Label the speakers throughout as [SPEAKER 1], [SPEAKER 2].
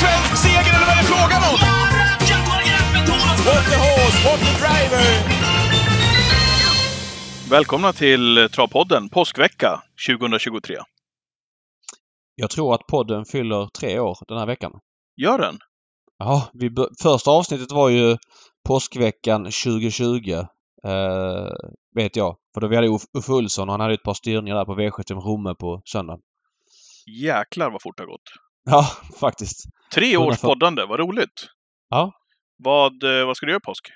[SPEAKER 1] svensk seger eller vad är det frågan om?
[SPEAKER 2] What the horse, what the driver!
[SPEAKER 3] Välkomna till Travpodden påskvecka 2023.
[SPEAKER 4] Jag tror att podden fyller tre år den här veckan.
[SPEAKER 3] Gör den?
[SPEAKER 4] Ja, vi första avsnittet var ju påskveckan 2020. Eh, vet jag. För då vi hade Uff- Uffe Olsson och han hade ett par styrningar där på V75 Romme på söndag.
[SPEAKER 3] Jäklar vad fort det har gått.
[SPEAKER 4] Ja, faktiskt.
[SPEAKER 3] Tre års
[SPEAKER 4] 140.
[SPEAKER 3] poddande, vad roligt!
[SPEAKER 4] Ja.
[SPEAKER 3] Vad, eh, vad ska du göra i påsk?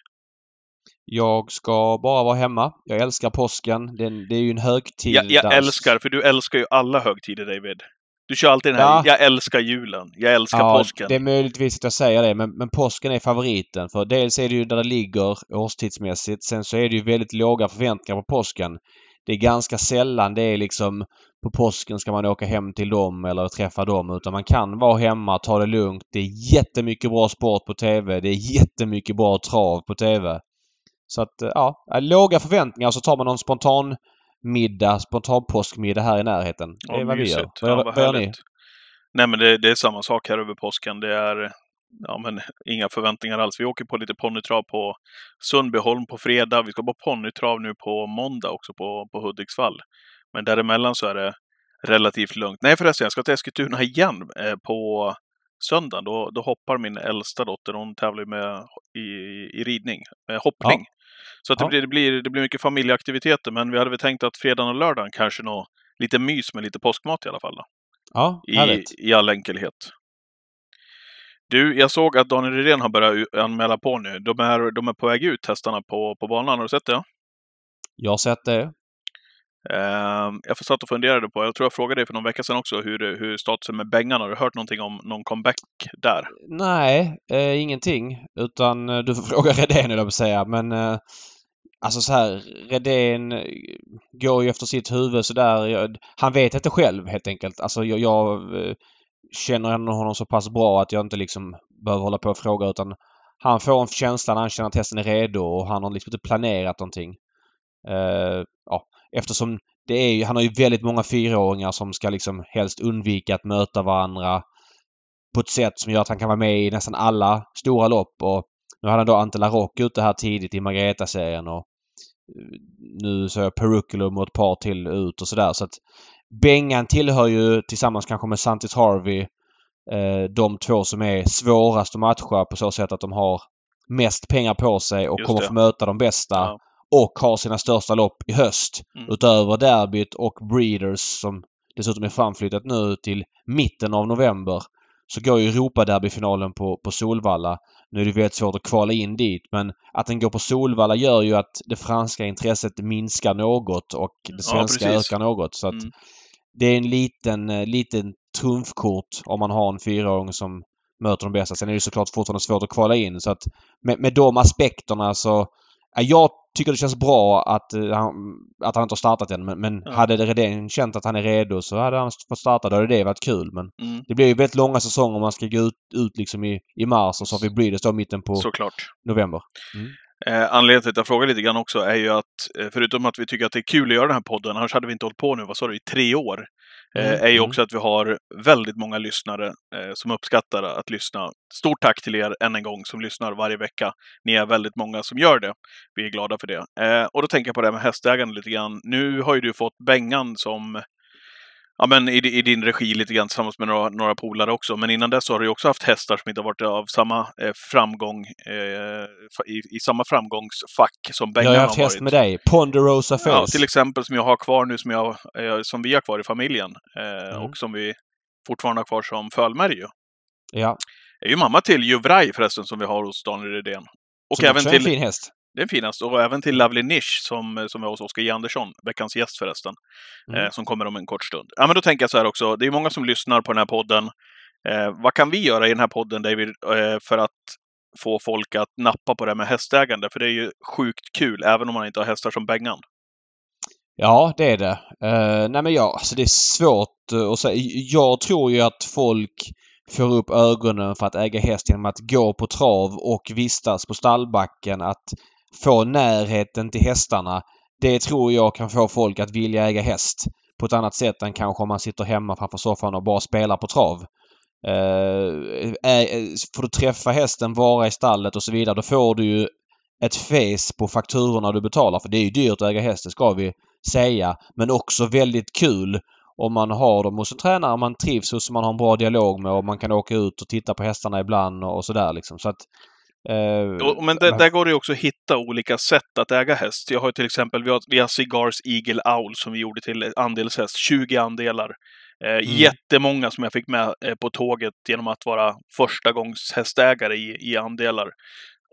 [SPEAKER 4] Jag ska bara vara hemma. Jag älskar påsken. Den, det är ju en högtid.
[SPEAKER 3] Jag, jag älskar, för du älskar ju alla högtider David. Du kör alltid den här,
[SPEAKER 4] Ja.
[SPEAKER 3] jag älskar julen, jag älskar
[SPEAKER 4] Ja,
[SPEAKER 3] påsken.
[SPEAKER 4] det är möjligtvis att jag säger det men, men påsken är favoriten. För dels är det ju där det ligger årstidsmässigt. Sen så är det ju väldigt låga förväntningar på påsken. Det är ganska sällan det är liksom på påsken ska man åka hem till dem eller träffa dem. Utan man kan vara hemma, ta det lugnt. Det är jättemycket bra sport på TV. Det är jättemycket bra trav på TV. Så att ja, låga förväntningar så tar man någon spontan middag, spontan påskmiddag här i närheten. Det är
[SPEAKER 3] Ja,
[SPEAKER 4] vad vi gör.
[SPEAKER 3] mysigt.
[SPEAKER 4] Vad,
[SPEAKER 3] Ja,
[SPEAKER 4] vad,
[SPEAKER 3] vad
[SPEAKER 4] gör ni?
[SPEAKER 3] Nej men det, det är samma sak här över påsken. Det är ja, men, inga förväntningar alls. Vi åker på lite ponnytrav på Sundbyholm på fredag. Vi ska på ponnytrav nu på måndag också på, på Hudiksvall. Men däremellan så är det relativt lugnt. Nej förresten, jag ska till Eskilstuna igen eh, på söndag. Då, då hoppar min äldsta dotter. Hon tävlar med i, i ridning, eh, hoppning. Så att det,
[SPEAKER 4] Ja.
[SPEAKER 3] blir, det, blir, det blir mycket familjeaktiviteter. Men vi hade väl tänkt att fredagen och lördagen kanske nå lite mys med lite påskmat i alla fall. Då
[SPEAKER 4] Ja,
[SPEAKER 3] i,
[SPEAKER 4] härligt.
[SPEAKER 3] i all enkelhet. Du, jag såg att Daniel Rydén har börjat anmäla på nu. De är, de är på väg ut, hästarna på, på banan. Har du sett det?
[SPEAKER 4] Jag har sett det.
[SPEAKER 3] Ehm, jag satt och funderade på, jag tror jag frågade dig för någon vecka sedan också, hur, hur statusen med Bengan. Har du hört någonting om någon comeback där?
[SPEAKER 4] Nej, eh, ingenting. Utan eh, du får fråga Redén höll jag på att säga. Men eh, alltså så här, Redén eh, går ju efter sitt huvud sådär. Jag, han vet inte själv helt enkelt. Alltså jag, jag eh, känner ändå honom så pass bra att jag inte liksom behöver hålla på och fråga utan han får en känsla när han känner att hästen är redo och han har liksom inte planerat någonting. Uh, ja, eftersom det är ju, han har ju väldigt många fyraåringar som ska liksom helst undvika att möta varandra på ett sätt som gör att han kan vara med i nästan alla stora lopp. Och nu hade han då Ante Larocque ute här tidigt i Margareta-serien och eh, nu så är Peruculum och ett par till ut och sådär. Så att Bengan tillhör ju tillsammans kanske med Santis Harvey eh, de två som är svårast att matcha på så sätt att de har mest pengar på sig och
[SPEAKER 3] Just
[SPEAKER 4] kommer
[SPEAKER 3] det.
[SPEAKER 4] få möta de bästa
[SPEAKER 3] Ja.
[SPEAKER 4] och har sina största lopp i höst.
[SPEAKER 3] Mm.
[SPEAKER 4] Utöver derbyt och Breeders som dessutom är framflyttat nu till mitten av november så går ju Europaderbyfinalen på, på Solvalla. Nu är det väldigt svårt att kvala in dit men att den går på Solvalla gör ju att det franska intresset minskar något och det svenska
[SPEAKER 3] precis.
[SPEAKER 4] ökar något. Så att
[SPEAKER 3] Mm.
[SPEAKER 4] Det är en liten, eh, liten trumfkort om man har en fyraåring som möter de bästa. Sen är det såklart fortfarande svårt att kvala in så att med, med de aspekterna så Ja, jag tycker det känns bra att, eh, han, att han inte har startat än men, men
[SPEAKER 3] Ja.
[SPEAKER 4] hade Redén känt att han är redo så hade han fått starta. Då hade det varit kul men
[SPEAKER 3] Mm.
[SPEAKER 4] det blir ju väldigt långa säsonger om man ska gå ut, ut liksom i, i mars och så har vi Breeders då mitten på
[SPEAKER 3] Såklart.
[SPEAKER 4] november.
[SPEAKER 3] Eh, anledningen till att jag frågar lite grann också är ju att, eh, förutom att vi tycker att det är kul att göra den här podden, annars hade vi inte hållit på nu, vad sa du, i tre år, eh,
[SPEAKER 4] Mm,
[SPEAKER 3] är ju
[SPEAKER 4] mm.
[SPEAKER 3] också att vi har väldigt många lyssnare eh, som uppskattar att lyssna. Stort tack till er än en gång som lyssnar varje vecka. Ni är väldigt många som gör det. Vi är glada för det. Eh, och då tänker jag på det här med hästägande lite grann. Nu har ju du fått Bengan som Ja, men i, i din regi lite grann tillsammans med några, några polare också. Men innan dess så har du också haft hästar som inte har varit av samma eh, framgång, eh, i, i samma framgångsfack som
[SPEAKER 4] Jag
[SPEAKER 3] Bengan
[SPEAKER 4] har
[SPEAKER 3] har
[SPEAKER 4] haft
[SPEAKER 3] varit.
[SPEAKER 4] häst med dig. Ponderosa Face.
[SPEAKER 3] Ja, till exempel som jag har kvar nu, som, jag, eh, som vi har kvar i familjen. Eh,
[SPEAKER 4] Mm.
[SPEAKER 3] Och som vi fortfarande har kvar som fölmärge. ju.
[SPEAKER 4] Ja.
[SPEAKER 3] är ju mamma till Juvraj förresten, som vi har hos Daniel Rydén. Och
[SPEAKER 4] Som
[SPEAKER 3] även till...
[SPEAKER 4] en fin häst.
[SPEAKER 3] Det är en fin häst. Och även till Lovely Niche som, som är hos Oskar J. Andersson, veckans gäst förresten.
[SPEAKER 4] Mm.
[SPEAKER 3] Eh, som kommer om en kort stund. Ja, men då tänker jag så här också. Det är många som lyssnar på den här podden. Eh, vad kan vi göra i den här podden, David, eh, för att få folk att nappa på det här med hästägande? För det är ju sjukt kul, även om man inte har hästar som Bengan.
[SPEAKER 4] Ja, det är det. Uh, nej men ja, alltså det är svårt uh, att säga. Jag tror ju att folk får upp ögonen för att äga häst genom att gå på trav och vistas på stallbacken. Att få närheten till hästarna. Det tror jag kan få folk att vilja äga häst på ett annat sätt än kanske om man sitter hemma framför soffan och bara spelar på trav. Eh, eh, eh, får du träffa hästen, vara i stallet och så vidare, då får du ju ett face på fakturorna du betalar. För det är ju dyrt att äga häst, det ska vi säga. Men också väldigt kul om man har dem hos en tränare man trivs hos, man har en bra dialog med och man kan åka ut och titta på hästarna ibland och sådär liksom. Så att,
[SPEAKER 3] eh, men det, där går det ju också att hitta olika sätt att äga häst. Jag har till exempel, vi har, vi har Cigars Eagle Owl som vi gjorde till andelshäst, 20 andelar. Eh, mm. Jättemånga som jag fick med eh, på tåget genom att vara första gångs hästägare i, i andelar.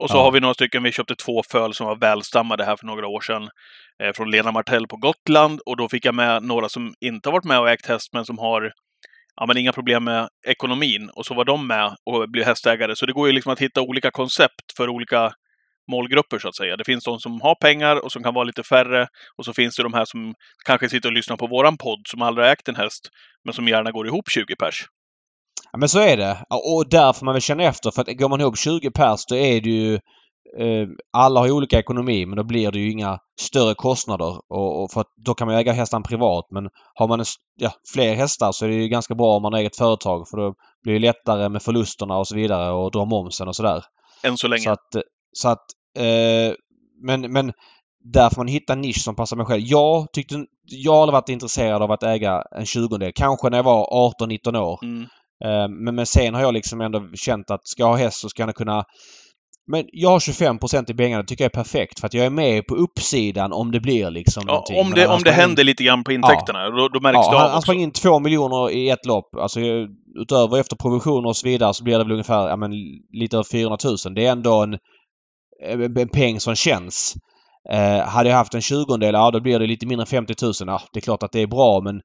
[SPEAKER 3] Och så ja. har vi några stycken, vi köpte två föl som var välstammade här för några år sedan. Eh, från Lena Martell på Gotland. Och då fick jag med några som inte har varit med och ägt häst, men som har ja, men inga problem med ekonomin. Och så var de med och blev hästägare. Så det går ju liksom att hitta olika koncept för olika målgrupper så att säga. Det finns de som har pengar och som kan vara lite färre. Och så finns det de här som kanske sitter och lyssnar på våran podd som aldrig ägt en häst, men som gärna går ihop 20 pers.
[SPEAKER 4] Ja, men så är det. Och där får man väl känna efter. För att går man ihop 20 pers då är det ju alla har olika ekonomi men då blir det ju inga större kostnader. Och, och för att då kan man äga hästarna privat men har man en, ja, fler hästar så är det ju ganska bra om man har eget företag för då blir det lättare med förlusterna och så vidare och dra momsen och sådär.
[SPEAKER 3] Än så länge.
[SPEAKER 4] Så att, så att eh, men, men där får man hitta en nisch som passar mig själv. Jag tyckte... Jag har varit intresserad av att äga en tjugondel. Kanske när jag var 18-19 år. Mm. Eh, men, men sen har jag liksom ändå känt att ska jag ha häst så ska jag kunna men jag har 25% i pengarna. Det tycker jag är perfekt. För att jag är med på uppsidan om det blir liksom
[SPEAKER 3] ja, någonting. Om det, om det händer in... lite grann på intäkterna. Ja. Då, då märks ja,
[SPEAKER 4] det Han, han sprang in 2 miljoner i ett lopp. Alltså utöver efter provisioner och så vidare så blir det väl ungefär ja, men, lite över 400 000. Det är ändå en, en peng som känns. Eh, hade jag haft en tjugondel, ja då blir det lite mindre än 50 000. Ja, det är klart att det är bra men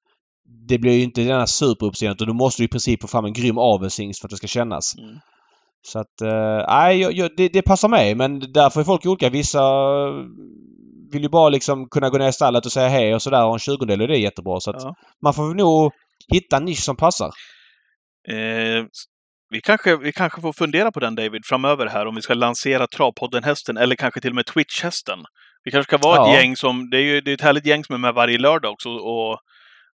[SPEAKER 4] det blir ju inte den här superuppseendet och du måste ju i princip få fram en grym avelshingst för att det ska kännas. Mm. Så att, eh, nej, eh, det, det, passar mig men därför är folk olika. Vissa vill ju bara liksom kunna gå ner i stallet och säga hej och sådär och en tjugondel och det är jättebra. Så att ja. man får nog hitta en nisch som passar.
[SPEAKER 3] Eh, vi kanske, vi kanske får fundera på den David framöver här om vi ska lansera Travpodden-hästen eller kanske till och med Twitch-hästen. Vi kanske ska vara ja. ett gäng som, det är ju det är ett härligt gäng som är med varje lördag också och,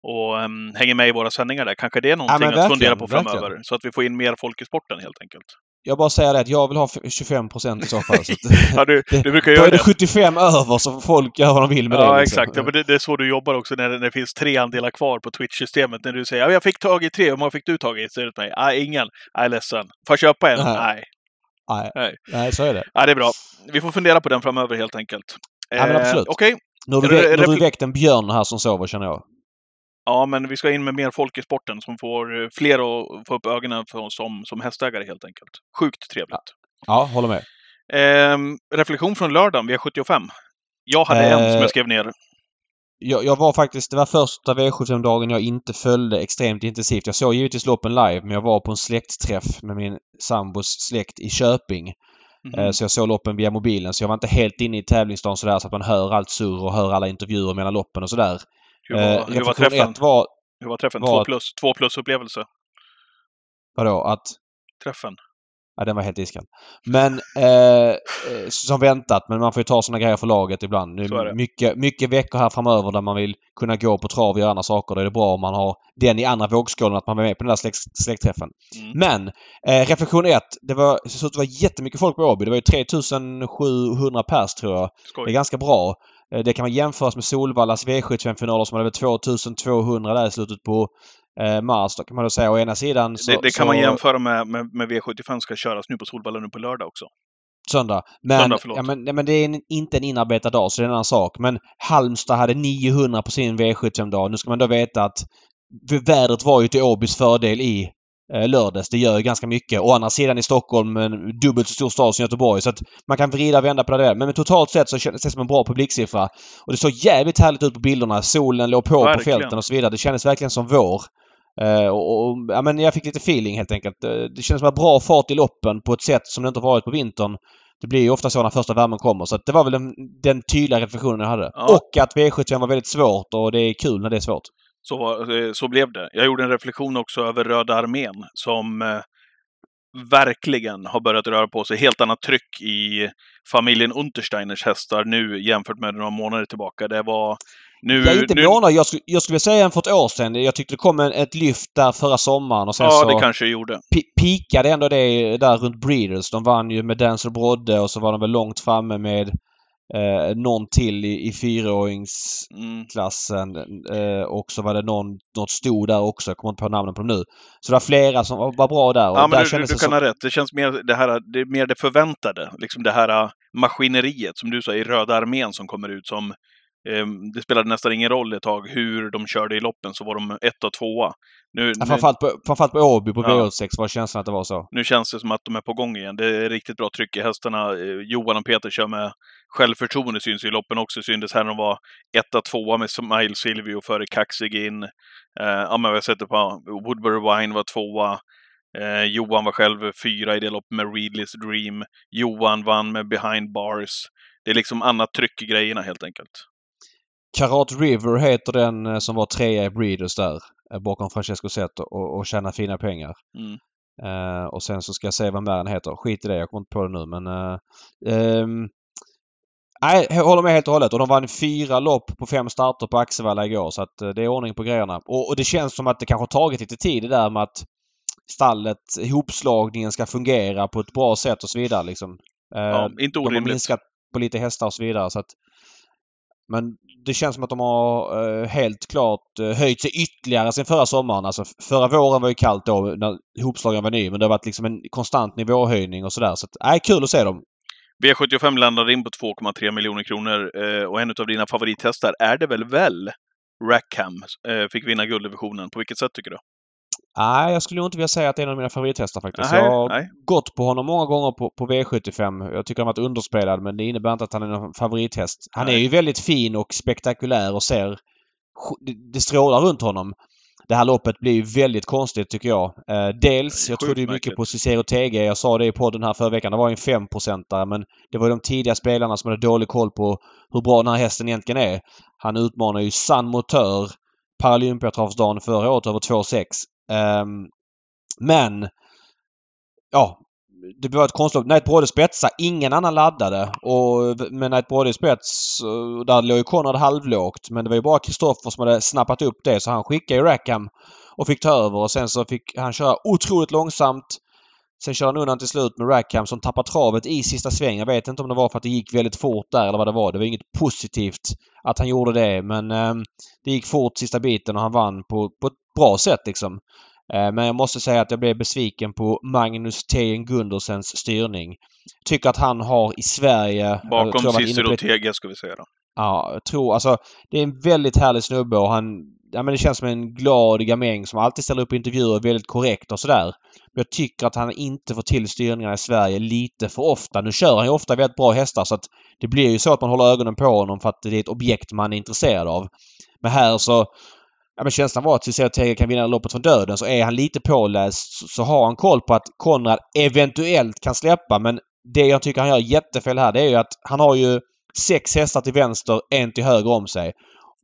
[SPEAKER 3] och um, hänger med i våra sändningar där. Kanske det är någonting ja, att fundera på framöver. Verkligen. Så att vi får in mer folk i sporten helt enkelt.
[SPEAKER 4] Jag bara säger det att jag vill ha 25 procent i så fall. Så
[SPEAKER 3] ja, du, du brukar
[SPEAKER 4] göra
[SPEAKER 3] Då
[SPEAKER 4] är det 75 över så folk göra vad de vill med
[SPEAKER 3] ja,
[SPEAKER 4] det.
[SPEAKER 3] Liksom. Exakt. Ja, men det, det, är så du jobbar också när det, när det finns tre andelar kvar på Twitch-systemet. När du säger ja, jag fick tag i tre, hur många fick du tag i? Säger du till mig. Nej, ingen. Nej, ledsen. Får jag köpa en? Nej.
[SPEAKER 4] Nej. Nej. Nej, så är det.
[SPEAKER 3] Ja, det är bra. Vi får fundera på den framöver helt enkelt.
[SPEAKER 4] Ja, men absolut.
[SPEAKER 3] Eh, Okej. Okay.
[SPEAKER 4] Nu har du, väckt en björn här som sover, känner jag.
[SPEAKER 3] Ja, men vi ska in med mer folk i sporten som får eh, fler att få upp ögonen för som, som hästägare helt enkelt. Sjukt trevligt. Ja,
[SPEAKER 4] ja håller med.
[SPEAKER 3] Eh, reflektion från lördagen, V75. Jag hade eh, en som jag skrev ner.
[SPEAKER 4] Jag, jag, var faktiskt, det var första V75-dagen jag inte följde extremt intensivt. Jag såg givetvis loppen live, men jag var på en släktträff med min sambos släkt i Köping. Mm. Så jag såg loppen via mobilen, så jag var inte helt inne i tävlingsdagen sådär så att man hör allt surr och hör alla intervjuer mellan loppen och sådär.
[SPEAKER 3] Hur var, eh, hur var träffen? Var, hur var träffen? Var, två plus, två plus upplevelse?
[SPEAKER 4] Vadå? Att?
[SPEAKER 3] Träffen.
[SPEAKER 4] Ja, den var helt iskall. Men eh, eh, som väntat, men man får ju ta såna grejer för laget ibland. Nu, är mycket, mycket veckor här framöver där man vill kunna gå på trav och göra andra saker. Då är det bra om man har den i andra vågskålen, att man är med på den där släkt, släktträffen. Mm. Men eh, reflektion 1. Det var, så det var jättemycket folk på Åby. Det var ju 3700 pers tror jag. Skoj. Det är ganska bra. Eh, det kan man jämföras med Solvallas V75-finaler som hade 2200 där i slutet på eh, mars. Då kan man då säga å ena sidan
[SPEAKER 3] så, Det, det kan så... man jämföra med, med, med V75 ska köras nu på Solvalla nu på lördag också.
[SPEAKER 4] Söndag. Men, Söndag, ja, men, men det är en, inte en inarbetad dag så det är en annan sak. Men Halmstad hade 900 på sin V75-dag. Nu ska man då veta att vädret var ju till Åbys fördel i lördags. Det gör ganska mycket. Å andra sidan i Stockholm, en dubbelt så stor stad som Göteborg. Så att man kan vrida och vända på det där. Men totalt sett så kändes det som en bra publiksiffra. Och det såg jävligt härligt ut på bilderna. Solen låg på verkligen. på fälten och så vidare. Det kändes verkligen som vår. Uh, och, och, ja, men jag fick lite feeling helt enkelt. Uh, det kändes som en bra fart i loppen på ett sätt som det inte varit på vintern. Det blir ju ofta så när första värmen kommer. Så det var väl den, den tydliga reflektionen jag hade. Ja. Och att V75 var väldigt svårt och det är kul när det är svårt.
[SPEAKER 3] Så, eh, så blev det. Jag gjorde en reflektion också över Röda armén som eh, verkligen har börjat röra på sig. Helt annat tryck i familjen Untersteiners hästar nu jämfört med några månader tillbaka. Det var Nu,
[SPEAKER 4] är inte
[SPEAKER 3] nu,
[SPEAKER 4] månad. Jag skulle, jag skulle säga en för ett år sedan. Jag tyckte det kom en, ett lyft där förra sommaren och sen
[SPEAKER 3] Ja,
[SPEAKER 4] så
[SPEAKER 3] det kanske gjorde.
[SPEAKER 4] pi- pikade ändå det där runt Breeders. De vann ju med Denzel Brodde och så var de väl långt framme med eh, någon till i, i fyraåringsklassen.
[SPEAKER 3] Mm.
[SPEAKER 4] Eh, och så var det någon, något stod där också. Jag kommer inte på namnen på dem nu. Så det var flera som var, var bra där. Och
[SPEAKER 3] Ja, men
[SPEAKER 4] där
[SPEAKER 3] du, du, du kan
[SPEAKER 4] som,
[SPEAKER 3] ha rätt. Det känns mer det, här, det är mer det förväntade. Liksom det här äh, maskineriet, som du sa, i Röda armén som kommer ut som eh, det spelade nästan ingen roll ett tag hur de körde i loppen, så var de ett och tvåa. Nu,
[SPEAKER 4] ja, framförallt, på, framförallt på Åby på
[SPEAKER 3] Ja.
[SPEAKER 4] V86 var känslan att det var så.
[SPEAKER 3] nu känns det som att de är på gång igen. Det är riktigt bra tryck i hästarna. Eh, Johan och Peter kör med självförtroende, syns i loppen också. Syntes här när de var etta, tvåa med Smile Silvio före Kaxig in. Eh, ja, men vi har sett det på Woodbury Wine var tvåa. Eh, Johan var själv fyra i det loppet med Readley's Dream. Johan vann med Behind Bars. Det är liksom annat tryck i grejerna helt enkelt.
[SPEAKER 4] Karat River heter den eh, som var trea i Breeders där. eh, Bakom Francesco Zet och, och tjänar fina pengar.
[SPEAKER 3] Mm.
[SPEAKER 4] Eh, och sen så ska jag säga vad mer den heter. Skit i det, jag kommer inte på det nu men... eh, ehm, Nej, jag håller med helt och hållet. Och de vann fyra lopp på fem starter på Axevalla igår så att eh, det är ordning på grejerna. Och, och det känns som att det kanske har tagit lite tid det där med att stallet, ihopslagningen ska fungera på ett bra sätt och så vidare liksom. Eh,
[SPEAKER 3] Ja, inte
[SPEAKER 4] de har
[SPEAKER 3] orimligt.
[SPEAKER 4] minskat på lite hästar och så vidare så att men det känns som att de har eh, helt klart höjt sig ytterligare sen förra sommaren. Alltså förra våren var ju kallt då när ihopslagen var ny men det har varit liksom en konstant nivåhöjning och sådär. Så att, nej, kul att se dem.
[SPEAKER 3] V75 landade in på 2,3 miljoner kronor eh, och en av dina favorithästar är det väl väl? Rackham eh, fick vinna gulddivisionen. På vilket sätt tycker du?
[SPEAKER 4] Nej, jag skulle inte vilja säga att det är en av mina favorithästar faktiskt.
[SPEAKER 3] Nej,
[SPEAKER 4] jag har
[SPEAKER 3] nej.
[SPEAKER 4] gått på honom många gånger på, på V75. Jag tycker han varit underspelad men det innebär inte att han är någon favorithäst. Han
[SPEAKER 3] Nej.
[SPEAKER 4] är ju väldigt fin och spektakulär och ser... det- Det strålar runt honom. Det här loppet blir ju väldigt konstigt tycker jag. Eh, dels, jag trodde ju mycket på Cicero TG. Jag sa det i podden här förra veckan. Det var ju en 5-procentare men det var de tidiga spelarna som hade dålig koll på hur bra den här hästen egentligen är. Han utmanar ju San Motör Paralympiatravsdagen förra året över 2,6. Ehm, men ja, det var ett konstlopp. Knight Brody spetsade. Ingen annan laddade. Och med Knight Brody i spets, eh, där låg ju Conrad halvlågt. Men det var ju bara Kristoffer som hade snappat upp det. Så han skickade ju Rackham och fick ta över. Och sen så fick han köra otroligt långsamt. Sen körde han undan till slut med Rackham som tappar travet i sista svängen. Jag vet inte om det var för att det gick väldigt fort där eller vad det var. Det var inget positivt att han gjorde det. Men eh, det gick fort sista biten och han vann på, på ett bra sätt liksom. Eh, Men jag måste säga att jag blev besviken på Magnus Tejen Gundersens styrning. Tycker att han har i Sverige... jag
[SPEAKER 3] Bakom Cicero TG ska vi säga då.
[SPEAKER 4] Ja, jag tror alltså det är en väldigt härlig snubbe och han... Ja men det känns som en glad gamäng som alltid ställer upp intervjuer väldigt korrekt och sådär. Men jag tycker att han inte får till styrningarna i Sverige lite för ofta. Nu kör han ju ofta väldigt bra hästar så att det blir ju så att man håller ögonen på honom för att det är ett objekt man är intresserad av. Men här så... Ja men känslan var att Cicero Tege kan vinna loppet från döden. Så är han lite påläst så- så har han koll på att Konrad eventuellt kan släppa. Men det jag tycker han gör jättefel här det är ju att han har ju sex hästar till vänster, en till höger om sig.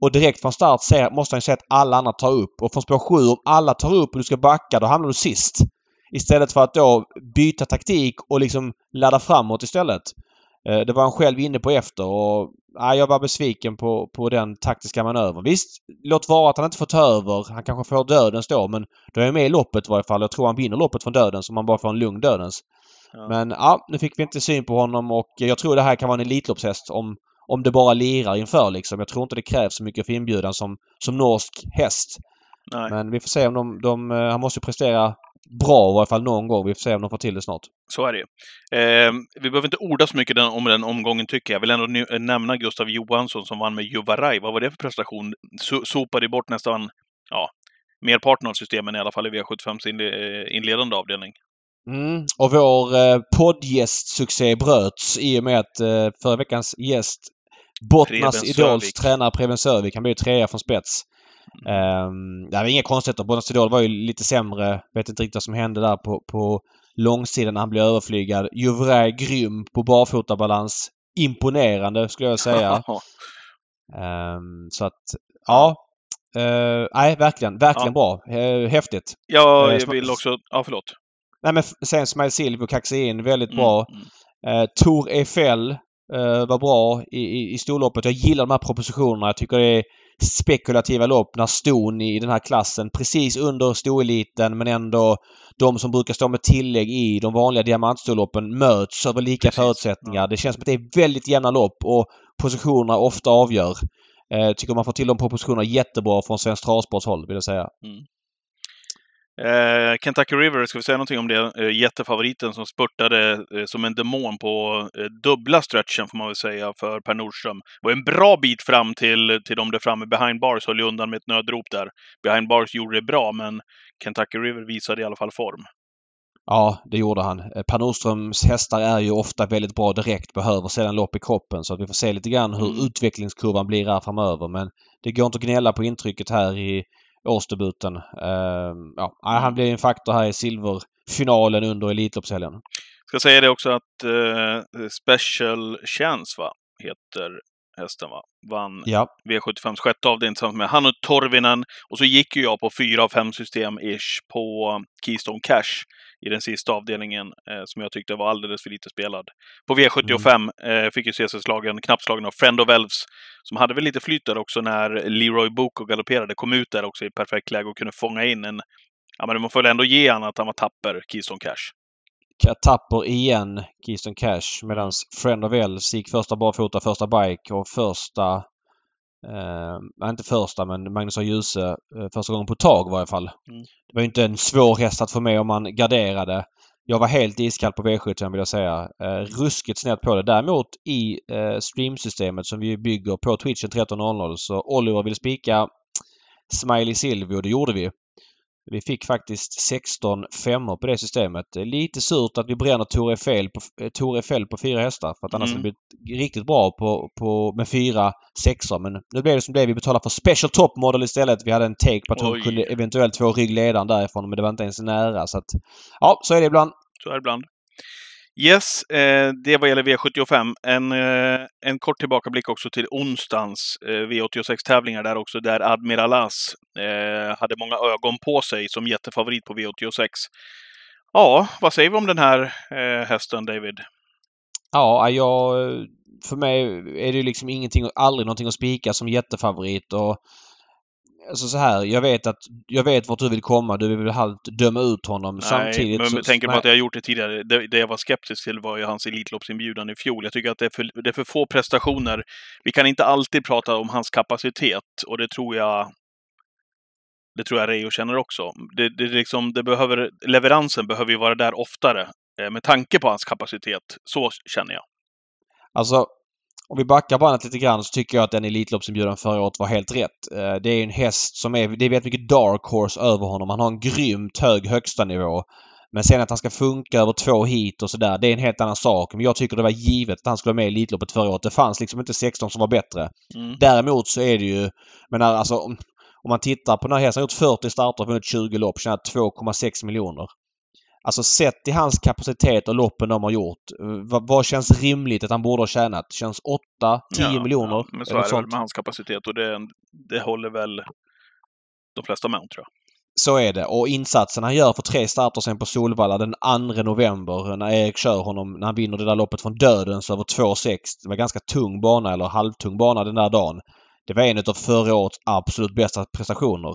[SPEAKER 4] Och direkt från start ser, måste han ju se att alla andra tar upp. Och från spår 7, om alla tar upp och du ska backa, då hamnar du sist. Istället för att då byta taktik och liksom ladda framåt istället. Eh, det var han själv inne på efter och ja, jag var besviken på, på den taktiska manövern. Visst, låt vara att han inte får ta över. Han kanske får dödens då men då är jag med i loppet i varje fall. Jag tror han vinner loppet från dödens om man bara får en lugn dödens.
[SPEAKER 3] Ja.
[SPEAKER 4] Men ja, nu fick vi inte syn på honom och jag tror det här kan vara en Elitloppshäst om, om det bara lirar inför liksom. Jag tror inte det krävs så mycket för inbjudan som, som norsk häst.
[SPEAKER 3] Nej,
[SPEAKER 4] Men vi får se om de, de... eh, Han måste prestera bra i varje fall någon gång. Vi får se om de får till det snart.
[SPEAKER 3] så är det ju. Eh, vi behöver inte orda så mycket om den omgången tycker jag. Jag vill ändå nu- nämna Gustav Johansson som vann med Juvaraj. Vad var det för prestation? So sopade bort nästan, ja, merparten av systemen i alla fall i V75s inle eh, inledande avdelning.
[SPEAKER 4] Mm. Och vår eh, poddgästsuccé bröts i och med att eh, förra veckans gäst Bottnas Idols tränare Preben Sörvik. Han blev trea från spets. Um, det var inga konstigheter. Bottnas Idol var ju lite sämre. Vet inte riktigt vad som hände där på, på långsidan när han blev överflygad. Juvraj grym på barfotabalans. Imponerande skulle jag säga. Ehm, så att, ja. Eh, nej, verkligen. Verkligen bra. Uh, häftigt.
[SPEAKER 3] ja, jag vill också... Ja, förlåt.
[SPEAKER 4] Nej men sen Smile Silvio kaxade in väldigt
[SPEAKER 3] Mm,
[SPEAKER 4] bra.
[SPEAKER 3] mm.
[SPEAKER 4] Eh, Tor Eiffel eh, var bra i, i, i storloppet. Jag gillar de här propositionerna. Jag tycker det är spekulativa lopp när ston i den här klassen precis under stoeliten men ändå de som brukar stå med tillägg i de vanliga diamantstorloppen möts över lika
[SPEAKER 3] Precis,
[SPEAKER 4] förutsättningar. Det känns som att det är väldigt jämna lopp och positionerna ofta avgör. Eh, tycker man får till de propositionerna jättebra från Svensk Travsports håll vill jag säga.
[SPEAKER 3] Eh, Kentucky River, ska vi säga någonting om det? Eh, jättefavoriten som spurtade eh, som en demon på eh, dubbla stretchen, får man väl säga, för Per Nordström. Var en bra bit fram till, till de där framme. Behind Bars höll ju undan med ett nödrop där. Behind Bars gjorde det bra, men Kentucky River visade i alla fall form.
[SPEAKER 4] Ja, det gjorde han. Eh, Per Nordströms hästar är ju ofta väldigt bra direkt, behöver sedan lopp i kroppen. Så att vi får se lite grann hur
[SPEAKER 3] Mm.
[SPEAKER 4] utvecklingskurvan blir här framöver. Men det går inte att gnälla på intrycket här i årsdebuten. Uh, ja, han blir en faktor här i silverfinalen under Elitloppshelgen.
[SPEAKER 3] Ska säga det också att eh, Special Chance, va, heter hästen, va? Vann
[SPEAKER 4] Ja,
[SPEAKER 3] V75 sjätte avdelning tillsammans med Hannu Torvinen. Och så gick ju jag på fyra av fem system ish på Keystone Cash i den sista avdelningen eh, som jag tyckte var alldeles för lite spelad. På V75 eh, fick ju se sig slagen, knappt slagen av Friend of Elves som hade väl lite flyt där också när Leroy Boko galopperade, kom ut där också i perfekt läge och kunde fånga in en Ja, men man får väl ändå ge han att han var tapper, Keystone Cash.
[SPEAKER 4] tapper igen Keystone Cash medan Friend of Els gick första barfota, första bike och första... Eh, inte första men Magnus A. Djuse eh, första gången på ett tag i varje fall.
[SPEAKER 3] Mm.
[SPEAKER 4] Det var ju inte en svår häst att få med om man garderade. Jag var helt iskall på V75 vill jag säga. Eh, ruskigt snett på det. Däremot i eh, streamsystemet som vi bygger på Twitchen 13.00 så Oliver vill spika Smiley Silvio och det gjorde vi. Vi fick faktiskt 16 femmor på det systemet. Det är lite surt att vi bränner Tore Fel på, eh, Tore Fel på fyra hästar för att annars
[SPEAKER 3] Mm.
[SPEAKER 4] hade det blivit riktigt bra på, på, med fyra sexor. Men nu blev det som det. Vi betalade för Special Top Model istället. Vi hade en take på att hon
[SPEAKER 3] Oj.
[SPEAKER 4] kunde eventuellt få ryggledaren därifrån men det var inte ens nära. Så att, ja, så är det ibland.
[SPEAKER 3] Så är det ibland. Yes, eh, det vad gäller V75. En, eh, en kort tillbakablick också till onsdagens eh, V86-tävlingar där också, där Admiral As eh, hade många ögon på sig som jättefavorit på V86. Ja, vad säger vi om den här eh, hästen, David?
[SPEAKER 4] Ja, jag... För mig är det ju liksom ingenting, aldrig någonting att spika som jättefavorit och... Alltså så här, jag vet att... Jag vet vart du vill komma. Du vill halvt döma ut honom. Samtidigt
[SPEAKER 3] men med tanke på
[SPEAKER 4] nej.
[SPEAKER 3] att jag har gjort det tidigare. Det, det jag var skeptisk till var ju hans Elitloppsinbjudan i fjol. Jag tycker att det är, för, det är för få prestationer. Vi kan inte alltid prata om hans kapacitet och det tror jag det tror jag Reijo känner också. Det, det, liksom, det behöver, leveransen behöver ju vara där oftare eh, med tanke på hans kapacitet. Så känner jag.
[SPEAKER 4] Alltså, om vi backar bandet lite grann så tycker jag att den Elitloppsinbjudan förra året var helt rätt. Eh, Det är en häst som är... Det är väldigt mycket dark horse över honom. Han har en grymt hög högsta nivå. Men sen att han ska funka över två hit och sådär, det är en helt annan sak. Men jag tycker det var givet att han skulle vara med i Elitloppet förra året. Det fanns liksom inte 16 som var bättre.
[SPEAKER 3] Mm.
[SPEAKER 4] Däremot så är det ju... Men alltså om, om man tittar på den här hästen. Han har gjort 40 starter och vunnit 20 lopp. Tjänat 2,6 miljoner. Alltså sett i hans kapacitet och loppen de har gjort. eh, Vad, vad känns rimligt att han borde ha tjänat? Känns 8-10
[SPEAKER 3] Ja,
[SPEAKER 4] miljoner?
[SPEAKER 3] Ja, men så är det väl med hans kapacitet och det, det håller väl de flesta med tror jag.
[SPEAKER 4] Så är det. Och insatsen han gör för tre starter sen på Solvalla den 2 november när Erik kör honom, när han vinner det där loppet från Dödens över 2,6. Det var ganska tung bana eller halvtung bana den där dagen. Det var en av förra årets absolut bästa prestationer.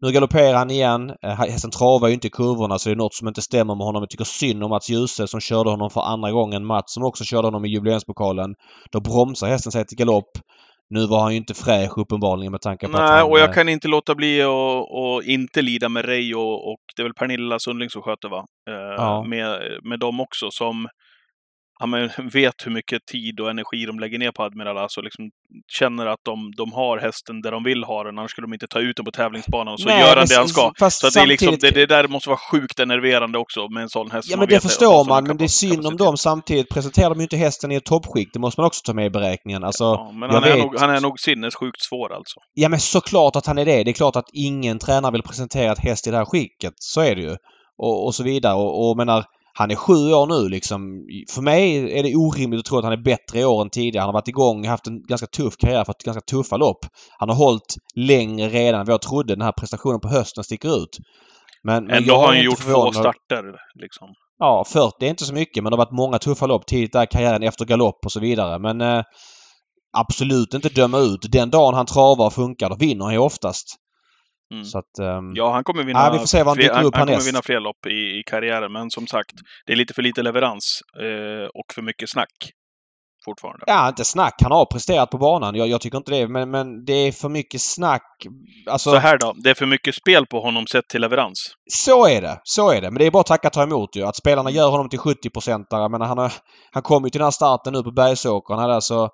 [SPEAKER 4] Nu galopperar han igen. Eh, Hästen travar ju inte i kurvorna så det är något som inte stämmer med honom. Jag tycker synd om Mats Djuse som körde honom för andra gången. Mats som också körde honom i jubileumspokalen. Då bromsar hästen sig till galopp. Nu var han ju inte fräsch uppenbarligen med tanke på att
[SPEAKER 3] Nej,
[SPEAKER 4] han...
[SPEAKER 3] och jag
[SPEAKER 4] eh,
[SPEAKER 3] kan inte låta bli att och inte lida med Reijo och, och det är väl Pernilla Sundling som sköter, va? Eh,
[SPEAKER 4] Ja.
[SPEAKER 3] med, med dem också, som ja, men vet hur mycket tid och energi de lägger ner på Admiral As och liksom känner att de, de har hästen där de vill ha den, annars skulle de inte ta ut den på tävlingsbanan och så
[SPEAKER 4] Nej,
[SPEAKER 3] gör han det han ska.
[SPEAKER 4] fast
[SPEAKER 3] Så det, är liksom, det, det där måste vara sjukt enerverande också med en sån häst.
[SPEAKER 4] Ja men det förstår man men det är synd om dem samtidigt presenterar de ju inte hästen i ett toppskikt. Det måste man också ta med i beräkningen. Alltså,
[SPEAKER 3] Ja, men han är,
[SPEAKER 4] vet-
[SPEAKER 3] nog, han är nog sinnessjukt svår alltså.
[SPEAKER 4] Ja men såklart att han är det. Det är klart att ingen tränare vill presentera ett häst i det här skicket. Så är det ju. Och, och så vidare. Och, och menar, han är sju år nu liksom. För mig är det orimligt att tro att han är bättre i år än tidigare. Han har varit igång, haft en ganska tuff karriär, fått ganska tuffa lopp. Han har hållit längre redan än vad jag trodde. Den här prestationen på hösten sticker ut. Men,
[SPEAKER 3] Ändå har han gjort få starter. Liksom.
[SPEAKER 4] Ja, 40 är inte så mycket men det har varit många tuffa lopp tidigt där i karriären efter galopp och så vidare. Men eh, absolut inte döma ut. Den dagen han travar och funkar, då vinner han ju oftast.
[SPEAKER 3] Mm.
[SPEAKER 4] Så att, um,
[SPEAKER 3] Ja, han kommer vinna,
[SPEAKER 4] Ja, vi får se vad han
[SPEAKER 3] fler, han, han kommer vinna fler lopp i, i karriären. Men som sagt, det är lite för lite leverans eh, och för mycket snack fortfarande.
[SPEAKER 4] Ja, inte snack. Han har presterat på banan. Jag, jag tycker inte det. Men, men det är för mycket snack. Alltså,
[SPEAKER 3] Så här då, det är för mycket spel på honom sett till leverans.
[SPEAKER 4] Så är det. Så är det. Men det är bara att tacka ta emot ju. Att spelarna gör honom till 70-procentare. Men han, har, han kom ju till den här starten nu på Bergsåker. Han hade alltså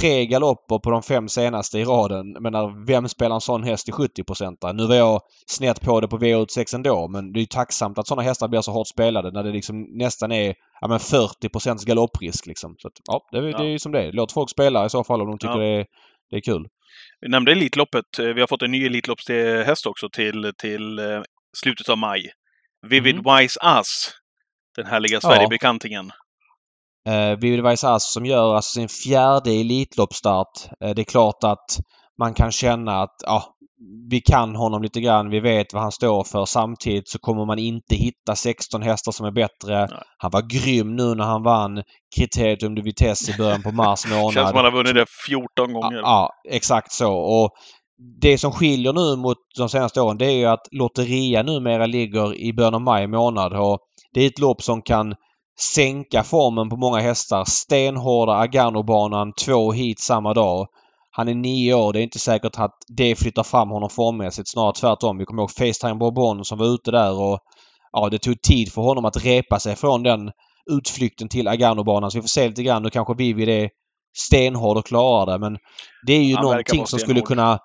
[SPEAKER 4] tre galopper på de fem senaste i raden. Men vem spelar en sån häst till 70-procentare? Nu var jag snett på det på V86 ändå. Men det är tacksamt att såna hästar blir så hårt spelade när det liksom nästan är ja, men 40 procents galopprisk liksom. Så att, ja, det, är- det är ju som det är. Låt folk spela i så fall om de tycker
[SPEAKER 3] Ja.
[SPEAKER 4] det, är, det är kul.
[SPEAKER 3] Vi nämnde Elitloppet. Vi har fått en ny Elitloppshäst också till, till eh, slutet av maj. Vivid
[SPEAKER 4] Mm.
[SPEAKER 3] Wise Us. Den härliga Sverigebekantingen.
[SPEAKER 4] Eh, Vivid Vaisas som gör alltså sin fjärde Elitloppsstart. Eh, det är klart att man kan känna att ja, vi kan honom lite grann. Vi vet vad han står för. Samtidigt så kommer man inte hitta 16 hästar som är bättre.
[SPEAKER 3] Nej.
[SPEAKER 4] Han var grym nu när han vann Criterium de Vitesse i början på mars månad.
[SPEAKER 3] Känns som han har vunnit det 14 gånger.
[SPEAKER 4] Ja, ja, exakt så. Och det som skiljer nu mot de senaste åren det är ju att Lotteria numera ligger i början av maj månad. Och det är ett lopp som kan sänka formen på många hästar. Stenhårda Agano-banan, två hit samma dag. Han är nio år. Det är inte säkert att det flyttar fram honom formmässigt. Snarare tvärtom. Vi kommer ihåg Facetime Bourbon som var ute där och ja, det tog tid för honom att repa sig från den utflykten till Agano-banan. Så vi får se lite grann. Nu kanske Vivid är stenhård och klarar det men det är ju
[SPEAKER 3] Han
[SPEAKER 4] någonting som skulle kunna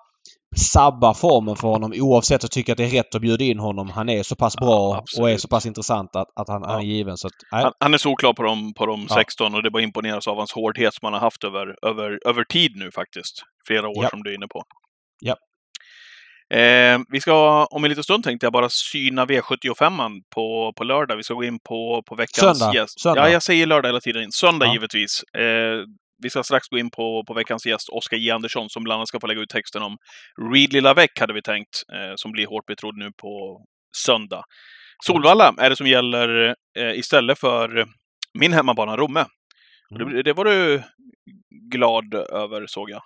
[SPEAKER 4] sabba formen för honom oavsett att tycka att det är rätt att bjuda in honom. Han är så pass bra och är så pass intressant att, att han, han är
[SPEAKER 3] Ja.
[SPEAKER 4] given. Så att.
[SPEAKER 3] Han, han är solklar på de, på de
[SPEAKER 4] Ja.
[SPEAKER 3] 16 och det bara imponeras av hans hårdhet som han har haft över, över, över tid nu faktiskt. Flera år
[SPEAKER 4] Ja.
[SPEAKER 3] som du är inne på.
[SPEAKER 4] Ja.
[SPEAKER 3] Eh, vi ska om en liten stund tänkte jag bara syna V75 på, på lördag. Vi ska gå in på, på veckans
[SPEAKER 4] Söndag.
[SPEAKER 3] gäst.
[SPEAKER 4] Söndag.
[SPEAKER 3] Ja, jag säger lördag hela tiden. Söndag
[SPEAKER 4] Ja.
[SPEAKER 3] givetvis. Eh, vi ska strax gå in på, på veckans gäst, Oskar J. Andersson, som bland annat ska få lägga ut texten om Reed Lavec hade vi tänkt, eh, som blir hårt betrodd nu på söndag. Solvalla är det som gäller eh, istället för min hemmabana Romme. Och
[SPEAKER 4] Mm.
[SPEAKER 3] Det, det var du glad över, såg jag.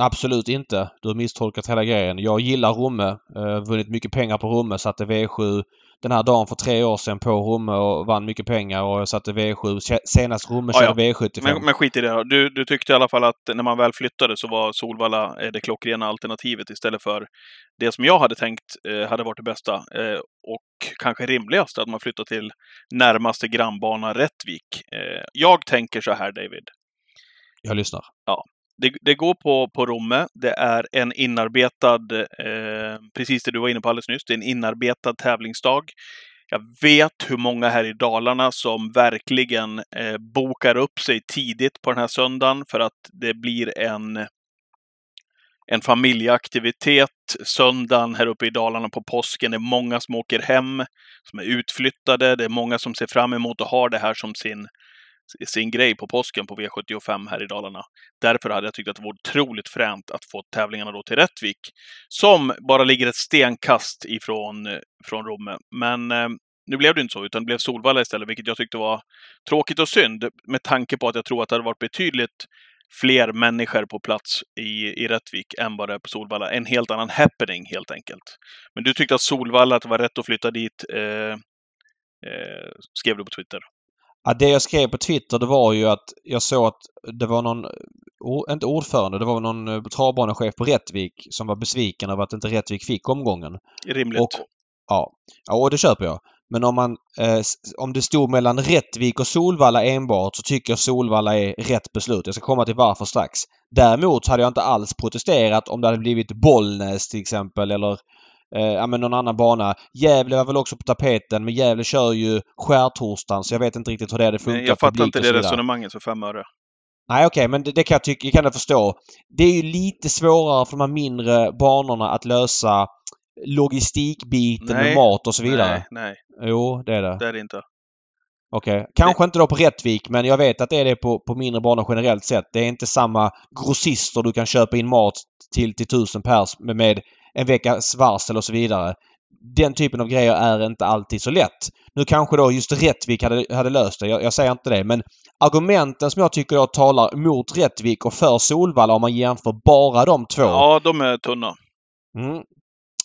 [SPEAKER 4] Absolut inte. Du har misstolkat hela grejen. Jag gillar Romme. Eh, vunnit mycket pengar på Romme. Satte V7 den här dagen för tre år sedan på Romme och vann mycket pengar och satte V7. Se- Senast Romme
[SPEAKER 3] Ja,
[SPEAKER 4] körde V75.
[SPEAKER 3] Men, men skit i det. Du, du tyckte i alla fall att när man väl flyttade så var Solvalla eh, det klockrena alternativet istället för det som jag hade tänkt eh, hade varit det bästa. Eh, och kanske rimligast att man flyttar till närmaste grannbana Rättvik. Jag tänker så här, David.
[SPEAKER 4] Jag lyssnar.
[SPEAKER 3] Det, det går på, på Romme. Det är en inarbetad, eh, precis det du var inne på alldeles nyss, det är en inarbetad tävlingsdag. Jag vet hur många här i Dalarna som verkligen eh, bokar upp sig tidigt på den här söndagen för att det blir en, en familjeaktivitet söndagen här uppe i Dalarna på påsken. Det är många som åker hem, som är utflyttade. Det är många som ser fram emot att ha det här som sin, sin grej på påsken på V75 här i Dalarna. Därför hade jag tyckt att det vore otroligt fränt att få tävlingarna då till Rättvik, som bara ligger ett stenkast ifrån från Romme. Men eh, nu blev det inte så, utan det blev Solvalla istället, vilket jag tyckte var tråkigt och synd med tanke på att jag tror att det hade varit betydligt fler människor på plats i, i Rättvik än vad det är på Solvalla. En helt annan happening helt enkelt. Men du tyckte att Solvalla, att det var rätt att flytta dit, eh, eh, skrev du på Twitter.
[SPEAKER 4] Ja, det jag skrev på Twitter det var ju att jag såg att det var någon, inte ordförande, det var någon eh, travbanechef på Rättvik som var besviken över att inte Rättvik fick omgången.
[SPEAKER 3] Rimligt.
[SPEAKER 4] Och, ja, ja, och det köper jag. Men om man eh, om det stod mellan Rättvik och Solvalla enbart så tycker jag Solvalla är rätt beslut. Jag ska komma till varför strax. Däremot hade jag inte alls protesterat om det hade blivit Bollnäs till exempel eller ja, men någon annan bana. Gävle var väl också på tapeten men Gävle kör ju skärtorsdagen så jag vet inte riktigt hur det hade funkat.
[SPEAKER 3] Nej, jag fattar inte det resonemanget för fem öre.
[SPEAKER 4] Nej okej, men det, det kan jag tycka, kan jag förstå. Det är ju lite svårare för de här mindre banorna att lösa logistikbiten med
[SPEAKER 3] Nej,
[SPEAKER 4] mat och så vidare.
[SPEAKER 3] Nej, nej,
[SPEAKER 4] Jo, det är det.
[SPEAKER 3] det är det inte.
[SPEAKER 4] Okej. Kanske inte då på Rättvik men jag vet att det är det på, på mindre banor generellt sett. Det är inte samma grossister du kan köpa in mat till till tusen pers med, med en veckas varsel och så vidare. den typen av grejer är inte alltid så lätt. Nu kanske då just Rättvik hade, hade löst det. Jag, jag säger inte det. Men argumenten som jag tycker då talar mot Rättvik och för Solvalla om man jämför bara de två.
[SPEAKER 3] Ja, de är tunna.
[SPEAKER 4] Mm.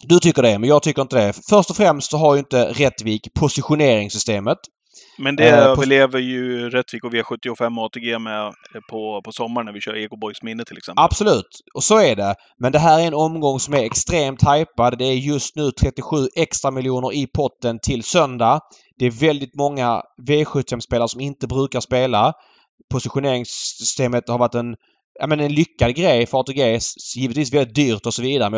[SPEAKER 4] Du tycker det, men jag tycker inte det. Först och främst så har ju inte Rättvik positioneringssystemet.
[SPEAKER 3] Men det
[SPEAKER 4] Eh,
[SPEAKER 3] överlever ju Rättvik och V75 och ATG med eh, på, på sommaren när vi kör Ego Boys minne till exempel.
[SPEAKER 4] Absolut, och så är det. Men det här är en omgång som är extremt hypad. Det är just nu 37 extra miljoner i potten till söndag. Det är väldigt många V75-spelare som inte brukar spela. Positioneringssystemet har varit en, ja, men en lyckad grej för ATG. Givetvis väldigt dyrt och så vidare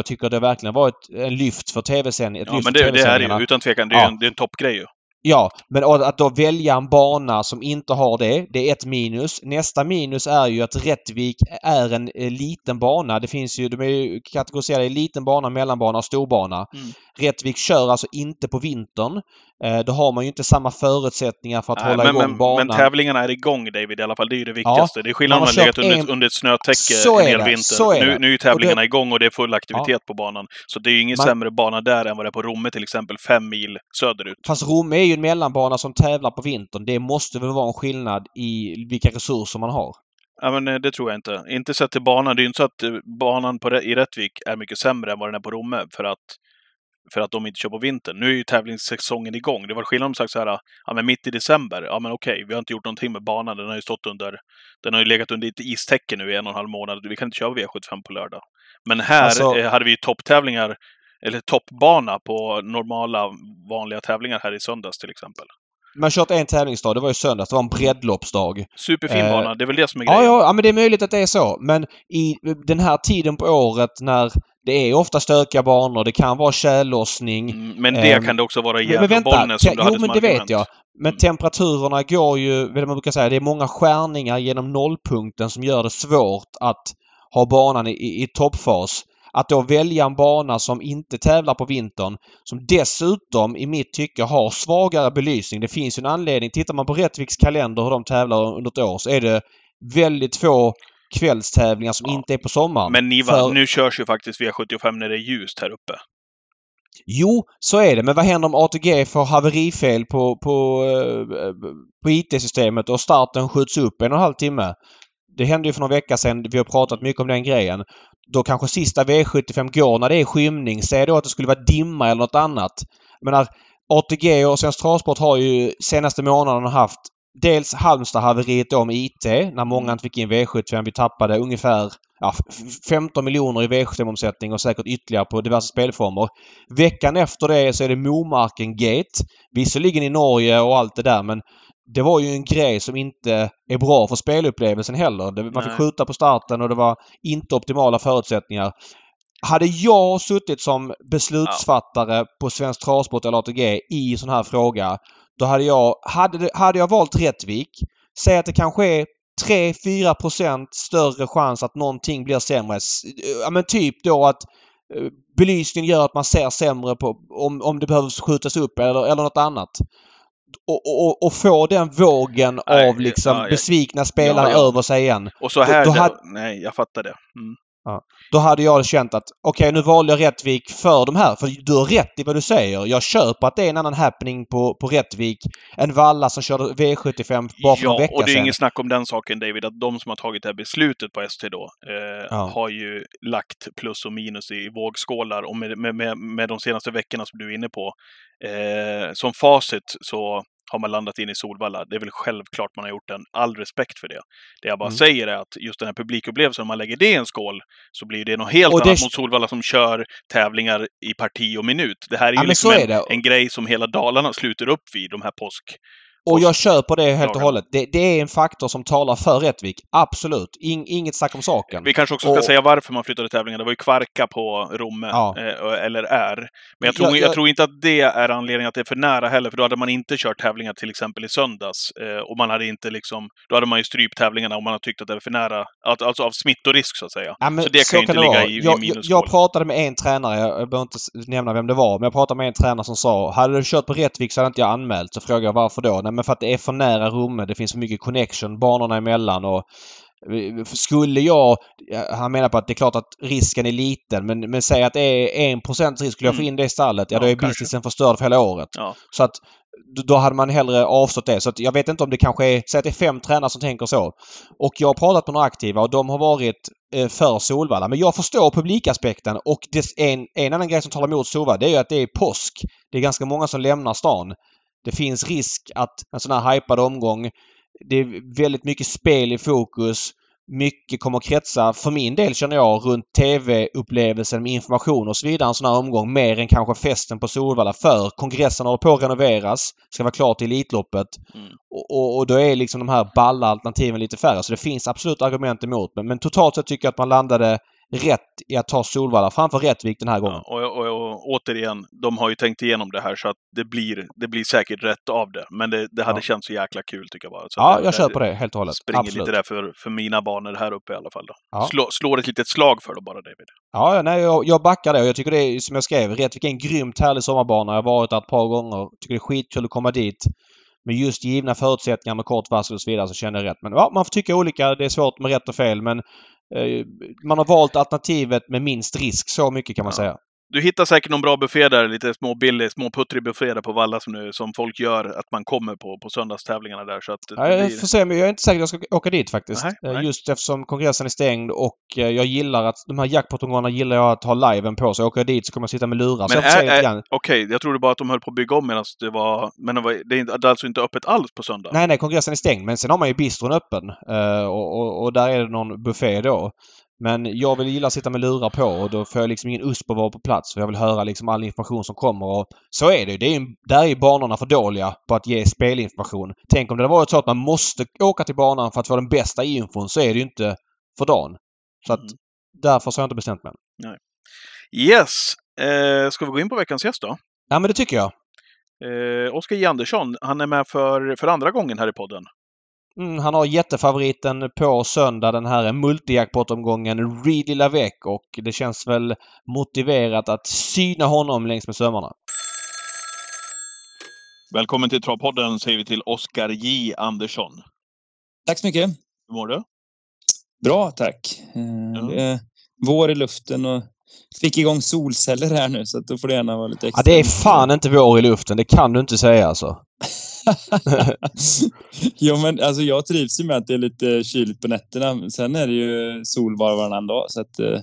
[SPEAKER 3] Ja, men
[SPEAKER 4] Ja. Ja, att då välja en bana som inte har det, det är ett minus. Nästa minus är ju att Rättvik är en eh, liten bana. Det finns ju, de är ju kategoriserade i liten bana, mellanbana och storbana.
[SPEAKER 3] Mm.
[SPEAKER 4] Rättvik kör alltså inte på vintern. Eh, då har man ju inte samma förutsättningar för att
[SPEAKER 3] Nej,
[SPEAKER 4] hålla
[SPEAKER 3] men,
[SPEAKER 4] igång
[SPEAKER 3] men,
[SPEAKER 4] banan.
[SPEAKER 3] men tävlingarna är igång David i alla fall. Det är ju det viktigaste. det är skillnad om
[SPEAKER 4] man har
[SPEAKER 3] legat under,
[SPEAKER 4] en-
[SPEAKER 3] under ett snötäcke en hel
[SPEAKER 4] det,
[SPEAKER 3] vinter. nu, nu är tävlingarna
[SPEAKER 4] det-
[SPEAKER 3] igång och det är full aktivitet på banan. Så det är ju ingen
[SPEAKER 4] Man-
[SPEAKER 3] sämre bana där än vad det är på Romme till exempel, fem mil söderut.
[SPEAKER 4] Fast Romme är ju en mellanbana som tävlar på vintern. Det måste väl vara en skillnad i vilka resurser man har.
[SPEAKER 3] Ja, men eh, det tror jag inte. Inte sett till banan. Det är ju inte så att eh, banan på, i Rättvik är mycket sämre än vad den är på Romme för att, för att de inte kör på vintern. Nu är ju tävlingssäsongen igång. Det var skillnad om sagt så här, ja men mitt i december, ja men okej, vi har inte gjort någonting med banan. Den har ju stått under, den har ju legat under ett istäcke nu i en och en halv månad. Vi kan inte köra V75 på lördag. Men här
[SPEAKER 4] Alltså-
[SPEAKER 3] eh, hade vi ju topptävlingar, eller toppbana på normala, vanliga tävlingar här i söndags till exempel.
[SPEAKER 4] Man kört en tävlingsdag. Det var ju söndags. Det var en breddloppsdag.
[SPEAKER 3] Superfin
[SPEAKER 4] Eh,
[SPEAKER 3] bana, det är väl det som är
[SPEAKER 4] Ja,
[SPEAKER 3] grejen.
[SPEAKER 4] ja, ja, men det är möjligt att det är så. Men i den här tiden på året när det är ofta stökiga banor, det kan vara tjällossning.
[SPEAKER 3] Mm, Men det
[SPEAKER 4] Ehm,
[SPEAKER 3] kan det också vara i
[SPEAKER 4] vänta!
[SPEAKER 3] Gävle-Bollnäs som du
[SPEAKER 4] jo,
[SPEAKER 3] hade som
[SPEAKER 4] men det
[SPEAKER 3] argument.
[SPEAKER 4] vet jag. Men
[SPEAKER 3] Mm.
[SPEAKER 4] temperaturerna går ju, vad man brukar säga, det är många skärningar genom nollpunkten som gör det svårt att ha banan i, i, i toppfas. Att då välja en bana som inte tävlar på vintern, som dessutom i mitt tycke har svagare belysning. Det finns ju en anledning. Tittar man på Rättviks kalender hur de tävlar under ett år så är det väldigt få kvällstävlingar som
[SPEAKER 3] Ja.
[SPEAKER 4] inte är på sommaren.
[SPEAKER 3] Men Niva,
[SPEAKER 4] För-
[SPEAKER 3] nu körs ju faktiskt V75 när det är ljust här uppe.
[SPEAKER 4] Jo, så är det. Men vad händer om ATG får haverifel på, på, eh, på IT-systemet och starten skjuts upp en och en halv timme? Det hände ju för några veckor sedan. Vi har pratat mycket om den grejen. Då kanske sista V75 går när det är skymning. Säg då att det skulle vara dimma eller något annat. Jag menar, ATG och Svensk Travsport har ju senaste månaderna haft dels Halmstad-haveriet då med IT när många inte fick in V75. Vi tappade ungefär ja, 15 miljoner i V75-omsättning och säkert ytterligare på diverse spelformer. Veckan efter det så är det Momarken Gate. Visserligen i Norge och allt det där men det var ju en grej som inte är bra för spelupplevelsen heller. Man fick
[SPEAKER 3] Nej.
[SPEAKER 4] skjuta på starten och det var inte optimala förutsättningar. Hade jag suttit som beslutsfattare på Svensk Travsport eller ATG i sån här fråga då hade jag, hade, hade jag valt Rättvik, säg att det kanske är 3-4 procent större chans att någonting blir sämre. Ja men typ då att eh, belysningen gör att man ser sämre på om, om det behöver skjutas upp eller, eller något annat. Och, och, och få den vågen
[SPEAKER 3] Nej,
[SPEAKER 4] av liksom
[SPEAKER 3] ja, ja.
[SPEAKER 4] besvikna spelare
[SPEAKER 3] Ja, ja.
[SPEAKER 4] över sig igen.
[SPEAKER 3] Och så här...
[SPEAKER 4] då
[SPEAKER 3] det-
[SPEAKER 4] hade-
[SPEAKER 3] Nej, jag fattar det. Mm.
[SPEAKER 4] Då hade jag känt att okej nu valde jag Rättvik för de här. För du har rätt i vad du säger. Jag köper att det är en annan happening på, på Rättvik än Valla som körde V75 bara för
[SPEAKER 3] Ja,
[SPEAKER 4] någon vecka
[SPEAKER 3] och det är
[SPEAKER 4] sedan.
[SPEAKER 3] inget snack om den saken David, att de som har tagit det här beslutet på ST då, eh,
[SPEAKER 4] Ja.
[SPEAKER 3] har ju lagt plus och minus i vågskålar. Och med, med, med, med de senaste veckorna som du är inne på, eh, som facit så har man landat in i Solvalla. Det är väl självklart man har gjort den. All respekt för det. Det jag bara
[SPEAKER 4] Mm.
[SPEAKER 3] säger är att just den här publikupplevelsen, om man lägger det i en skål, så blir det något helt
[SPEAKER 4] Och det-
[SPEAKER 3] annat mot Solvalla som kör tävlingar i parti och minut. Det här är ju
[SPEAKER 4] Ja, men
[SPEAKER 3] liksom
[SPEAKER 4] är
[SPEAKER 3] en,
[SPEAKER 4] det.
[SPEAKER 3] en grej som hela Dalarna sluter upp vid, de här påsk...
[SPEAKER 4] Och jag köper det helt och hållet. Det, det är en faktor som talar för Rättvik. Absolut. In, inget snack om saken.
[SPEAKER 3] Vi kanske också ska
[SPEAKER 4] Och-
[SPEAKER 3] säga varför man flyttade tävlingen. Det var ju Kvarka på Romme,
[SPEAKER 4] Ja.
[SPEAKER 3] eh, eller är. Men jag tror,
[SPEAKER 4] Jag-
[SPEAKER 3] jag,
[SPEAKER 4] jag-
[SPEAKER 3] tror inte att det är anledningen att det är för nära heller, för då hade man inte kört tävlingar till exempel i söndags. Eh, och man hade inte liksom, då hade man ju strypt tävlingarna om man har tyckt att det var för nära, alltså av smittorisk så att säga.
[SPEAKER 4] Ja,
[SPEAKER 3] så det kan ju inte ligga
[SPEAKER 4] vara.
[SPEAKER 3] i,
[SPEAKER 4] jag,
[SPEAKER 3] i
[SPEAKER 4] jag, pratade med en tränare, jag, behöver inte nämna vem det var, men jag pratade med en tränare som sa hade du kört på Rättvik så hade inte jag anmält. Så frågade jag varför då? Nej men för att det är för nära Romme. Det finns för mycket connection banorna emellan och Skulle jag... Han menar på att det är klart att risken är liten men, men säg att det är 1% risk. Skulle jag få
[SPEAKER 3] Mm.
[SPEAKER 4] in det i stallet, ja,
[SPEAKER 3] Ja,
[SPEAKER 4] då är
[SPEAKER 3] kanske.
[SPEAKER 4] businessen förstörd för hela året.
[SPEAKER 3] Ja.
[SPEAKER 4] Så att då hade man hellre avstått det. Så att jag vet inte om det kanske är... Säg att det är fem tränare som tänker så. Och jag har pratat med några aktiva och de har varit eh, för Solvalla. Men jag förstår publikaspekten och en, en annan grej som talar emot Solvalla det är ju att det är påsk. Det är ganska många som lämnar stan. Det finns risk att en sån här hypad omgång det är väldigt mycket spel i fokus. Mycket kommer att kretsa, för min del känner jag, runt TV-upplevelsen med information och så vidare en sån här omgång. Mer än kanske festen på Solvalla. För kongressen håller på att renoveras. Ska vara klart till Elitloppet.
[SPEAKER 3] Mm.
[SPEAKER 4] Och, och, och då är liksom de här balla alternativen lite färre. Så det finns absolut argument emot. Men, men totalt sett tycker jag att man landade rätt i att ta Solvalla framför Rättvik den här gången.
[SPEAKER 3] Ja, och, och, och återigen, de har ju tänkt igenom det här så att det blir, det blir säkert rätt av det. Men det, det hade
[SPEAKER 4] Ja.
[SPEAKER 3] känts så jäkla kul tycker jag bara. Så
[SPEAKER 4] Ja, jag kör på det helt och hållet.
[SPEAKER 3] Springer
[SPEAKER 4] Absolut.
[SPEAKER 3] lite där för, för mina banor här uppe i alla fall. Då.
[SPEAKER 4] Ja.
[SPEAKER 3] Slå, slår ett litet slag för dem bara David.
[SPEAKER 4] Ja, nej, jag, jag backar det jag tycker det är som jag skrev. Rättvik är en grymt härlig sommarbana. Jag har varit där ett par gånger. Tycker det är skitkul att komma dit. Men just givna förutsättningar med kort varsel och så vidare så känner jag rätt. Men ja, man får tycka olika. Det är svårt med rätt och fel men man har valt alternativet med minst risk. Så mycket kan man säga.
[SPEAKER 3] Du hittar säkert någon bra buffé där, lite små billig, små puttrig buffé där på Valla som, nu, som folk gör, att man kommer på, på söndagstävlingarna där. Så att
[SPEAKER 4] Ja, jag
[SPEAKER 3] blir...
[SPEAKER 4] får se, men jag är inte säker att jag ska åka dit faktiskt.
[SPEAKER 3] Nej,
[SPEAKER 4] Eh,
[SPEAKER 3] nej.
[SPEAKER 4] Just eftersom kongressen är stängd och eh, jag gillar att de här jackpot-omgångarna gillar jag att ha liven på. Så åker jag dit så kommer jag sitta med lurar.
[SPEAKER 3] Men. Okej, jag trodde bara att de höll på att bygga om medan det var... Men det, var, det är inte- det är alltså inte öppet alls på söndag?
[SPEAKER 4] Nej, nej, kongressen är stängd. Men sen har man ju bistron öppen. Eh, och, och, och där är det någon buffé då. Men jag vill gilla att sitta med lurar på och då får jag liksom ingen USP att vara på plats. För jag vill höra liksom all information som kommer. Och så är det ju. Det är ju. Där är ju banorna för dåliga på att ge spelinformation. Tänk om det varit så att man måste åka till banan för att få den bästa infon så är det ju inte för dagen. Så att
[SPEAKER 3] Mm.
[SPEAKER 4] därför så har jag inte bestämt mig.
[SPEAKER 3] Yes! Eh, ska vi gå in på veckans gäst då?
[SPEAKER 4] Ja, men det tycker jag.
[SPEAKER 3] Eh, Oskar J. Andersson, han är med för, för andra gången här i podden.
[SPEAKER 4] Mm, han har jättefavoriten på söndag den här multijackpot-omgången Reedy Lavec och det känns väl motiverat att syna honom längs med sömmarna.
[SPEAKER 1] Välkommen till Travpodden säger vi till Oskar J. Andersson.
[SPEAKER 2] Tack så mycket.
[SPEAKER 1] Hur mår du?
[SPEAKER 2] Bra, tack.
[SPEAKER 1] Ja.
[SPEAKER 2] Det är vår i luften och fick igång solceller här nu så att då får det gärna vara lite
[SPEAKER 4] Ja,
[SPEAKER 2] extra.
[SPEAKER 4] det är fan inte vår i luften. Det kan du inte säga alltså.
[SPEAKER 2] jo, men alltså jag trivs ju med att det är lite kyligt på nätterna. Sen är det ju sol var och varannan dag så att eh,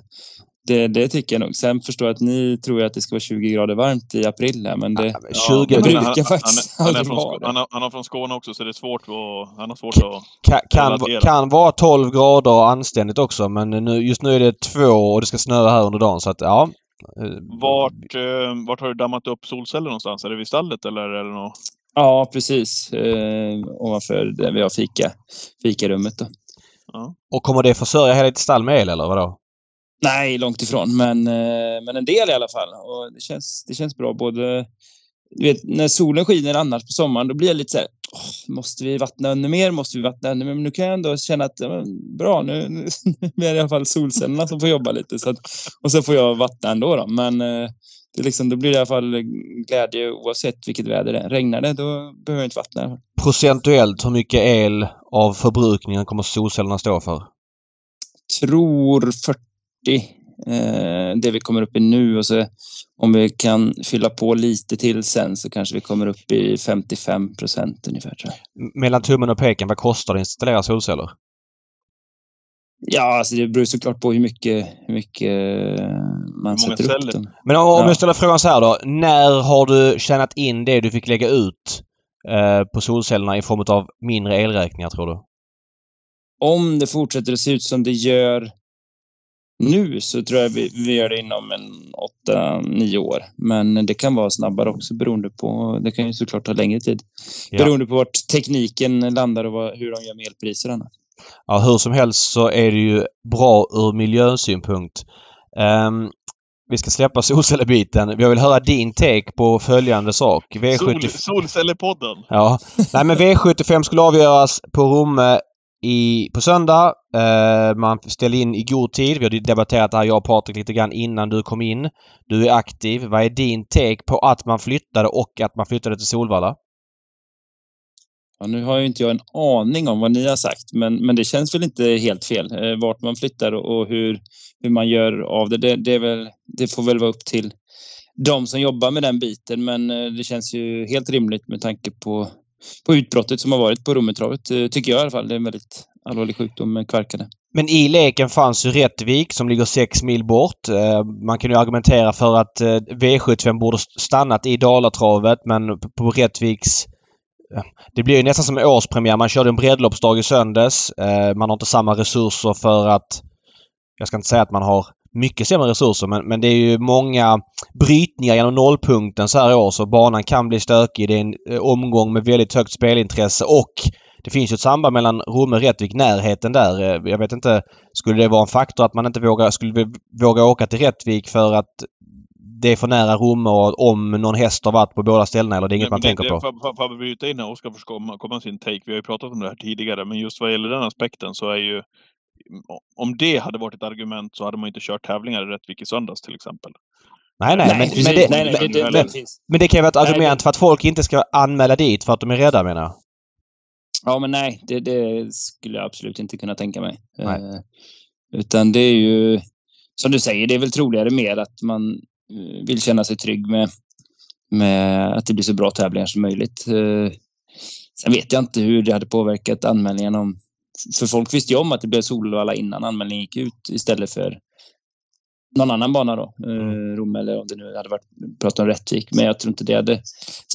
[SPEAKER 2] det, det tycker jag nog. Sen förstår jag att ni tror att det ska vara 20 grader varmt i april här, men det...
[SPEAKER 4] Ja, men 20
[SPEAKER 2] det
[SPEAKER 1] men
[SPEAKER 2] brukar
[SPEAKER 1] han,
[SPEAKER 2] faktiskt
[SPEAKER 1] han, han, är från,
[SPEAKER 2] vara
[SPEAKER 1] han, har, han har från Skåne också så det är svårt att, han har svårt att...
[SPEAKER 4] kan, kan, vara 12 grader och anständigt också men nu, just nu är det två och det ska snöa här under dagen så att ja.
[SPEAKER 1] Vart, eh, vart har du dammat upp solceller någonstans? Är det vid stallet eller är det något?
[SPEAKER 2] Ja, precis. Eh, ovanför där vi har fika, fikarummet då.
[SPEAKER 4] Och kommer det försörja hela ditt stall med el eller vadå?
[SPEAKER 2] Nej, långt ifrån, men, eh, men en del i alla fall. Och det, känns, det känns bra. Både, du vet, när solen skiner annars på sommaren, då blir jag lite så här, "Åh, måste vi vattna ännu mer? Måste vi vattna ännu mer? Men nu kan jag ändå känna att, ja, bra, nu, nu är det i alla fall solcellerna som får jobba lite. Så att, och så får jag vattna ändå då. Men eh, det liksom, då blir det i alla fall glädje oavsett vilket väder det är. Regnar det, då behöver jag inte vattna.
[SPEAKER 4] Procentuellt hur mycket el av förbrukningen kommer solcellerna stå för?
[SPEAKER 2] tror 40 eh, det vi kommer upp i nu och så om vi kan fylla på lite till sen så kanske vi kommer upp i 55 procent ungefär tror jag.
[SPEAKER 4] Mellan tummen och peken, vad kostar det att installera solceller?
[SPEAKER 2] Ja, alltså det beror såklart på hur mycket, hur mycket eh, man
[SPEAKER 1] Hur
[SPEAKER 2] sätter upp dem.
[SPEAKER 4] Men om, om
[SPEAKER 2] Ja.
[SPEAKER 4] jag ställer frågan så här då. När har du tjänat in det du fick lägga ut eh, på solcellerna i form av mindre elräkningar tror du?
[SPEAKER 2] Om det fortsätter att se ut som det gör nu så tror jag vi, vi gör det inom en 8-9 år. Men det kan vara snabbare också beroende på, det kan ju såklart ta längre tid.
[SPEAKER 4] Ja.
[SPEAKER 2] Beroende på vart tekniken landar och vad, hur de gör med elpriser och annat.
[SPEAKER 4] Ja, hur som helst så är det ju bra ur miljösynpunkt. Ehm, vi ska släppa solcellerbiten. Jag vill höra din take på följande sak.
[SPEAKER 1] Sol,
[SPEAKER 4] V75...
[SPEAKER 1] solcellerpodden!
[SPEAKER 4] Ja. Nej men V75 skulle avgöras på Romme i, på söndag. Eh, man ställer in i god tid. Vi har debatterat det här jag och Patrik lite grann innan du kom in. Du är aktiv. Vad är din take på att man flyttade och att man flyttade till Solvalla?
[SPEAKER 2] Ja, nu har ju inte jag en aning om vad ni har sagt, men, men det känns väl inte helt fel. Eh, vart man flyttar och, och hur, hur man gör av det, det, det, är väl, det får väl vara upp till de som jobbar med den biten. Men eh, det känns ju helt rimligt med tanke på, på utbrottet som har varit på Rommetravet, eh, tycker jag i alla fall. Det är en väldigt allvarlig sjukdom med kvarkade.
[SPEAKER 4] Men i leken fanns ju Rättvik som ligger sex mil bort. Eh, man kan ju argumentera för att eh, V75 borde stannat i Dalatravet men på Rättviks... Det blir ju nästan som årspremiär. Man körde en bredloppsdag i söndags. Man har inte samma resurser för att... Jag ska inte säga att man har mycket sämre resurser men, men det är ju många brytningar genom nollpunkten så här år så banan kan bli stökig. Det är en eh, omgång med väldigt högt spelintresse och det finns ju ett samband mellan Romme och Rättvik, närheten där. Eh, Jag vet inte, skulle det vara en faktor att man inte vågar, skulle våga åka till Rättvik för att det är för nära Romme och om någon häst har varit på båda ställena eller det är inget
[SPEAKER 1] Nej,
[SPEAKER 4] man
[SPEAKER 1] men
[SPEAKER 4] tänker
[SPEAKER 1] det,
[SPEAKER 4] på?
[SPEAKER 1] det, får jag bryta in här? Oskar får komma, komma sin take. Vi har ju pratat om det här tidigare, men just vad gäller den aspekten så är ju om det hade varit ett argument så hade man inte kört tävlingar i Rättvik i söndags till exempel.
[SPEAKER 4] Nej, nej, men,
[SPEAKER 2] precis.
[SPEAKER 4] men, det,
[SPEAKER 2] nej, nej,
[SPEAKER 1] men-
[SPEAKER 2] det, det,
[SPEAKER 1] men-
[SPEAKER 2] precis.
[SPEAKER 4] men det kan ju vara ett argument för att folk inte ska anmäla dit för att de är rädda menar jag.
[SPEAKER 2] Ja, men nej, det, det skulle jag absolut inte kunna tänka mig. Eh, utan det är ju, som du säger, det är väl troligare mer att man eh, vill känna sig trygg med, med att det blir så bra tävlingar som möjligt. Eh, sen vet jag inte hur det hade påverkat anmälningen om... För folk visste ju om att det blev Solvalla innan anmälningen gick ut istället för någon annan bana då. Eh, Rom eller om det nu hade varit pratat om Rättvik. Men jag tror inte det hade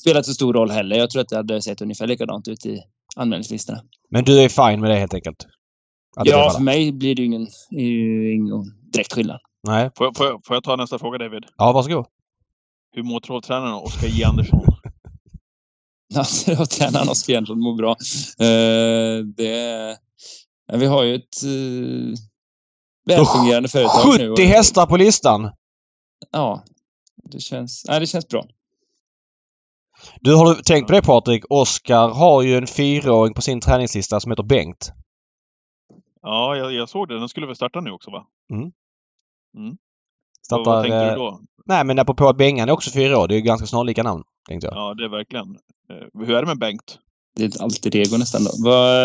[SPEAKER 2] spelat så stor roll heller. Jag tror att det hade sett ungefär likadant ut i anmälningslistorna.
[SPEAKER 4] Men du är fine med det helt enkelt? Att
[SPEAKER 2] Ja, för mig blir det ju ingen, ingen direkt skillnad.
[SPEAKER 4] Nej.
[SPEAKER 1] Får jag, får, jag, får jag ta nästa fråga David?
[SPEAKER 4] Ja, varsågod.
[SPEAKER 1] Hur mår travtränaren Oskar J Andersson?
[SPEAKER 2] Alltså, tränaren Oskar Jensson mår bra. Eh, det, ja, vi har ju ett uh, välfungerande företag nu.
[SPEAKER 4] 70 hästar på listan!
[SPEAKER 2] Ja, det känns, nej, det känns bra.
[SPEAKER 4] Du, har du tänkt på det Patrik? Oskar har ju en fyraåring på sin träningslista som heter Bengt.
[SPEAKER 1] Ja, jag, jag såg det. Den skulle väl starta nu också va?
[SPEAKER 4] Mm.
[SPEAKER 1] Mm.
[SPEAKER 4] Startar,
[SPEAKER 1] vad, tänkte
[SPEAKER 4] eh,
[SPEAKER 1] du då?
[SPEAKER 4] Nej, men apropå att Bengan är också fyra år. Det är ju ganska snarlika namn, tänkte jag.
[SPEAKER 1] Ja, det är verkligen. Eh, hur är det med Bengt?
[SPEAKER 2] Det är ett alter ego nästan. Då.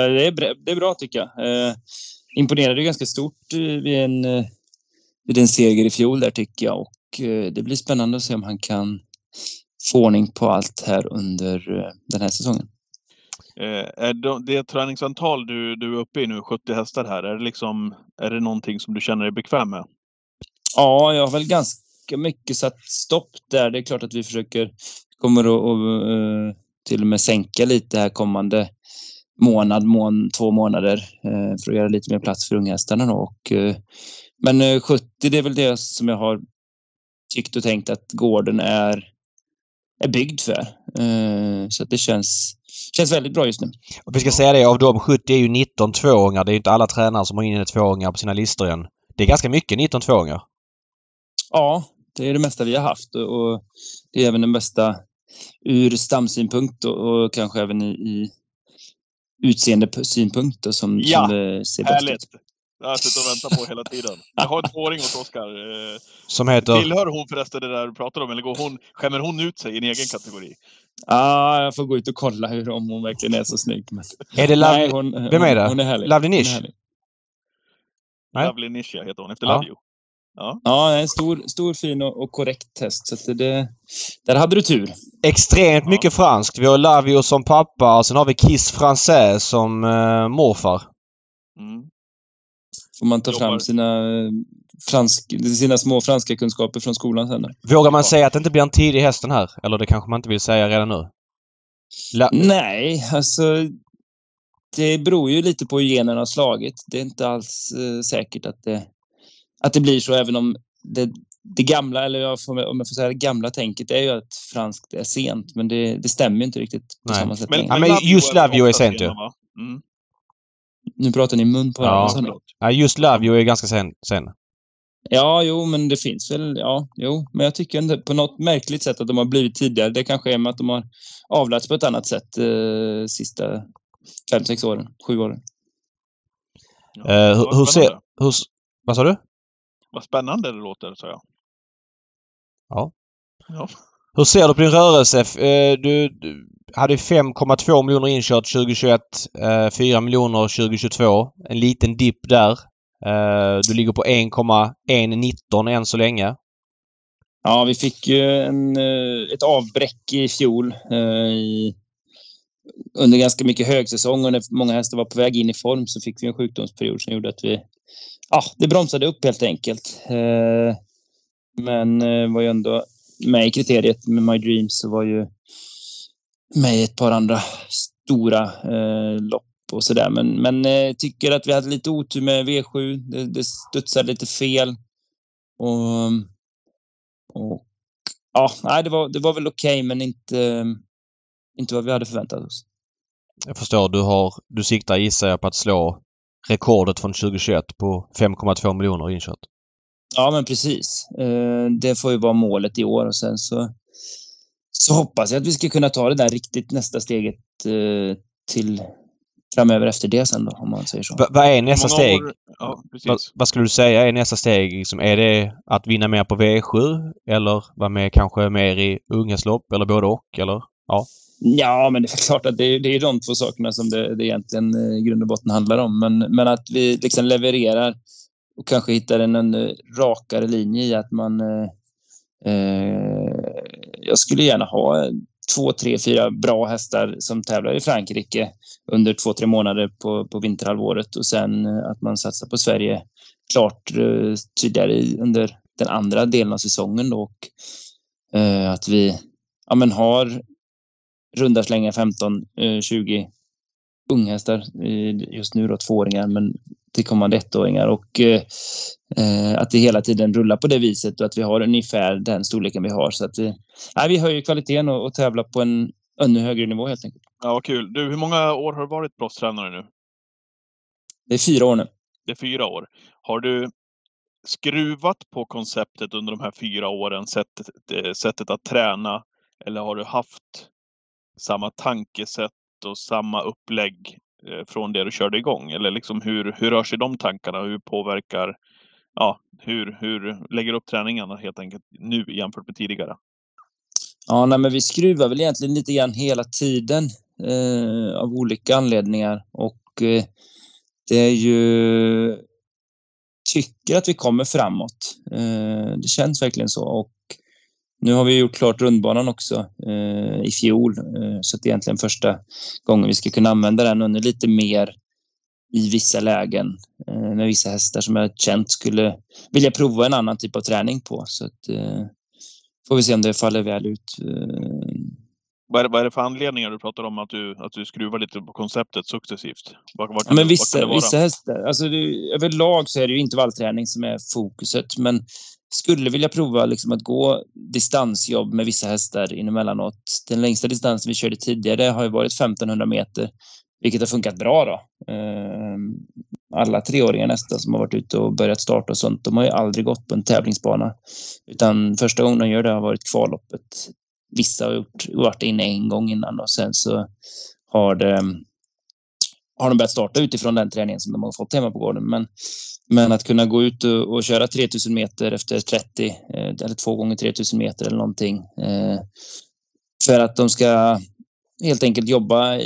[SPEAKER 2] Det är, bra- det är bra tycker jag. Eh, imponerade ganska stort eh, vid en, eh, vid en seger i fjol där tycker jag. Och eh, det blir spännande att se om han kan få ordning på allt här under den här säsongen.
[SPEAKER 1] Är det, träningsantal du, du är uppe i nu, 70 hästar här, är det, liksom, är det någonting som du känner dig bekväm med?
[SPEAKER 2] Ja, jag har väl ganska mycket satt stopp där. Det är klart att vi försöker, kommer att till och med sänka lite här kommande månad, mån, två månader eh, för att göra lite mer plats för unghästarna. Då. Och, eh, men eh, 70, det är väl det som jag har tyckt och tänkt att gården är, är byggd för. Eh, så det känns, känns väldigt bra just nu.
[SPEAKER 4] Och vi ska säga det, av de 70 är ju 19 tvååringar. Det är ju inte alla tränare som har in tvååringar på sina listor än. Det är ganska mycket 19 tvååringar.
[SPEAKER 2] Ja, det är det mesta vi har haft och det är även den bästa ur stamsynpunkt och, och kanske även i, i utseendesynpunkt då, som,
[SPEAKER 1] Ja,
[SPEAKER 2] som det ser bäst
[SPEAKER 1] Härligt!
[SPEAKER 2] ut.
[SPEAKER 1] Det har jag suttit och väntat på hela tiden. Jag har en tvååring hos Oskar. Eh,
[SPEAKER 4] Som heter...
[SPEAKER 1] Tillhör hon förresten det där du pratar om, eller går hon, skämmer hon ut sig i en egen kategori?
[SPEAKER 2] Ja, jag får gå ut och kolla hur, om hon verkligen är så snygg. Men,
[SPEAKER 4] Är det
[SPEAKER 2] nej,
[SPEAKER 4] Love...
[SPEAKER 2] hon,
[SPEAKER 4] Vem är det?
[SPEAKER 2] Hon är härlig.
[SPEAKER 4] Lovely. Nej.
[SPEAKER 1] Lovely Nisha heter hon, efter
[SPEAKER 4] Ja.
[SPEAKER 1] Love You.
[SPEAKER 2] Ja, en stor, stor fin och, och korrekt test. Så det- där hade du tur.
[SPEAKER 4] Extremt
[SPEAKER 1] Ja.
[SPEAKER 4] mycket franskt. Vi har Lavio som pappa och sen har vi Kiss Français som uh, morfar.
[SPEAKER 1] Mm.
[SPEAKER 2] Får man ta
[SPEAKER 1] Jobbar.
[SPEAKER 2] fram sina, eh, fransk, sina små franska kunskaper från skolan sen.
[SPEAKER 4] Vågar man
[SPEAKER 1] Ja.
[SPEAKER 4] säga att det inte blir en tidig häst den här? Eller det kanske man inte vill säga redan nu? La...
[SPEAKER 2] Nej, alltså det beror ju lite på hur generna har slagit. Det är inte alls eh, säkert att det, att det blir så, även om det, det gamla, eller jag får, om jag får säga det gamla tänket, är ju att franskt är sent, men det, det stämmer ju inte riktigt på
[SPEAKER 4] Nej.
[SPEAKER 2] samma sätt
[SPEAKER 1] Men,
[SPEAKER 2] längre.
[SPEAKER 4] Ja, men just Love You är sent ju.
[SPEAKER 1] Mm.
[SPEAKER 2] Nu pratar ni mun på varandra.
[SPEAKER 1] Ja,
[SPEAKER 2] Ja,
[SPEAKER 4] just Lavio är ganska sen. sen.
[SPEAKER 2] ja, jo, men det finns väl, ja, jo, men jag tycker ändå på något märkligt sätt att de har blivit tidigare. Det kanske är med att de har avlats på ett annat sätt eh, sista fem, sex åren, sju åren.
[SPEAKER 1] Ja.
[SPEAKER 4] Eh, hur- hur ser-. Hur... Vad sa du?
[SPEAKER 1] Vad spännande det låter, sa jag.
[SPEAKER 4] Ja.
[SPEAKER 1] Ja.
[SPEAKER 4] Hur ser du på din rörelse? Eh, Du, du, hade 5,2 miljoner inkört 2021. Eh, 4 miljoner 2022. En liten dipp där. Eh, du ligger på 1,119 än så länge.
[SPEAKER 2] Ja, vi fick ju en, eh, ett avbräck i fjol eh, i, under ganska mycket högsäsong och när många hästar var på väg in i form så fick vi en sjukdomsperiod som gjorde att vi... Ja, det bromsade upp helt enkelt. Eh, men eh, var ju ändå med i kriteriet med My Dreams så var ju med i ett par andra stora eh, lopp och sådär. Men, men tycker att vi hade lite otur med V7. Det, det studsade lite fel. Och, och ja, nej, det var, det var väl okej, okay, men inte, inte vad vi hade förväntat oss.
[SPEAKER 4] Jag förstår. Du, har, du siktar gissar jag på att slå rekordet från 2021 på 5,2 miljoner inkört.
[SPEAKER 2] Ja, men precis. Eh, det får ju vara målet i år och sen så, så hoppas jag att vi ska kunna ta det där riktigt nästa steget eh, till framöver efter det sen då, om man säger så.
[SPEAKER 4] vad är nästa steg? Ja, vad, skulle du säga är nästa steg? Liksom, är det att vinna mer på V7 eller vara med kanske mer i unghästlopp eller både och? Eller? Ja.
[SPEAKER 2] Ja, men det är klart att det är, det är de två sakerna som det, det egentligen eh, i grund och botten handlar om. Men, men att vi liksom levererar och kanske hittar en, en eh, rakare linje i att man... Eh, eh, jag skulle gärna ha två, tre, fyra bra hästar som tävlar i Frankrike under två, tre månader på, på vinterhalvåret och sen eh, att man satsar på Sverige klart eh, tydligare under den andra delen av säsongen då och eh, att vi ja, men har runda slänga 15, eh, 20 unghästar just nu då tvååringar men till kommande ettåringar och eh, eh, att det hela tiden rullar på det viset och att vi har ungefär den storleken vi har. Så att nej, vi höjer kvaliteten och, och tävlar på en ännu högre nivå helt enkelt.
[SPEAKER 1] Ja, vad kul. Du, hur många år har du varit proffstränare nu?
[SPEAKER 2] Det är fyra år nu.
[SPEAKER 1] Det är fyra år. Har du skruvat på konceptet under de här fyra åren, sättet, eh, sättet att träna? Eller har du haft samma tankesätt och samma upplägg eh, från det du körde igång? Eller liksom hur, hur rör sig de tankarna? Hur påverkar, ja, hur, hur lägger du upp träningarna helt enkelt nu jämfört med tidigare?
[SPEAKER 2] Ja, nej, men vi skruvar väl egentligen lite grann hela tiden eh, av olika anledningar och eh, det är ju tycker att vi kommer framåt. Eh, det känns verkligen så och nu har vi gjort klart rundbanan också eh, i fjol, eh, så det är egentligen första gången vi ska kunna använda den under lite mer i vissa lägen eh, med vissa hästar som jag känt skulle vilja prova en annan typ av träning på. Så att, eh, får vi se om det faller väl ut. Eh.
[SPEAKER 1] Vad är, det, vad är det för anledningar du pratar om att du, att du skruvar lite på konceptet successivt?
[SPEAKER 2] Var, var ja, men vissa, vissa hästar, alltså det, överlag så är det ju intervallträning som är fokuset, men skulle vilja prova liksom att gå distansjobb med vissa hästar inemellanåt. Den längsta distansen vi körde tidigare har ju varit 1500 meter, vilket har funkat bra då. Ehm, alla treåringar nästan som har varit ute och börjat starta och sånt, de har ju aldrig gått på en tävlingsbana. Utan första gången de gör det har varit kvalloppet. Vissa har gjort, varit inne en gång innan och sen så har det har de börjat starta utifrån den träningen som de har fått hemma på gården. Men, men att kunna gå ut och, och köra 3000 meter efter 30 eh, eller två gånger 3000 meter eller någonting. Eh, för att de ska helt enkelt jobba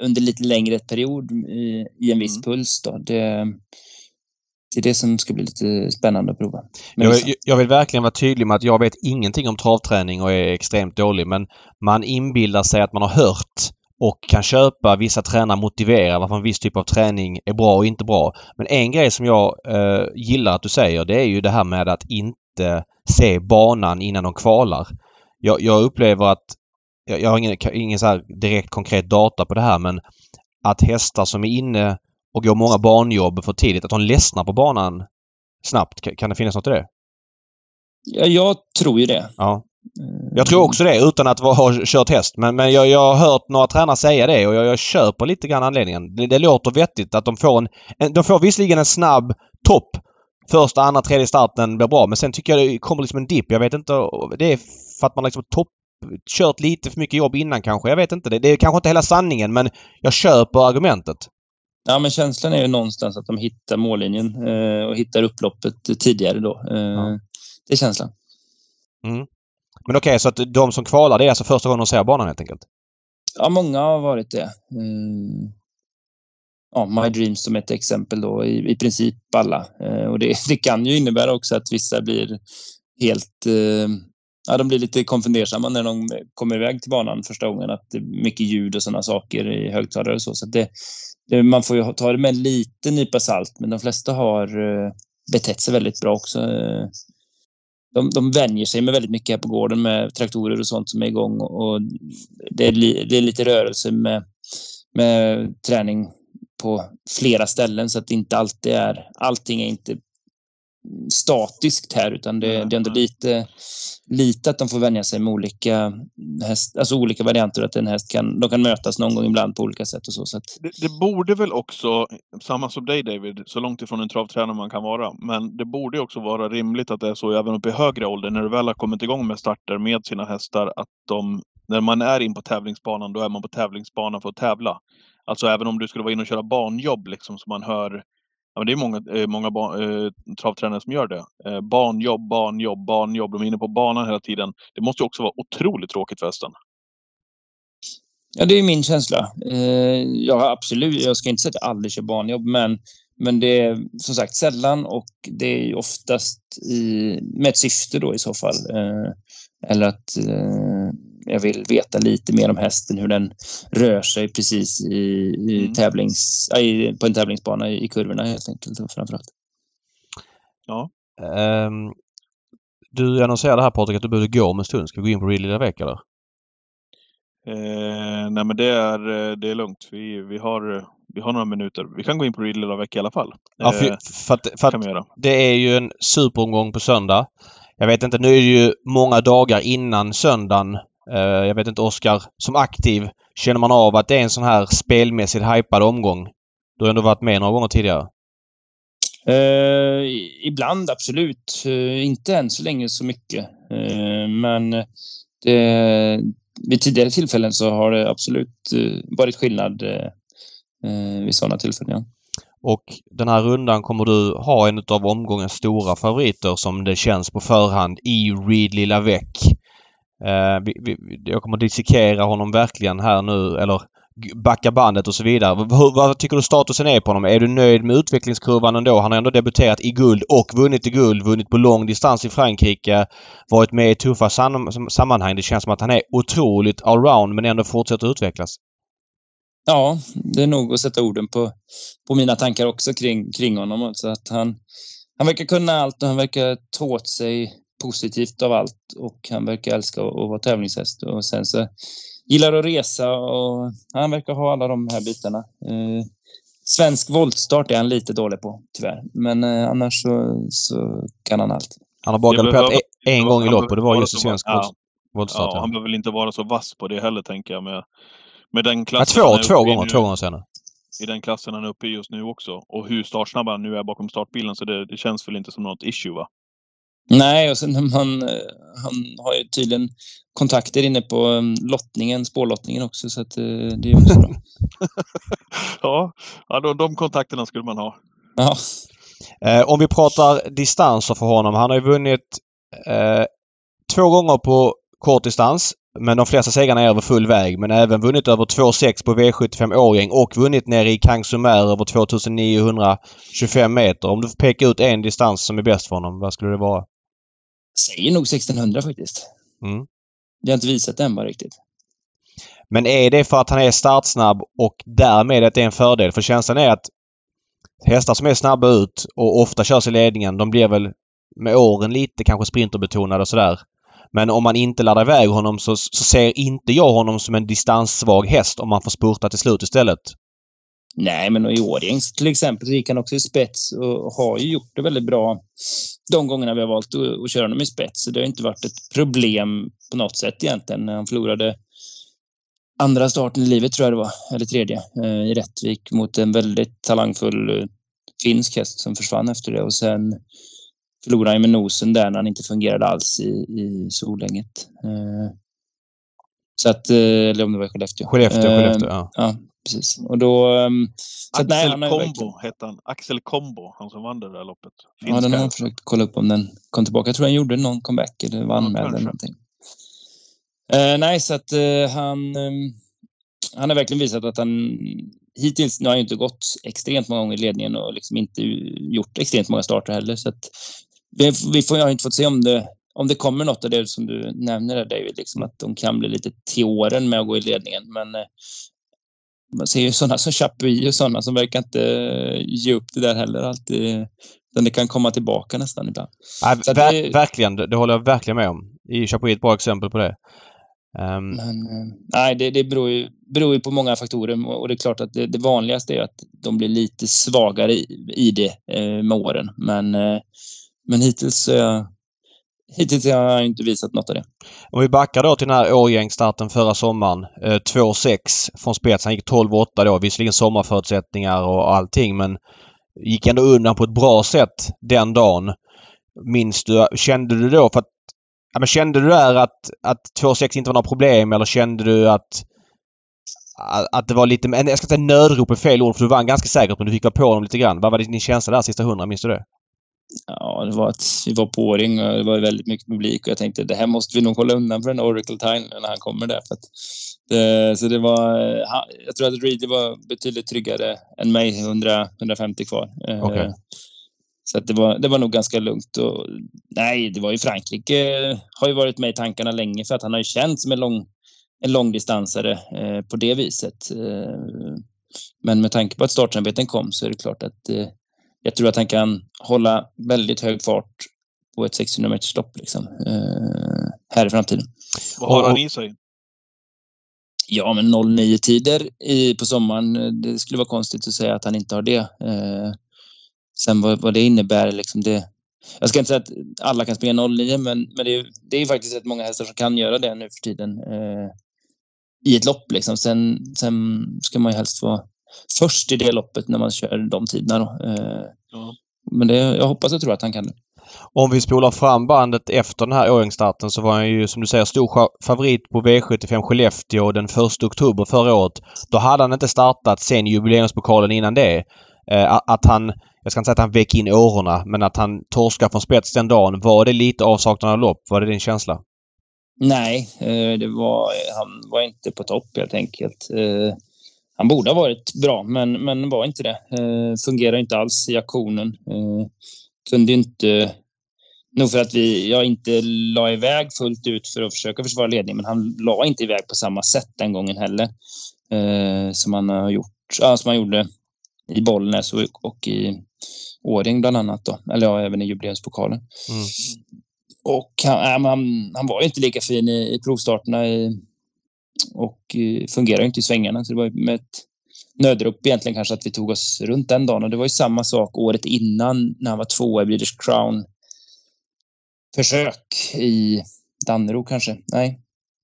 [SPEAKER 2] under lite längre period i, i en viss mm. puls. Då. Det, det är det som ska bli lite spännande att prova.
[SPEAKER 4] Jag, jag, vill verkligen vara tydlig med att jag vet ingenting om travträning och är extremt dålig men man inbillar sig att man har hört och kan köpa vissa tränare motivera varför en viss typ av träning är bra och inte bra. Men en grej som jag eh, gillar att du säger det är ju det här med att inte se banan innan de kvalar. Jag, jag upplever att, jag, jag har ingen, ingen så direkt konkret data på det här men att hästar som är inne och går många banjobb för tidigt, att de ledsnar på banan snabbt. Kan det finnas något i det?
[SPEAKER 2] Ja, jag tror ju det.
[SPEAKER 4] Ja. Jag tror också det utan att ha kört häst. Men, men jag, jag har hört några tränare säga det och jag, jag köper lite grann anledningen. Det, det låter vettigt att de får en, en... De får visserligen en snabb topp. Första, andra, tredje starten blir bra men sen tycker jag det kommer liksom en dipp. Jag vet inte. Det är för att man liksom topp kört lite för mycket jobb innan kanske. Jag vet inte. Det, det är kanske inte hela sanningen men jag köper argumentet.
[SPEAKER 2] Ja, men känslan är ju någonstans att de hittar mållinjen eh, och hittar upploppet tidigare då. Eh, ja. Det är känslan.
[SPEAKER 4] Mm. Men okej, okay, så att de som kvalar det är alltså första gången de ser banan helt enkelt?
[SPEAKER 2] Ja, många har varit det. Mm. Ja, My Dreams som ett exempel då, i, i princip alla. Eh, och det, det kan ju innebära också att vissa blir helt eh, ja, de blir lite konfundersamma när de kommer iväg till banan första gången. Att det är mycket ljud och sådana saker i högtalare och så. så det, det, man får ju ta det med en liten nypa salt, men de flesta har eh, betett sig väldigt bra också. Eh, de, de vänjer sig med väldigt mycket här på gården med traktorer och sånt som är igång och det är, li, det är lite rörelse med, med träning på flera ställen så att det inte alltid är, allting är inte statiskt här utan det, det, är ändå lite, lite att de får vänja sig med olika, häst, alltså olika varianter. Att en häst kan, de kan mötas någon gång ibland på olika sätt och så. så att...
[SPEAKER 3] det, det, borde väl också, samma som dig David, så långt ifrån en travtränare man kan vara. Men det borde också vara rimligt att det är så även uppe i högre ålder när du väl har kommit igång med starter med sina hästar att de, när man är in på tävlingsbanan, då är man på tävlingsbanan för att tävla. Alltså även om du skulle vara inne och köra banjobb liksom som man hör men det är många, eh, många barn, eh, travtränare som gör det. Eh, barnjobb, barnjobb, barnjobb. De är inne på banan hela tiden. Det måste ju också vara otroligt tråkigt för hästen.
[SPEAKER 2] Ja, det är min känsla. Eh, ja, absolut. Jag ska inte säga att jag aldrig kör barnjobb, men, men det är som sagt sällan och det är oftast i, med ett syfte då i så fall. Eh, eller att eh, jag vill veta lite mer om hästen, hur den rör sig precis i, i mm. tävlings, äh, på en tävlingsbana i, i kurvorna helt enkelt framförallt.
[SPEAKER 4] Ja. Um, du annonserade här Patrik att du behövde gå om en stund. Ska vi gå in på Real Lilla Veck eller?
[SPEAKER 3] Eh, nej men det är, det är lugnt. Vi, vi, har, vi har några minuter. Vi kan gå in på Real Lilla Veck i alla fall.
[SPEAKER 4] Ja, för, för, att, för att det är ju en superomgång på söndag. Jag vet inte, nu är det ju många dagar innan söndagen Eh, jag vet inte Oskar, som aktiv känner man av att det är en sån här spelmässigt hypad omgång? Du har ändå varit med några gånger tidigare.
[SPEAKER 2] Uh, ibland absolut. Uh, inte än så länge så mycket. Uh, men det, vid tidigare tillfällen så har det absolut varit skillnad vid sådana tillfällen. Ja.
[SPEAKER 4] Och den här rundan kommer du ha en av omgångens stora favoriter som det känns på förhand i Reed Lilla Väck. Eh, vi, vi, jag kommer dissekera honom verkligen här nu eller backa bandet och så vidare. Hur, vad tycker du statusen är på honom? Är du nöjd med utvecklingskurvan ändå? Han har ändå debuterat i guld och vunnit i guld. Vunnit på lång distans i Frankrike. Varit med i tuffa sam sammanhang. Det känns som att han är otroligt allround men ändå fortsätter utvecklas.
[SPEAKER 2] Ja, det är nog att sätta orden på, på mina tankar också kring, kring honom. Så att han, han verkar kunna allt och han verkar ta åt sig positivt av allt och han verkar älska att vara tävlingshäst. Och sen så gillar att resa och han verkar ha alla de här bitarna. Eh, svensk voltstart är han lite dålig på, tyvärr. Men eh, annars så, så kan han allt.
[SPEAKER 4] Han har bara galopperat en, en gång i lopp och det var just svensk
[SPEAKER 3] ja,
[SPEAKER 4] voltstart.
[SPEAKER 3] Ja, han behöver väl inte vara så vass på det heller, tänker jag. Med, med den klassen
[SPEAKER 4] ja, två, två gånger, två gånger senare.
[SPEAKER 3] I den klassen han är uppe i just nu också. Och hur startsnabb han nu är bakom startbilen, så det, det känns väl inte som något issue, va?
[SPEAKER 2] Nej, och sen man, eh, han har ju tydligen kontakter inne på um, lottningen, spårlottningen också, så att eh, det är också bra.
[SPEAKER 3] ja, ja de, de kontakterna skulle man ha.
[SPEAKER 2] Ja.
[SPEAKER 4] Eh, om vi pratar distanser för honom. Han har ju vunnit eh, två gånger på kort distans. Men de flesta segrarna är över full väg. Men även vunnit över 2,6 på V75 årgäng och vunnit nere i Kangsumer över 2925 meter. Om du får peka ut en distans som är bäst för honom, vad skulle det vara?
[SPEAKER 2] Säger nog 1600 faktiskt.
[SPEAKER 4] Mm.
[SPEAKER 2] Det har inte visat det än bara riktigt.
[SPEAKER 4] Men är det för att han är startsnabb och därmed att det är en fördel? För känslan är att hästar som är snabba ut och ofta körs i ledningen, de blir väl med åren lite kanske sprinterbetonade och sådär. Men om man inte laddar iväg honom så, så ser inte jag honom som en distanssvag häst om man får spurta till slut istället.
[SPEAKER 2] Nej, men i Årjängs till exempel så gick han också i spets och har ju gjort det väldigt bra de gångerna vi har valt att, att köra honom i spets. Så det har inte varit ett problem på något sätt egentligen. Han förlorade andra starten i livet tror jag det var, eller tredje, eh, i Rättvik mot en väldigt talangfull eh, finsk häst som försvann efter det och sen förlorade han med nosen där när han inte fungerade alls i, i Solänget. Eh, så att, eller om det var Skellefteå.
[SPEAKER 4] Skellefteå, Skellefteå ja.
[SPEAKER 2] ja precis. Och då... Um,
[SPEAKER 3] så Axel nej, han Combo hette han. Axel Combo, han som vann det där loppet.
[SPEAKER 2] Finska. Ja, den har jag försökt kolla upp om den kom tillbaka. Jag tror han gjorde någon comeback eller var anmäld eller någonting. Uh, nej, så att uh, han... Um, han har verkligen visat att han hittills, nu har han inte gått extremt många gånger i ledningen och liksom inte gjort extremt många starter heller. Så att vi, vi får, jag har inte fått se om det, om det kommer något av det som du nämner där David, liksom att de kan bli lite till åren med att gå i ledningen. Men eh, man ser ju sådana som Chapuis och sådana som verkar inte ge upp det där heller alltid. Men det kan komma tillbaka nästan ibland.
[SPEAKER 4] Ja, ver det, verkligen, det håller jag verkligen med om. Chapuis är ett bra exempel på det.
[SPEAKER 2] Um... Men, eh, nej, det, det beror, ju, beror ju på många faktorer och det är klart att det, det vanligaste är att de blir lite svagare i, i det eh, med åren. Men, eh, men hittills, eh, hittills har jag inte visat något av det.
[SPEAKER 4] Om vi backar då till den här årgängsstarten förra sommaren. Eh, 2-6 från spets. Han gick 12-8 då. Visserligen sommarförutsättningar och allting men gick ändå undan på ett bra sätt den dagen. Minns du, kände du då för att Ja, men kände du där att, att 2-6 inte var några problem eller kände du att att det var lite, jag ska säga nödrop är fel ord för du vann ganska säkert men du fick vara på honom lite grann. Vad var din känsla där sista hundra? Minns du det?
[SPEAKER 2] Ja, det var att vi var på Åring och det var väldigt mycket publik och jag tänkte det här måste vi nog hålla undan för den Oracle Time när han kommer där. För det, så det var, jag tror att Reed var betydligt tryggare än mig, 100, 150 kvar.
[SPEAKER 4] Okay.
[SPEAKER 2] Så att det, var, det var nog ganska lugnt. Och, nej, det var ju Frankrike har ju varit med i tankarna länge för att han har ju känt som en, lång, en långdistansare eh, på det viset. Eh, men med tanke på att startsamarbeten kom så är det klart att eh, jag tror att han kan hålla väldigt hög fart på ett 600 meters lopp liksom, eh, här i framtiden.
[SPEAKER 3] Vad har han i sig?
[SPEAKER 2] Ja, men 09 tider i, på sommaren. Det skulle vara konstigt att säga att han inte har det. Eh, Sen vad, vad det innebär, liksom det, jag ska inte säga att alla kan springa 09 men, men det, är, det är faktiskt rätt många hästar som kan göra det nu för tiden eh, i ett lopp. Liksom. Sen, sen ska man ju helst vara först i det loppet när man kör de tiderna. Då. Eh, ja. Men det, jag hoppas och tror att han kan det.
[SPEAKER 4] Om vi spolar fram bandet efter den här åringsstarten så var han ju som du säger stor favorit på V75 Skellefteå den 1 oktober förra året. Då hade han inte startat sen jubileumspokalen innan det. Eh, att han jag ska inte säga att han väck in årorna, men att han torskar från spets den dagen. Var det lite avsaknad av lopp? Var det din känsla?
[SPEAKER 2] Nej, eh, det var, han var inte på topp helt enkelt. Eh, han borde ha varit bra, men, men var inte det. Eh, fungerar inte alls i aktionen. Kunde inte... Nog för att vi, jag inte la iväg fullt ut för att försöka försvara ledningen, men han la inte iväg på samma sätt den gången heller. Som han har gjort, ja, som han gjorde i Bollnäs och, och i Åring bland annat då, eller ja, även i jubileumspokalen. Mm. Och han, han, han, var ju inte lika fin i, i provstarterna i, och uh, fungerade inte i svängarna. Så det var med ett nödrop egentligen kanske att vi tog oss runt den dagen. Och det var ju samma sak året innan när han var tvåa i British Crown. Försök i Dannero kanske. Nej,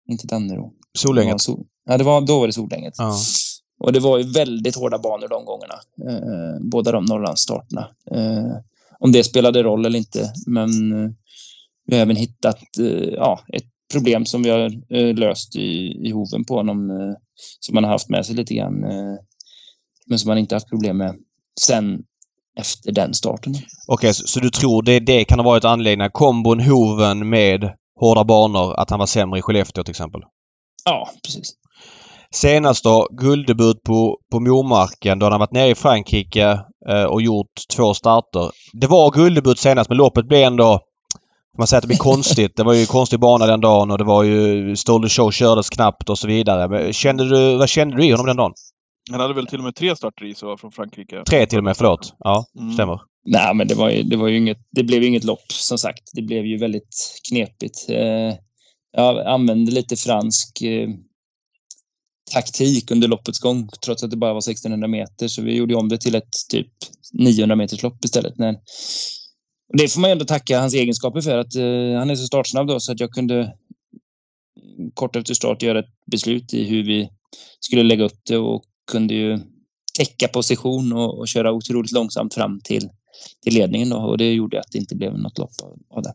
[SPEAKER 2] inte Dannero.
[SPEAKER 4] Solänget.
[SPEAKER 2] Sol, ja, det var, då var det Solänget. Ja. Och det var ju väldigt hårda banor de gångerna. Eh, båda de Norrlandsstarterna. Eh, om det spelade roll eller inte. Men eh, vi har även hittat eh, ja, ett problem som vi har eh, löst i, i hoven på honom. Eh, som man har haft med sig lite grann. men som man inte haft problem med sen efter den starten. Okej,
[SPEAKER 4] okay, så, så, du tror det, det kan ha varit anledningen? Kombon hoven med hårda banor, att han var sämre i Skellefteå till exempel?
[SPEAKER 2] Ja, precis.
[SPEAKER 4] Senast då gulddebut på, på Mormarken då han varit nere i Frankrike eh, och gjort två starter. Det var gulddebut senast men loppet blev ändå man säger att det blir konstigt. Det var ju konstig bana den dagen och det var ju Stole Show kördes knappt och så vidare. Men kände du, vad kände du i honom den dagen?
[SPEAKER 3] Han hade väl till och med tre starter i sig från Frankrike?
[SPEAKER 4] Tre till och med, förlåt. Ja, mm. stämmer.
[SPEAKER 2] Nej, men det, var ju, det, var ju inget, det blev ju inget lopp som sagt. Det blev ju väldigt knepigt. Eh, jag använde lite fransk eh, taktik under loppets gång trots att det bara var 1600 meter. Så vi gjorde om det till ett typ 900 meters lopp istället. När, det får man ändå tacka hans egenskaper för att uh, han är så startsnabb då så att jag kunde kort efter start göra ett beslut i hur vi skulle lägga upp det och kunde ju täcka position och, och köra otroligt långsamt fram till, till ledningen då och det gjorde att det inte blev något lopp av, av det.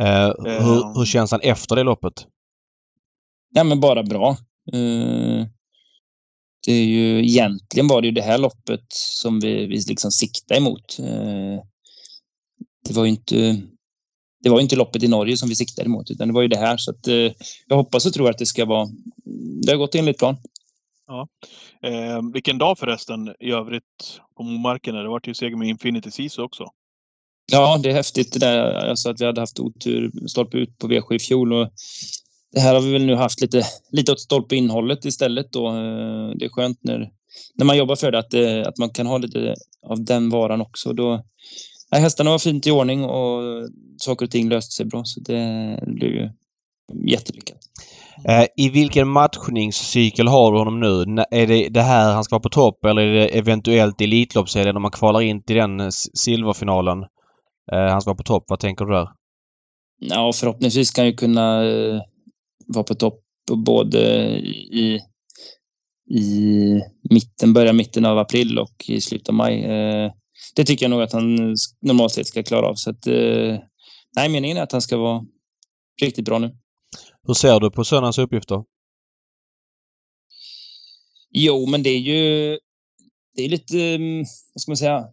[SPEAKER 4] Uh, hur, hur känns han efter det loppet?
[SPEAKER 2] Ja, men bara bra. Eh, det är ju egentligen var det ju det här loppet som vi, vi liksom siktade emot. Eh, det var ju inte det var inte loppet i Norge som vi siktade emot utan det var ju det här så att eh, jag hoppas och tror att det ska vara det har gått enligt plan.
[SPEAKER 1] Eh, vilken dag förresten i övrigt på Momarken. Det vart ju seger med Infinity Sisu också.
[SPEAKER 2] Ja, det är häftigt det där. Sa att vi hade haft otur stolpe ut på V7 i fjol och det här har vi väl nu haft lite, lite åt stolpe innehållet istället då. Eh, Det är skönt när, när man jobbar för det att, det, att man kan ha lite av den varan också. Då, nej, hästarna var fint i ordning och saker och ting löste sig bra så det blev ju jättelyckat.
[SPEAKER 4] Eh, I vilken matchningscykel har du honom nu? Är det det här han ska vara på topp eller är det eventuellt i Elitloppsserien om man kvalar in till den silverfinalen? Eh, han ska vara på topp. Vad tänker du där?
[SPEAKER 2] Ja, förhoppningsvis kan ju kunna eh, vara på topp både i, i mitten, börja mitten av april och i slutet av maj. Eh, det tycker jag nog att han normalt sett ska klara av. Så att, eh, nej, meningen är att han ska vara riktigt bra nu.
[SPEAKER 4] Hur ser du på söndagens uppgifter?
[SPEAKER 2] Jo, men det är ju det är lite, mm, vad ska man säga,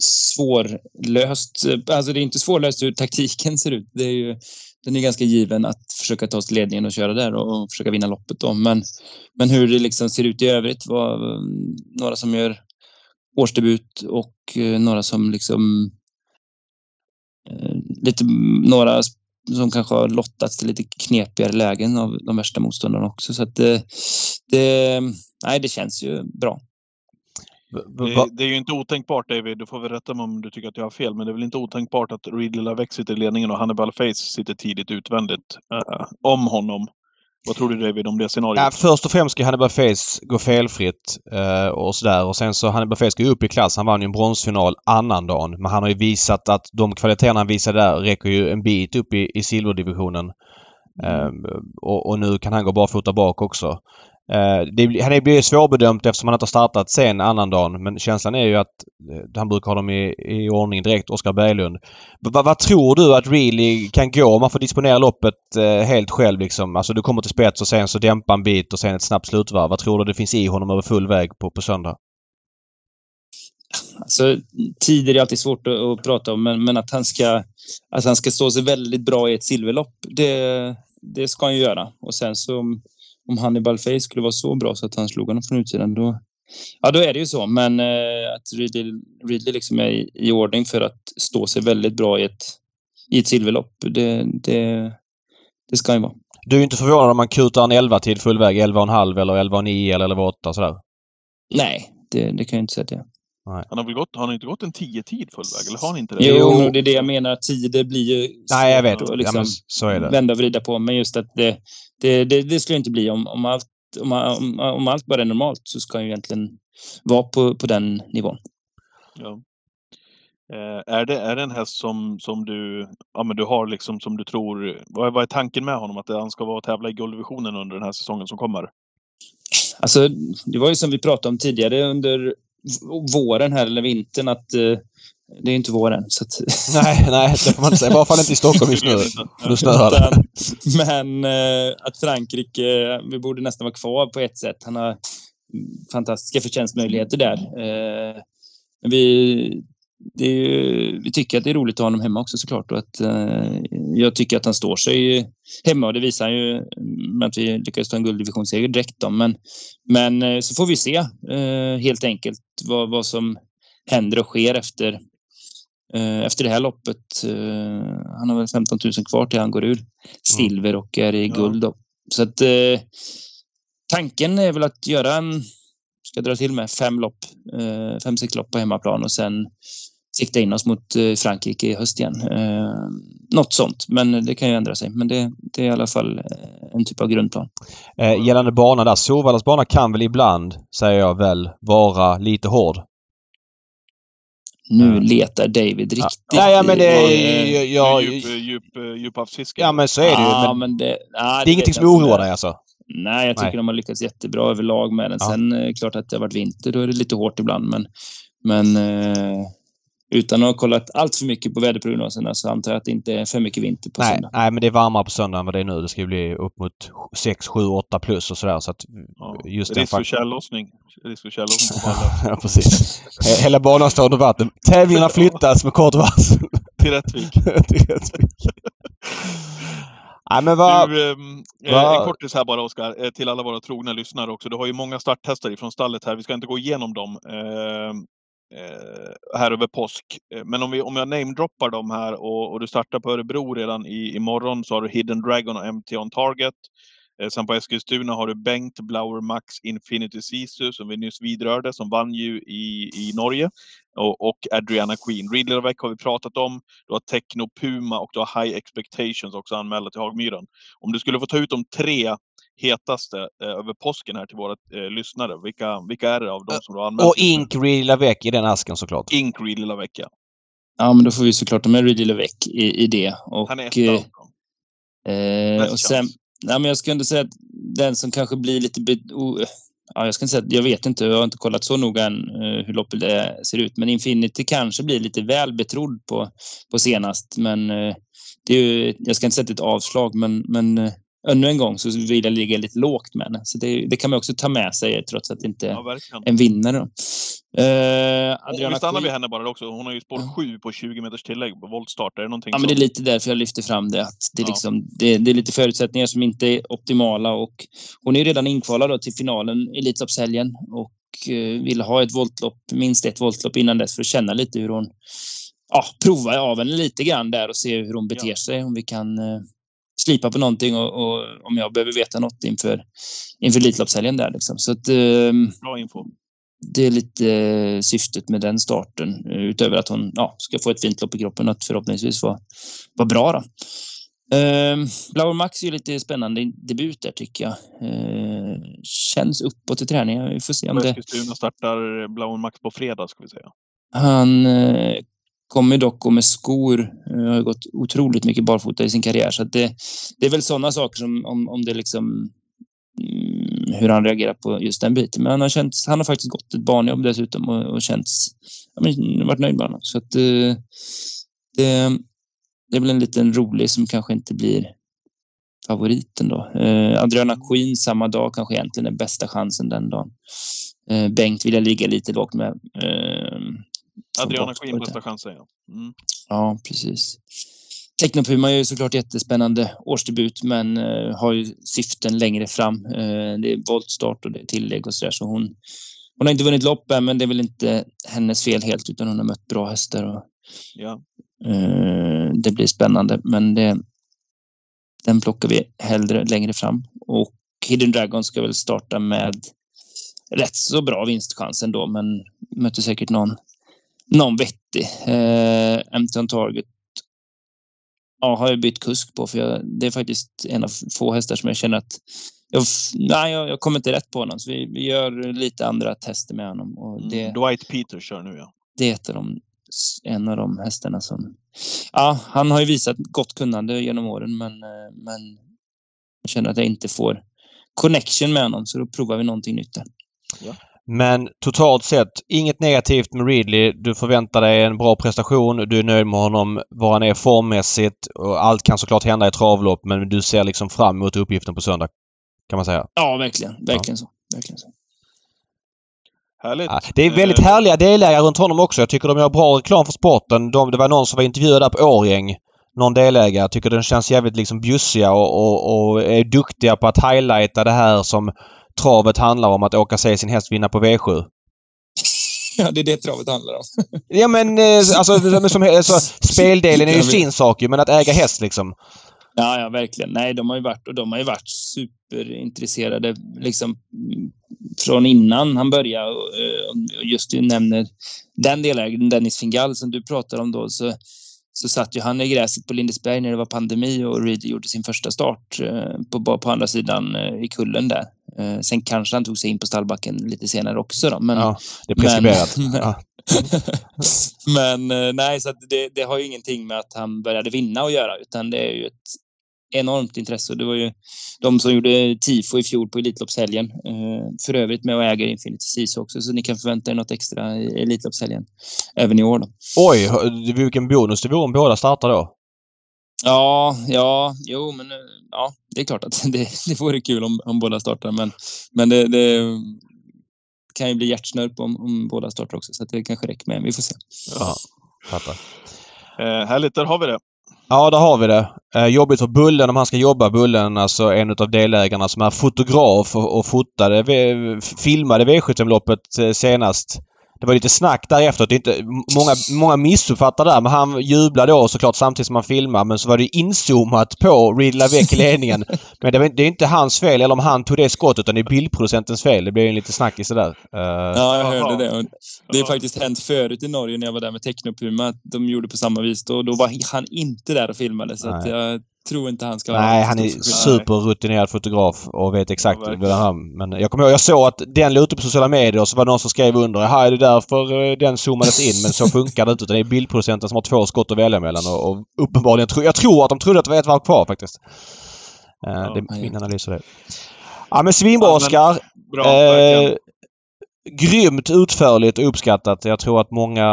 [SPEAKER 2] svårlöst. Alltså det är inte svårlöst hur taktiken ser ut. Det är ju, den är ganska given att försöka ta sig ledningen och köra där och försöka vinna loppet. Då. Men, men hur det liksom ser ut i övrigt var några som gör årsdebut och eh, några som liksom eh, lite några som kanske har lottats till lite knepigare lägen av de värsta motståndarna också. Så att det, det, nej, det känns ju bra.
[SPEAKER 1] Det, det är ju inte otänkbart David, du får väl rätta mig om du tycker att jag har fel, men det är väl inte otänkbart att Ridley Lavec sitter i ledningen och Hannibal Face sitter tidigt utvändigt eh, om honom. Vad tror du David om det scenariot?
[SPEAKER 4] Ja, först och främst ska Hannibal Face gå felfritt eh, och sådär. Och sen så Hannibal Face ska ju upp i klass. Han vann ju en bronsfinal annandagen. Men han har ju visat att de kvaliteterna han visade där räcker ju en bit upp i, i silverdivisionen. Eh, och, och nu kan han gå barfota bak också. Eh, det, han blir ju svårbedömt eftersom han inte har startat sen annandagen. Men känslan är ju att eh, han brukar ha dem i, i ordning direkt, Oskar Berglund. Vad- tror du att Really kan gå om man får disponera loppet eh, helt själv liksom? Alltså du kommer till spets och sen så dämpa en bit och sen ett snabbt slutvarv. Vad tror du det finns i honom över full väg på, på söndag?
[SPEAKER 2] Alltså, tider är alltid svårt att, att prata om, men, men att, han ska, att han ska stå sig väldigt bra i ett silverlopp, det, det ska han ju göra. Och sen så om, Hannibal Face skulle vara så bra så att han slog honom från utsidan, då, ja, då är det ju så. Men eh, att Ridley, Ridley liksom är i, i ordning för att stå sig väldigt bra i ett, i ett silverlopp, det, det, det ska han ju vara.
[SPEAKER 4] Du är inte förvånad om man kutar en 11 tid full väg, 11,5 eller 11,9 eller 11,8 sådär?
[SPEAKER 2] Nej, det, det kan jag inte säga att är.
[SPEAKER 1] Han har väl gått, har han inte gått en 10-tid full väg? Eller har han inte det?
[SPEAKER 2] Jo, det är det jag menar. Tider blir ju
[SPEAKER 4] Nej, jag vet. Ja,
[SPEAKER 2] Liksom,
[SPEAKER 4] men så är det.
[SPEAKER 2] vända och vrida på. Men just att det, det, det, det skulle inte bli om, om, allt, om, om, om allt bara är normalt så ska han ju egentligen vara på, på den nivån.
[SPEAKER 1] Ja. Eh, är, det, är det en häst som, som du, ja, men du har liksom som du tror, vad är, vad är tanken med honom? Att han ska vara och tävla i gulddivisionen under den här säsongen som kommer?
[SPEAKER 2] Alltså, det var ju som vi pratade om tidigare under våren här, eller vintern, att eh, det är inte våren. Så att,
[SPEAKER 4] Nej, nej, det får man inte säga. I varje fall inte i Stockholm just nu. Nu snöar det.
[SPEAKER 2] Men eh, att Frankrike, vi borde nästan vara kvar på ett sätt. Han har mm, fantastiska förtjänstmöjligheter där. Eh, vi, ju, vi tycker att det är roligt att ha honom hemma också såklart. Och att, eh, jag tycker att han står sig hemma och det visar han ju med att vi lyckades ta en gulddivisionsseger direkt. Då. Men, men eh, så får vi se eh, helt enkelt vad, vad som händer och sker efter, efter det här loppet. Eh, han har väl 15 000 kvar till han går ur silver och är i guld. Då. Så att eh, tanken är väl att göra en, ska dra till med fem lopp, eh, fem, sex lopp på hemmaplan och sen sikta in oss mot eh, Frankrike i höst igen. Eh, något sånt, men det kan ju ändra sig. Men det, det är i alla fall eh, en typ av grundplan.
[SPEAKER 4] Eh, gällande banan där. Solvallas bana kan väl ibland, säger jag väl, vara lite hård.
[SPEAKER 2] Nu letar David riktigt.
[SPEAKER 4] Ja, ja, men det är ja,
[SPEAKER 1] djup, djup, eh, djuphavsfiske.
[SPEAKER 4] ja men så är det ju.
[SPEAKER 2] Ja,
[SPEAKER 4] Men
[SPEAKER 2] det, ja,
[SPEAKER 4] det är ingenting som oroar dig alltså?
[SPEAKER 2] Nej, jag tycker
[SPEAKER 4] Nej.
[SPEAKER 2] de har lyckats jättebra överlag med den.
[SPEAKER 4] Ja.
[SPEAKER 2] Sen är det klart att det har varit vinter, då är det lite hårt ibland. Men, men eh, utan att ha kollat allt för mycket på väderprognoserna så antar jag att det inte är för mycket vinter på
[SPEAKER 4] Nej,
[SPEAKER 2] söndag.
[SPEAKER 4] nej, men det är varmare på söndag än vad det är nu. Det ska ju bli upp mot 6, 7, 8 plus och sådär. Så att
[SPEAKER 1] Ja.
[SPEAKER 4] just
[SPEAKER 1] Risk för tjällossning. Risk för tjällossning på
[SPEAKER 4] ja, precis. He- Hela banan står under vatten. Tävlingarna flyttas med kort varsel
[SPEAKER 1] Till Rättvik.
[SPEAKER 4] till Rättvik. Nej, men vad...
[SPEAKER 3] Du, ehm, eh,
[SPEAKER 4] vad-
[SPEAKER 3] En kortis här bara Oskar, eh, till alla våra trogna lyssnare också. Du har ju många starthästar ifrån stallet här. Vi ska inte gå igenom dem ehm, eh, Eh, här över påsk. Eh, men om, vi, om jag namedroppar dem här och, och du startar på Örebro redan i, imorgon så har du Hidden Dragon och MT on Target. Eh, Sen på Eskilstuna har du Bengt Blauer Max Infinity Sisu som vi nyss vidrörde, som vann ju i, i Norge. Och, och Adriana Queen. Ridley har vi pratat om. Du har Techno Puma och du har High Expectations också anmälda till Hagmyren. Om du skulle få ta ut de tre hetaste eh, över påsken här till våra eh, lyssnare, vilka, vilka är det av dem som du har?
[SPEAKER 4] Och? Ink Real Lavec i den asken såklart.
[SPEAKER 3] Ink Ridley Lavec, ja.
[SPEAKER 2] Ja, men då får vi såklart ta med Ridley Levec i, i det. Och,
[SPEAKER 3] Han är
[SPEAKER 2] eh,
[SPEAKER 3] etta.
[SPEAKER 2] Eh,
[SPEAKER 3] Bäst
[SPEAKER 2] och sen, nej, men jag ska ändå säga att den som kanske blir lite... Be, ja, jag ska inte säga att jag vet inte, jag har inte kollat så noga än eh, hur loppet är, ser ut. Men Infinity kanske blir lite väl betrodd på, på senast. Men eh, det är ju, jag ska inte säga att det är ett avslag, men, men eh, ännu en gång så vill jag ligga lite lågt med henne. Så det, det kan man också ta med sig trots att det inte
[SPEAKER 3] Ja,
[SPEAKER 2] är en vinnare. Eh, Adriana
[SPEAKER 3] vi stannar vid henne bara också. Hon har ju spår
[SPEAKER 2] Ja.
[SPEAKER 3] 7 på 20 meters tillägg på voltstart. Är det någonting
[SPEAKER 2] Ja, men det är lite därför jag lyfter fram det. Att det, är
[SPEAKER 3] Ja.
[SPEAKER 2] liksom, det, det är lite förutsättningar som inte är optimala. Och hon är ju redan inkvalad till finalen i Elitloppshelgen och eh, vill ha ett voltlopp, minst ett voltlopp innan dess för att känna lite hur hon... Ja, prova av henne lite grann där och se hur hon beter
[SPEAKER 3] Ja.
[SPEAKER 2] sig. Om vi kan eh, slipa på någonting och, och om jag behöver veta något inför, inför Elitloppshelgen där. Liksom. Så att, ehm,
[SPEAKER 3] Bra info.
[SPEAKER 2] det är lite eh, syftet med den starten. eh, Utöver att hon ja, ska få ett fint lopp i kroppen och att förhoppningsvis vara, vara bra. Då. Ehm, Blauer Max är ju lite spännande debut där tycker jag. Ehm, känns uppåt i träningen. Vi får se om det...
[SPEAKER 3] Eskilstuna startar Blauen Max på fredag, ska vi säga.
[SPEAKER 2] Han eh, kommer dock gå med skor. Eh, har gått otroligt mycket barfota i sin karriär. Så att det, det är väl sådana saker som om, om det liksom mm, hur han reagerar på just den biten. Men han har, känts, han har faktiskt gått ett barnjobb dessutom och, och känts, ja, men, mm, varit nöjd med honom. Så att eh, det, det är väl en liten rolig som kanske inte blir favoriten då. Eh, Adriana Queen samma dag kanske egentligen är bästa chansen den dagen. Eh, Bengt vill jag ligga lite lågt med. Eh,
[SPEAKER 3] Adriana Queen bästa chansen, ja. Mm.
[SPEAKER 2] Ja, precis. Technopuma är ju såklart jättespännande årsdebut men eh, har ju syften längre fram. Eh, det är voltstart och det är tillägg och sådär så hon, hon har inte vunnit lopp än men det är väl inte hennes fel helt utan hon har mött bra hästar och
[SPEAKER 3] Ja.
[SPEAKER 2] eh, det blir spännande men det, den plockar vi hellre längre fram. Och Hidden Dragon ska väl starta med rätt så bra vinstchans ändå men möter säkert någon, någon vettig. Eh, Empton Target ja, har jag bytt kusk på för jag, det är faktiskt en av få hästar som jag känner att jag, nej, jag, jag kommer inte rätt på honom. Så vi, vi gör lite andra tester med honom och det,
[SPEAKER 3] Mm. Dwight Peters kör nu, ja.
[SPEAKER 2] det är de, en av de hästarna som... Ja, han har ju visat gott kunnande genom åren men, eh, men jag känner att jag inte får connection med honom så då provar vi någonting nytt där.
[SPEAKER 4] Men totalt sett, inget negativt med Ridley. Du förväntar dig en bra prestation. Du är nöjd med honom, var han är formmässigt. Och allt kan såklart hända i travlopp men du ser liksom fram emot uppgiften på söndag. Kan man säga.
[SPEAKER 2] Ja, verkligen. Verkligen så. Verkligen så.
[SPEAKER 3] Härligt.
[SPEAKER 4] Ja, det är väldigt
[SPEAKER 3] Eh,
[SPEAKER 4] härliga delägare runt honom också. Jag tycker de gör bra reklam för sporten. De, det var någon som var intervjuad där på Årgäng. Någon delägare. Jag tycker den känns jävligt liksom bjussiga och, och, och är duktiga på att highlighta det här som travet handlar om. Att åka se sin häst vinna på V7.
[SPEAKER 2] Ja, det är det travet handlar om.
[SPEAKER 4] Ja men eh, alltså, som, alltså speldelen är ju sin sak ju men att äga häst liksom.
[SPEAKER 2] Ja, ja, verkligen. Nej, de har ju varit och de har ju varit superintresserade liksom från innan han började. Och, eh, och just du nämner den delägaren, Dennis Fingal som du pratar om då, så, så satt ju han i gräset på Lindesberg när det var pandemi och Reed gjorde sin första start eh, på, på andra sidan eh, i kullen där. Eh, Sen kanske han tog sig in på stallbacken lite senare också då, men
[SPEAKER 4] Ja, det är preskriberat.
[SPEAKER 2] Men-
[SPEAKER 4] Ja.
[SPEAKER 2] Men nej, så det, det har ju ingenting med att han började vinna att göra, utan det är ju ett enormt intresse. Det var ju de som gjorde tifo i fjol på Elitloppshelgen. Eh, för övrigt med och äger Infinity Seas också, så ni kan förvänta er något extra i Elitloppshelgen även i år. Då.
[SPEAKER 4] Oj, vilken bonus det vore om båda startar då.
[SPEAKER 2] Ja, ja, jo, men eh, ja, det är klart att det, det vore kul om, om båda startar, men, men det, det kan ju bli hjärtsnörp om, om båda startar också, så att det kanske räcker med en. Vi får se.
[SPEAKER 4] Ja, fattar.
[SPEAKER 3] Eh, härligt, där har vi det.
[SPEAKER 4] Ja, där har vi det. Eh, jobbigt för Bullen om han ska jobba. Bullen, alltså en av delägarna som är fotograf och, och fotade, filmade V75-loppet eh, senast. Det var lite snack därefter. Att det inte, många, många missuppfattar där men han jublade då såklart samtidigt som han filmade men så var det inzoomat på Reed Lavec i ledningen. men det, var, det är inte hans fel eller om han tog det skottet utan det är bildproducentens fel. Det blev en lite snackis där. Uh,
[SPEAKER 2] ja, jag hörde det. Det har faktiskt hänt förut i Norge när jag var där med Technopuma. De gjorde på samma vis. Då, då var han inte där och filmade så att jag tror inte han ska
[SPEAKER 4] Nej, han är superrutinerad fotograf och vet exakt ja, vad han... Men jag kommer ihåg, jag såg att den la ute på sociala medier och så var det någon som skrev under. Jaha, är det därför eh, den zoomades in? Men så funkar det inte. Det är bildproducenten som har två skott att välja mellan och, och uppenbarligen... Jag tror att de trodde att det var ett varv kvar faktiskt. Eh, ja, det är min analys av det. Ja men svinbra Oskar! Ja, grymt utförligt och uppskattat. Jag tror att många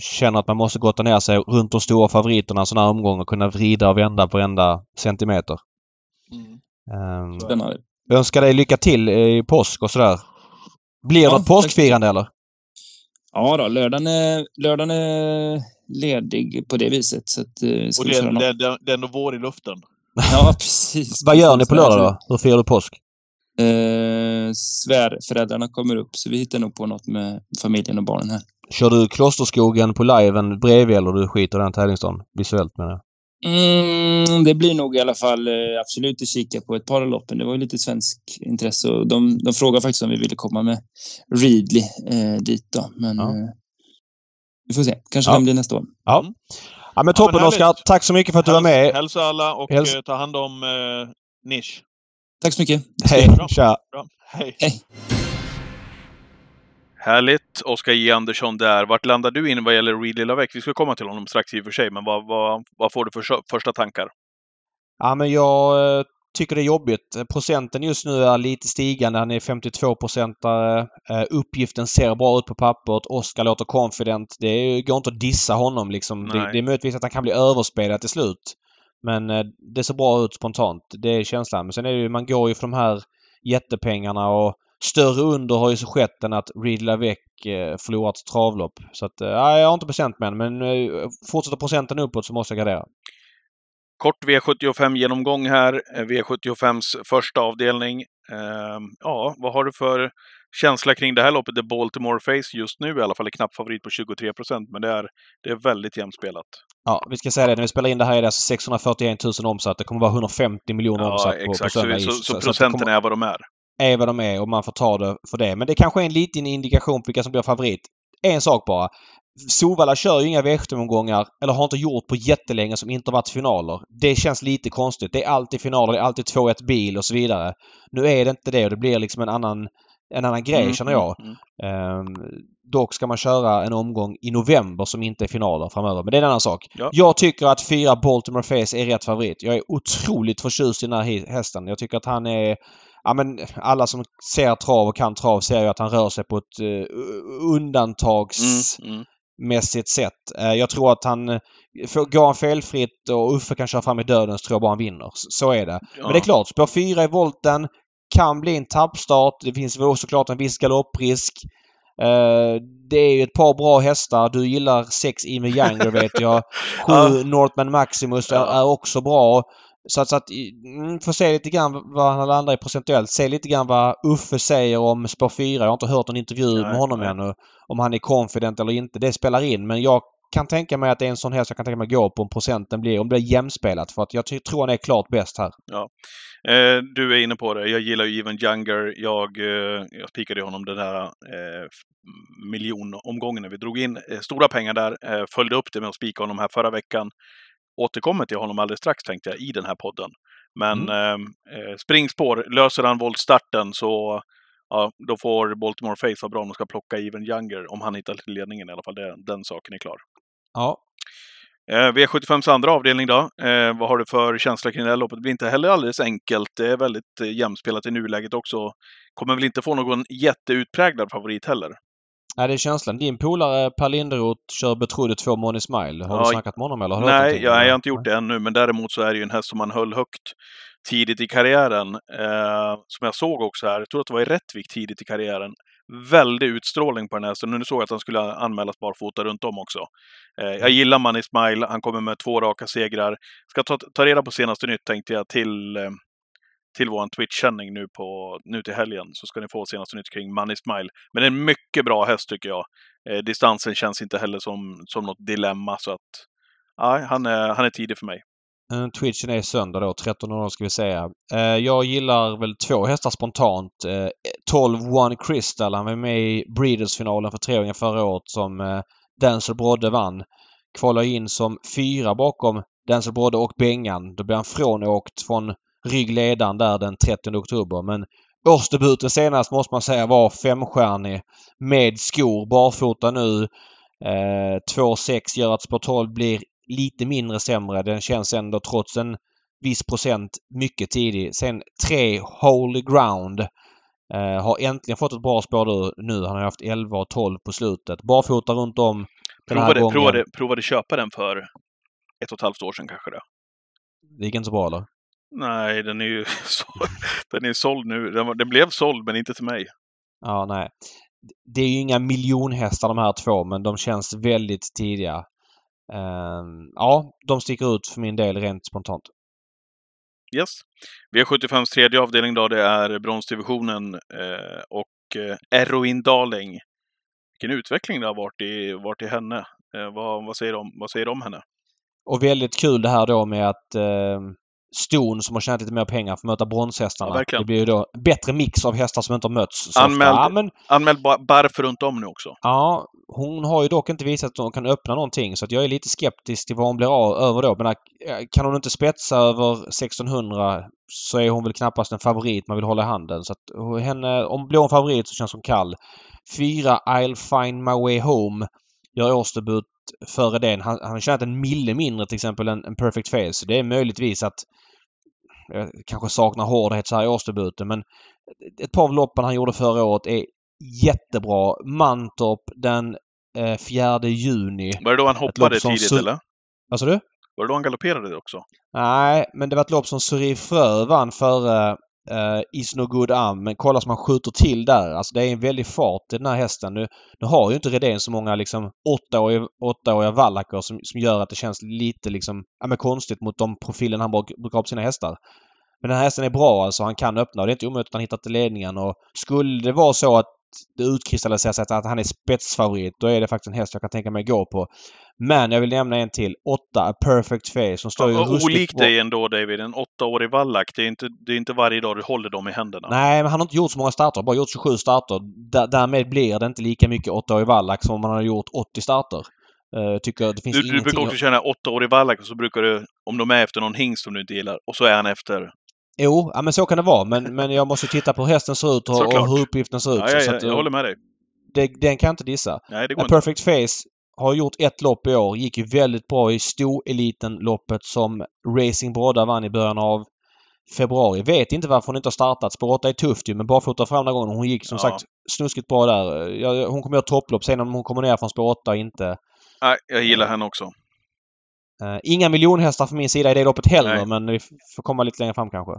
[SPEAKER 4] känner att man måste gotta ner sig runt de stora favoriterna en sån här omgång och kunna vrida och vända på varenda centimeter. Mm. Um, Spännande. Jag önskar dig lycka till i påsk och sådär. Blir ja, det något påskfirande eller?
[SPEAKER 2] Ja då, lördagen är, lördagen är ledig på det viset. Så att,
[SPEAKER 3] uh, och det, är, det är ändå vår i luften.
[SPEAKER 2] ja, precis.
[SPEAKER 4] Vad gör ni på lördag då? Hur firar du påsk?
[SPEAKER 2] Eh, svärföräldrarna kommer upp så vi hittar nog på något med familjen och barnen här.
[SPEAKER 4] Kör du Klosterskogen på liven bredvid eller du skiter den tävlingsdagen? Visuellt menar jag.
[SPEAKER 2] Mm, det blir nog i alla fall eh, absolut att kika på ett par av loppen. Det var ju lite svensk intresse och de, de frågade faktiskt om vi ville komma med Readly eh, dit då. Men ja. eh, vi får se. Kanske ja. kan bli nästa år.
[SPEAKER 4] Ja. Ja men toppen ja, Oskar. Tack så mycket för att du var med.
[SPEAKER 3] Hälsa alla och Häls ta hand om eh, Nisch.
[SPEAKER 2] Tack så mycket.
[SPEAKER 4] Hej. Tja. Bra.
[SPEAKER 3] Hej. Hej. Härligt. Oskar J Andersson där. Vart landar du in vad gäller Reed Lavec? Vi ska komma till honom strax i och för sig, men vad, vad, vad får du för första tankar?
[SPEAKER 4] Ja, men jag eh, tycker det är jobbigt. Procenten just nu är lite stigande. Han är 52 procentare. Eh, uppgiften ser bra ut på pappret. Oskar låter confident. Det går inte att dissa honom liksom. Det, det, är möjligtvis att han kan bli överspelad till slut. Men eh, det ser bra ut spontant. Det är känslan. Men sen är det ju, man går ju för de här jättepengarna och större under har ju så skett än att Reed Lavec eh, förlorat travlopp. Så att, eh, nej, jag har inte procent med men fortsätter procenten uppåt så måste jag gardera.
[SPEAKER 3] Kort V75-genomgång här. V75s första avdelning. Ehm, ja, vad har du för känsla kring det här loppet? Det är Baltimore Face just nu i alla fall är knapp favorit på 23 procent, men det är, det är väldigt jämspelat.
[SPEAKER 4] Ja, vi ska säga det. När vi spelar in det här är det alltså 641 000 omsatt. Det kommer vara 150 miljoner ja, omsatt på, exakt. på söndag.
[SPEAKER 3] Så, så, så, procenten kommer, är vad de är?
[SPEAKER 4] Är vad de är och man får ta det för det. Men det kanske är en liten indikation på vilka som blir favorit. En sak bara. Solvalla kör ju inga V75-omgångar, eller har inte gjort på jättelänge, som inte varit finaler. Det känns lite konstigt. Det är alltid finaler, det är alltid 2-1 bil och så vidare. Nu är det inte det och det blir liksom en annan, en annan grej mm, känner jag. Mm, mm. Um, dock ska man köra en omgång i november som inte är finaler framöver. Men det är en annan sak. Ja. Jag tycker att fyra Baltimore Face är rätt favorit. Jag är otroligt förtjust i den här hästen. Jag tycker att han är ja, men alla som ser trav och kan trav ser ju att han rör sig på ett uh, undantags... Mm, mm sätt. Eh, jag tror att han... Eh, går han felfritt och Uffe kan köra fram i döden så tror jag bara han vinner. Så är det. Ja. Men det är klart, spår 4 i volten kan bli en tappstart. Det finns väl såklart en viss galopprisk. Uh, det är ju ett par bra hästar. Du gillar 6 Ime Younger vet jag. 7 ja. Northman Maximus ja. är också bra. Så att, så att mm, får se lite grann vad han landar i procentuellt. Se lite grann vad Uffe säger om spår 4. Jag har inte hört någon intervju nej, med honom nej. ännu. Om han är confident eller inte. Det spelar in men jag kan tänka mig att det är en sån häst jag kan tänka mig gå på om procenten blir, om det blir jämspelat. För att jag tror han är klart bäst här.
[SPEAKER 3] Ja. Eh, du är inne på det. Jag gillar ju Even Younger. Jag, eh, jag spikade honom den här eh, miljonomgången när vi drog in eh, stora pengar där. Eh, följde upp det med att spika honom här förra veckan återkommer till honom alldeles strax tänkte jag i den här podden. Men mm. Ehm, eh, springspår, löser han voltstarten så ja, då får Baltimore Face vara bra om de ska plocka Even Younger om han hittar till ledningen i alla fall. Det, den saken är klar.
[SPEAKER 4] Ja.
[SPEAKER 3] Eh, V75s andra avdelning då. Eh, vad har du för känsla kring det här loppet? Det blir inte heller alldeles enkelt. Det är väldigt eh, jämspelat i nuläget också. Kommer väl inte få någon jätteutpräglad favorit heller.
[SPEAKER 4] Nej, det är känslan. Din polare Per Linderoth kör betrodde två Money Smile. Har ja, du snackat med honom eller? Har
[SPEAKER 3] nej, jag, jag har inte gjort det ännu, men däremot så är det ju en häst som man höll högt tidigt i karriären. Eh, som jag såg också här, jag tror att det var i Rättvik tidigt i karriären. Väldig utstrålning på den hästen. Nu såg jag att han skulle anmälas barfota runt om också. Eh, jag gillar Money Smile, han kommer med två raka segrar. Ska ta, ta reda på senaste nytt tänkte jag till, eh, till vår Twitch-sändning nu, på, nu till helgen. Så ska ni få senaste nytt kring Money Smile. Men det är en mycket bra häst tycker jag. Eh, distansen känns inte heller som, som något dilemma så att nej, han, är, han är tidig för mig.
[SPEAKER 4] Eh, twitchen är söndag då, 13.00 ska vi säga. Eh, jag gillar väl två hästar spontant. Eh, 12 One Crystal, han var med i Breeders-finalen för treåringar förra året som eh, Denzel Brodde vann. Kvalar in som fyra bakom Denzel Brodde och Bengan. Då blir han frånåkt från ryggledaren där den 30 oktober. Men årsdebuten senast måste man säga var femstjärnig med skor, barfota nu. Eh, 2,6 gör att spår 12 blir lite mindre sämre. Den känns ändå trots en viss procent mycket tidig. Sen 3 Holy Ground. Eh, har äntligen fått ett bra spår nu. Han har haft 11 och 12 på slutet. Barfota runt om
[SPEAKER 3] provade,
[SPEAKER 4] gången.
[SPEAKER 3] Provade, provade köpa den för ett och ett halvt år sedan kanske det.
[SPEAKER 4] Det gick inte så bra eller?
[SPEAKER 3] Nej, den är ju den är såld nu. Den, den blev såld, men inte till mig.
[SPEAKER 4] Ja, nej. Det är ju inga miljonhästar de här två, men de känns väldigt tidiga. Uh, ja, de sticker ut för min del rent spontant.
[SPEAKER 3] Yes. V75s tredje avdelning då, det är bronsdivisionen eh, och eh, Eroin Darling. Vilken utveckling det har varit i, varit i henne. Eh, vad, vad, säger de, vad säger de om henne?
[SPEAKER 4] Och väldigt kul det här då med att eh, Ston som har tjänat lite mer pengar får möta bronshästarna.
[SPEAKER 3] Ja,
[SPEAKER 4] det blir ju då bättre mix av hästar som inte har mötts.
[SPEAKER 3] Anmäld, ja, men, anmäld Barf runt om nu också.
[SPEAKER 4] Ja, hon har ju dock inte visat att hon kan öppna någonting så att jag är lite skeptisk till vad hon blir av, över då. Men äh, kan hon inte spetsa över 1600 så är hon väl knappast en favorit man vill hålla i handen. Så att henne, om blir hon favorit så känns hon kall. Fyra I'll find my way home gör årsdebut före den. Han, han har tjänat en mille mindre till exempel än, än Perfect Face. Det är möjligtvis att jag kanske saknar hårdhet så här i årsdebuten men ett par av loppen han gjorde förra året är jättebra. Mantorp den eh, 4 juni.
[SPEAKER 3] Var det då han hoppade tidigt eller?
[SPEAKER 4] Vad sa du?
[SPEAKER 3] Var det då han galopperade också?
[SPEAKER 4] Nej, men det var ett lopp som Suri Frö vann före uh, Is No Good Am. Men kolla som han skjuter till där. Alltså det är en väldig fart i den här hästen. Nu, nu har ju inte Redén så många liksom åttaåriga, åttaåriga vallacker som, som gör att det känns lite liksom, ja, men konstigt mot de profilen han brukar ha på sina hästar. Men den här hästen är bra alltså. Han kan öppna och det är inte omöjligt att han hittar till ledningen. Och skulle det vara så att det utkristalliserar sig att han är spetsfavorit, då är det faktiskt en häst jag kan tänka mig gå på. Men jag vill nämna en till. 8, A Perfect Face. Som står
[SPEAKER 3] ja, ju Olikt dig ändå David, en åttaårig vallack. Det är, inte, det är inte varje dag du håller dem i händerna.
[SPEAKER 4] Nej, men han har inte gjort så många starter. Bara gjort 27 starter. därmed blir det inte lika mycket åttaårig vallack som om man har gjort 80 starter. Uh, tycker det finns
[SPEAKER 3] du, du brukar också känna åttaårig vallack och så brukar du, om de är efter någon hingst som du inte gillar, och så är han efter
[SPEAKER 4] Jo, ja, men så kan det vara. Men, men jag måste titta på hur hästen ser ut och, och hur uppgiften ser ut.
[SPEAKER 3] Ja, ja, så att, jag håller med dig.
[SPEAKER 4] Det, den kan jag inte dissa.
[SPEAKER 3] Nej, det går
[SPEAKER 4] A Perfect Face har gjort ett lopp i år. Gick ju väldigt bra i stoeliten-loppet som Racing Brodda vann i början av februari. Vet inte varför hon inte har startat. Spår 8 är tufft ju, men barfota fram den gången. Hon gick som ja. sagt snuskigt bra där. Hon kommer göra topplopp sen om hon kommer ner från spår 8 inte.
[SPEAKER 3] Nej, jag gillar henne också.
[SPEAKER 4] Uh, inga miljonhästar från min sida i det loppet heller, Nej. men vi får komma lite längre fram kanske.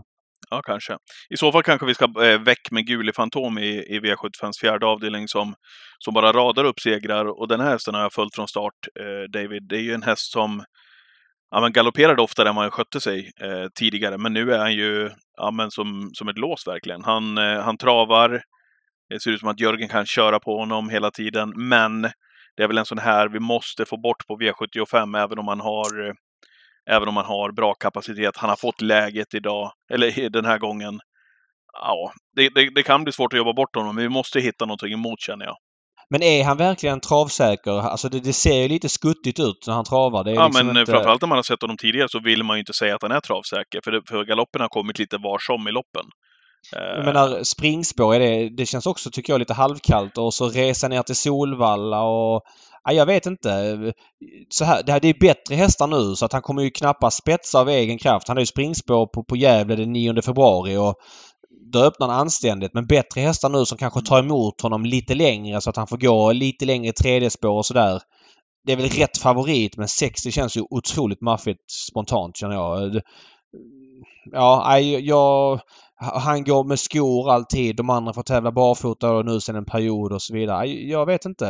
[SPEAKER 3] Ja, kanske. I så fall kanske vi ska eh, väck med Guli Fantom i, i V75s fjärde avdelning som, som bara radar upp segrar. Och den här hästen har jag följt från start, eh, David. Det är ju en häst som ja, men galopperade oftare än vad han skötte sig eh, tidigare. Men nu är han ju ja, men som, som ett lås verkligen. Han, eh, han travar. Det ser ut som att Jörgen kan köra på honom hela tiden. Men det är väl en sån här vi måste få bort på V75 även om man har eh, Även om man har bra kapacitet. Han har fått läget idag, eller den här gången. Ja, det, det, det kan bli svårt att jobba bort honom, men vi måste hitta någonting emot känner jag.
[SPEAKER 4] Men är han verkligen travsäker? Alltså det, det ser ju lite skuttigt ut när han travar.
[SPEAKER 3] ja, liksom men inte... framförallt när man har sett honom tidigare så vill man ju inte säga att han är travsäker. För, det, för galoppen har kommit lite var som i loppen.
[SPEAKER 4] Jag menar springspår, är det, det känns också tycker jag lite halvkallt och så resa ner till Solvalla och Ja, jag vet inte. Så här, det, här, det är bättre hästar nu så att han kommer ju knappast spetsa av egen kraft. Han har ju springspår på, på Gävle den 9 februari och då öppnar han anständigt. Men bättre hästar nu som kanske tar emot honom lite längre så att han får gå lite längre tredje spår och sådär. Det är väl rätt favorit men 60 känns ju otroligt maffigt spontant känner jag. Ja, jag, Ha- Han går med skor alltid. De andra får tävla barfota och nu sen en period och så vidare. Jag vet inte.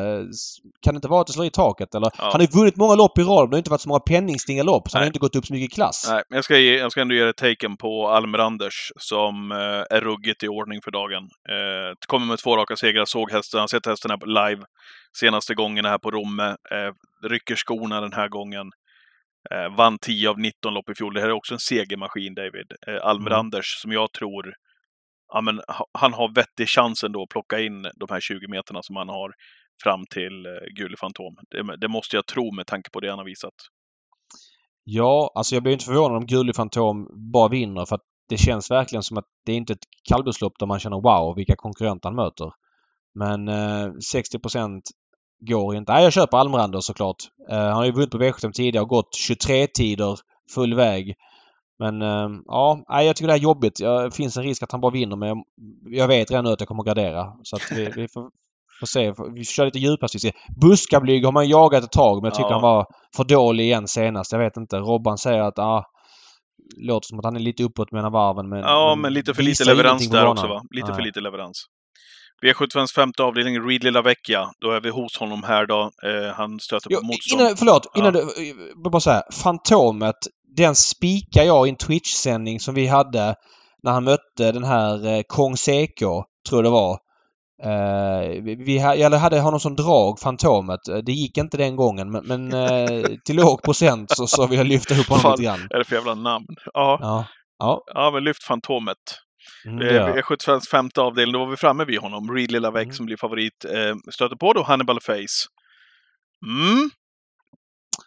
[SPEAKER 4] Kan det inte vara att det slår i taket eller?
[SPEAKER 3] Ja.
[SPEAKER 4] Han har ju vunnit många lopp i rad men det har inte varit så många penningstinga lopp så han har
[SPEAKER 3] Nej.
[SPEAKER 4] inte gått upp så mycket i klass.
[SPEAKER 3] Nej, men jag ska, ge, jag ska ändå ge ett taken på Almeranders som eh, är ruggigt i ordning för dagen. Eh, kommer med två raka segrar, såg hästen, har sett hästen här live senaste gången här på Romme. Eh, rycker skorna den här gången. Eh, vann 10 av 19 lopp i fjol. Det här är också en segermaskin, David. Eh, Almeranders, som jag tror ja, men, ha- han har vettig chans ändå att plocka in de här 20 meterna som han har fram till eh, Gule Fantom. Det, det måste jag tro med tanke på det han har visat.
[SPEAKER 4] Ja, alltså jag blir inte förvånad om Gulli Fantom bara vinner för att det känns verkligen som att det är inte ett kallblodslopp där man känner wow vilka konkurrenter han möter. Men eh, 60 går inte. Nej, jag köper Almrander såklart. Eh, han har ju vunnit på V75 tidigare och gått 23 tider full väg. Men eh, ja, nej, jag tycker det är jobbigt. Ja, Det finns en risk att han bara vinner men jag, jag vet redan nu att jag kommer att gardera. Så att vi, vi får, får se. Vi kör lite djupast. Vi ser. Buskablyg har man jagat ett tag men jag tycker
[SPEAKER 3] Ja.
[SPEAKER 4] han var för dålig igen senast. Jag vet inte. Robban säger att ah, låter som att han är lite uppåt mellan varven. Men,
[SPEAKER 3] Ja, men lite för lite leverans där också va? Lite för
[SPEAKER 4] Nej.
[SPEAKER 3] lite leverans. V75s femte avdelning, Reed Lilla Vecchia. Då är vi hos honom här då. Eh, han stöter
[SPEAKER 4] Jo,
[SPEAKER 3] på motstånd.
[SPEAKER 4] innan, förlåt,
[SPEAKER 3] Ja.
[SPEAKER 4] innan du... jag vill Bara säga. Fantomet, den spikar jag i en Twitch-sändning som vi hade när han mötte den här eh, Kong Seko, tror jag det var. Eh, vi, eller hade honom som drag, Fantomet. Eh, Det gick inte den gången men, men eh, till låg procent så, så vill jag lyfta upp honom
[SPEAKER 3] Fan.
[SPEAKER 4] lite grann.
[SPEAKER 3] Är det för jävla namn? Ja,
[SPEAKER 4] Ja. Ja,
[SPEAKER 3] ja men lyft Fantomet.
[SPEAKER 4] Mm,
[SPEAKER 3] Eh,
[SPEAKER 4] det gör jag.
[SPEAKER 3] V75s femte avdelning, då var vi framme vid honom. Reed Lilla
[SPEAKER 4] Mm.
[SPEAKER 3] som blir favorit. Eh, stöter på då Hannibal Face. Mm,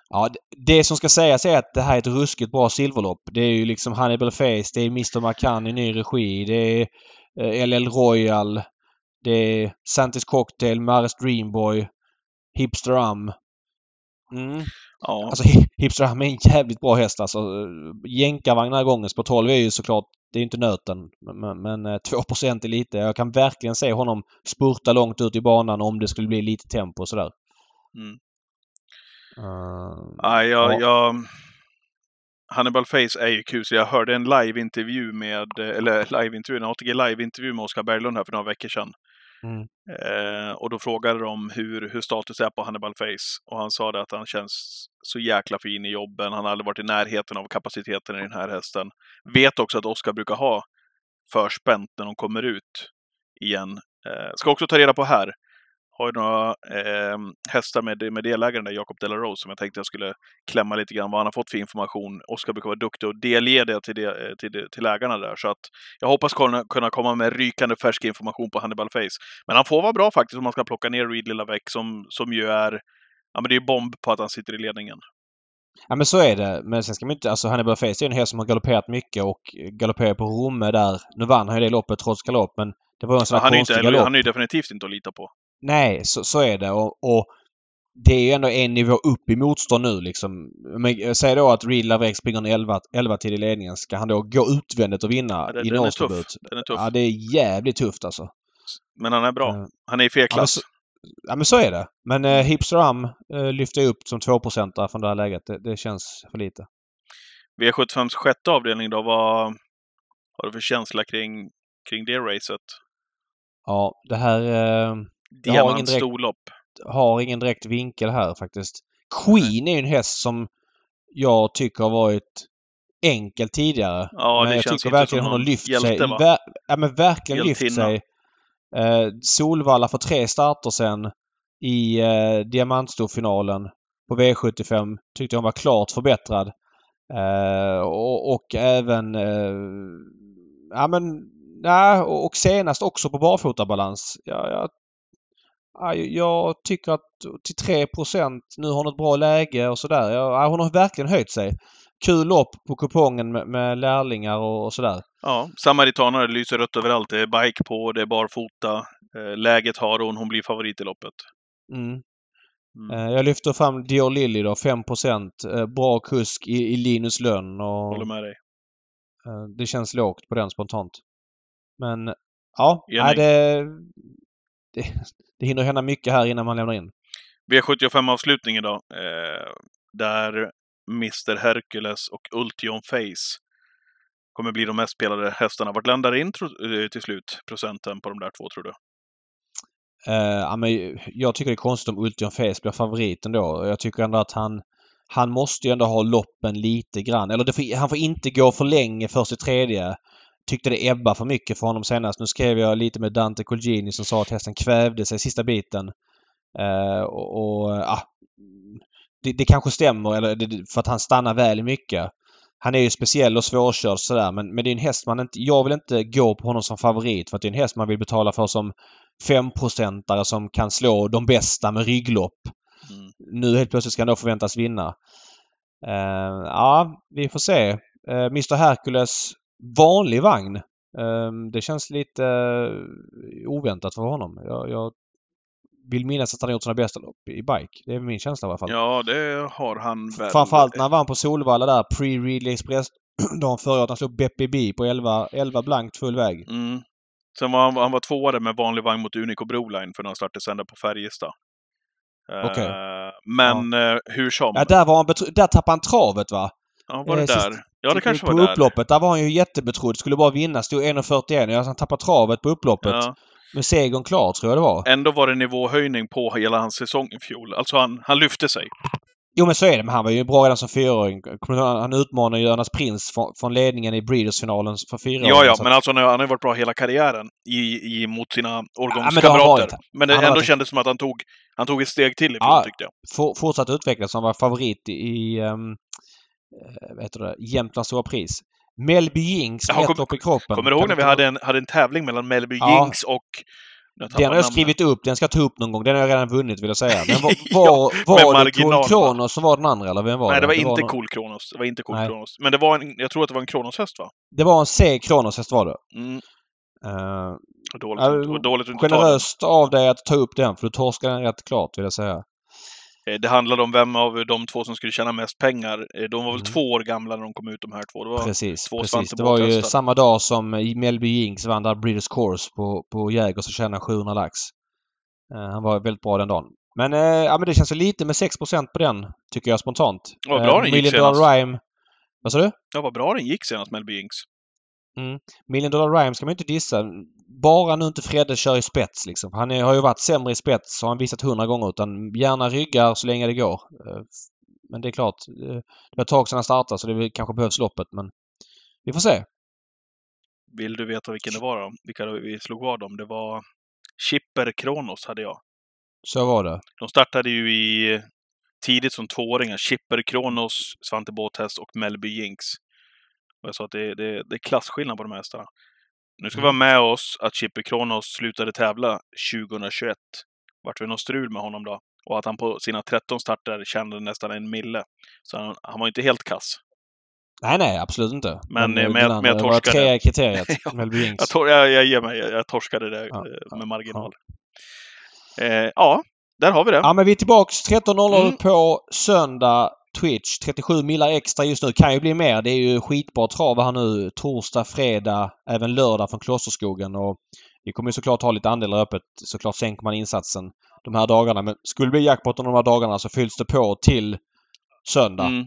[SPEAKER 4] Ja, det- som ska sägas är att det här är ett ruskigt bra silverlopp. Det är ju liksom Hannibal Face, det är Mr. McCann i ny regi, det är eh, LL Royal, det är Santis Cocktail, Mares Dreamboy, Hipster Am. Mm.
[SPEAKER 3] Ja.
[SPEAKER 4] Alltså Hi- Hipster Am är en jävligt bra häst alltså. Jänkarvagn den här gången, spår 12 är ju såklart, det är inte nöten. Men, men eh, 2% är lite. Jag kan verkligen se honom spurta långt ut i banan om det skulle bli lite tempo och sådär.
[SPEAKER 3] Mm.
[SPEAKER 4] Uh,
[SPEAKER 3] Ja, jag,
[SPEAKER 4] Ja.
[SPEAKER 3] jag... Hannibal Face är ju kul, så jag hörde en live-intervju med, eller live-intervju, en ATG live-intervju med Oskar Berglund här för några veckor sedan.
[SPEAKER 4] Mm.
[SPEAKER 3] Eh, och då frågade de hur, hur status är på Hannibal Face. Och han sa det att han känns så jäkla fin i jobben. Han har aldrig varit i närheten av kapaciteten i den här hästen. Vet också att Oskar brukar ha förspänt när de kommer ut igen. Eh, ska också ta reda på här. Har ju några eh, hästar med, med delägaren där, Jakob Delarose, som jag tänkte jag skulle klämma lite grann vad han har fått för information. Oskar brukar vara duktig och delge det till, det, eh, till, till ägarna där. Så att jag hoppas kunna, kunna komma med rykande färsk information på Hannibal Face. Men han får vara bra faktiskt om man ska plocka ner Reed Lilla Väck som, som ju är Ja men det är ju bomb på att han sitter i ledningen.
[SPEAKER 4] Ja men så är det. Men sen ska man inte... Alltså Hannibal Face är ju en häst som har galopperat mycket och galopperat på Romme där. Nu vann han ju det loppet trots galopp men det var en sån
[SPEAKER 3] Ja,
[SPEAKER 4] här
[SPEAKER 3] han, är inte,
[SPEAKER 4] galopp.
[SPEAKER 3] han är ju definitivt inte att lita på.
[SPEAKER 4] Nej, så, så är det. Och, och det är ju ändå en nivå upp i motstånd nu liksom. Men säg då att Reed Lavec springer en 11, 11 tid i ledningen. Ska han då gå utvändigt och vinna
[SPEAKER 3] Ja, det-
[SPEAKER 4] i en årsdebut?
[SPEAKER 3] Den är tuff.
[SPEAKER 4] Ja, det är jävligt tufft alltså.
[SPEAKER 3] Men han är bra.
[SPEAKER 4] Eh,
[SPEAKER 3] Han är i felklass.
[SPEAKER 4] så, ja men så är det. Men eh, Hipster Am eh, lyfter jag upp som 2 där från det här läget. Det, det känns för lite.
[SPEAKER 3] V75s sjätte avdelning då, vad har du för känsla kring, kring det racet?
[SPEAKER 4] Ja, det här... Eh, Jag har ingen direkt- vinkel här faktiskt. Queen är ju en häst som jag tycker har varit enkel tidigare.
[SPEAKER 3] Ja,
[SPEAKER 4] men jag tycker verkligen hon har lyft
[SPEAKER 3] hjälte,
[SPEAKER 4] sig. Ver, ja, men verkligen lyft
[SPEAKER 3] Hjältinna.
[SPEAKER 4] sig. Eh, Solvalla för tre starter sen i eh, Diamantstorfinalen på V75 tyckte hon var klart förbättrad. Eh, och, och även... Eh, ja men... Nej, och senast också på barfotabalans. Ja, jag, ja, jag tycker att till 3 nu har hon ett bra läge och sådär. Ja, hon har verkligen höjt sig. Kul lopp på kupongen med, med lärlingar och, och sådär.
[SPEAKER 3] Ja, samaritanare lyser rött överallt. Det är bike på, det är barfota. Eh, läget har hon, hon blir favorit i loppet.
[SPEAKER 4] Mm.
[SPEAKER 3] Mm.
[SPEAKER 4] Eh, Jag lyfter fram Dior Lilly då, 5 eh, Bra kusk i, i Linus lönn
[SPEAKER 3] Håller
[SPEAKER 4] och
[SPEAKER 3] med dig.
[SPEAKER 4] det känns lågt på den spontant. Men ja, nej, det, det, det hinner hända mycket här innan man lämnar in.
[SPEAKER 3] V75-avslutningen då. Eh, där Mr Hercules och Ultion Face kommer bli de mest spelade hästarna. Vart landar in eh, till slut, procenten på de där två, tror du?
[SPEAKER 4] Eh, ja, men jag tycker det är konstigt om Ultion Face blir favorit ändå. Jag tycker ändå att han han måste ju ändå ha loppen lite grann. Eller får, han får inte gå för länge först i tredje. Tyckte det ebba för mycket för honom senast. Nu skrev jag lite med Dante Colgini som sa att hästen kvävde sig sista biten. Eh, och, och ja, det, det kanske stämmer eller det, för att han stannar väl i mycket. Han är ju speciell och svårkörd sådär men, men det är en häst man inte... Jag vill inte gå på honom som favorit för att det är en häst man vill betala för som femprocentare som kan slå de bästa med rygglopp.
[SPEAKER 3] Mm.
[SPEAKER 4] Nu helt plötsligt ska han då förväntas vinna. Uh, ja, vi får se. Uh, Mr Hercules vanlig vagn. Uh, det känns lite oväntat för honom. Jag, jag vill minnas att han har gjort sina bästa lopp i bike. Det är min känsla i alla fall.
[SPEAKER 3] Ja, det har han väl.
[SPEAKER 4] Framförallt när han vann på Solvalla där pre-Ridley Express dagen förra året. Han slog Beppe B på 11, 11 blankt full väg.
[SPEAKER 3] Mm. Sen var han, han var tvåa med vanlig vagn mot Unico Broline för när han startade sända på Färjestad.
[SPEAKER 4] Okej.
[SPEAKER 3] Eh, men eh, hur som.
[SPEAKER 4] Ja, där, var han där tappade han travet va?
[SPEAKER 3] Ja, var det
[SPEAKER 4] eh,
[SPEAKER 3] där?
[SPEAKER 4] sist-
[SPEAKER 3] Ja, det kanske var
[SPEAKER 4] på
[SPEAKER 3] där.
[SPEAKER 4] upploppet. Där var han ju jättebetrodd. Skulle bara vinna. Stod 1.41. Ja, Han tappade travet på upploppet.
[SPEAKER 3] Ja.
[SPEAKER 4] Med segern klar tror jag det var.
[SPEAKER 3] Ändå var det nivåhöjning på hela hans säsong i fjol. Alltså han, han lyfte sig.
[SPEAKER 4] Jo men så är det. Men han var ju bra redan som fyraåring. Han utmanade Jonas Prins från, ledningen i Breeders-finalen för fyra
[SPEAKER 3] Ja, ja,
[SPEAKER 4] att-
[SPEAKER 3] men alltså han har har varit bra hela karriären i, i, mot sina
[SPEAKER 4] det
[SPEAKER 3] årgångskamrater.
[SPEAKER 4] varit.
[SPEAKER 3] men det
[SPEAKER 4] Han
[SPEAKER 3] ändå
[SPEAKER 4] varit-
[SPEAKER 3] kändes som att han tog, han tog ett steg till i fjol,
[SPEAKER 4] Ja.
[SPEAKER 3] tyckte jag.
[SPEAKER 4] for, fortsatt utvecklas. Han var favorit i, i um, vad heter det, Jämtlands stora pris. Melby Jinx
[SPEAKER 3] Ja, kom-
[SPEAKER 4] lopp i kroppen.
[SPEAKER 3] Kommer du ihåg när vi hade en, hade en tävling mellan Melby
[SPEAKER 4] Ja.
[SPEAKER 3] Jinx och...
[SPEAKER 4] Den har jag skrivit upp. Den ska jag ta upp någon gång. Den har jag redan vunnit vill jag säga. Men var, var, var det? Cool Kronos som var den andra eller vem var
[SPEAKER 3] Nej, det var inte
[SPEAKER 4] någon-
[SPEAKER 3] Cool Kronos. Det var inte Cool
[SPEAKER 4] Nej.
[SPEAKER 3] Kronos. Men det var en, jag tror att det var en Kronos-häst, va?
[SPEAKER 4] Det var en C Kronos häst var det.
[SPEAKER 3] Mm.
[SPEAKER 4] Uh,
[SPEAKER 3] Dåligt, det var dåligt
[SPEAKER 4] generöst av dig att ta upp den för du torskade den rätt klart vill jag säga.
[SPEAKER 3] Eh, Det handlade om vem av de två som skulle tjäna mest pengar. Eh, De var väl
[SPEAKER 4] Mm.
[SPEAKER 3] två år gamla när de kom ut, de här två. Det var,
[SPEAKER 4] Precis.
[SPEAKER 3] två
[SPEAKER 4] precis. Det var ju samma dag som Melby Jinx vann där Breeders Course på, på Jägers och tjänade 700 lax. Eh, han var väldigt bra den dagen. Men, ja, men det känns lite med 6 på den, tycker jag spontant.
[SPEAKER 3] Vad bra den gick senast.
[SPEAKER 4] Rhyme... Vad sa du?
[SPEAKER 3] ja, vad bra den gick senast, Melby Jinx.
[SPEAKER 4] Million Dollar Rhyme ska man inte dissa. Bara nu inte Fredde kör i spets liksom. Han är, har ju varit sämre i spets har han visat hundra gånger. Utan gärna ryggar så länge det går. Eh, Men det är klart. eh, Det var ett tag sedan han startade så det kanske behövs loppet men vi får se.
[SPEAKER 3] Vill du veta vilken det var då? Vilka vi slog vad om? Det var Chipper Kronos hade jag.
[SPEAKER 4] Så var det.
[SPEAKER 3] De startade ju i tidigt som tvååringar. Chipper Kronos, Svante Båthäst och Melby Jinx. Jag sa att det, det, det är klasskillnad på de här hästarna. Nu ska vi ha med oss att Chipper Kronos slutade tävla 2021. Vart det något strul med honom då? Och att han på sina 13 starter tjänade nästan en mille. Så han, han var inte helt kass.
[SPEAKER 4] Nej, nej, absolut inte.
[SPEAKER 3] Men,
[SPEAKER 4] eh,
[SPEAKER 3] men jag- men jag
[SPEAKER 4] det var
[SPEAKER 3] torskade.
[SPEAKER 4] trea i kriteriet.
[SPEAKER 3] Ja. Jag, jag, jag ger mig. Jag, jag torskade det
[SPEAKER 4] Ja,
[SPEAKER 3] eh,
[SPEAKER 4] ja,
[SPEAKER 3] med marginal. Eh, ja, där har vi det.
[SPEAKER 4] Ja, men vi är tillbaks 13.00
[SPEAKER 3] Mm.
[SPEAKER 4] på söndag. Twitch. 37 millar extra just nu. Kan ju bli mer. Det är ju skitbra trav här nu. Torsdag, fredag, även lördag från Klosterskogen. Och vi kommer ju såklart ha lite andelar öppet. Såklart sänker man insatsen de här dagarna. Men skulle det bli jackpot de här dagarna så fylls det på till söndag.
[SPEAKER 3] Mm.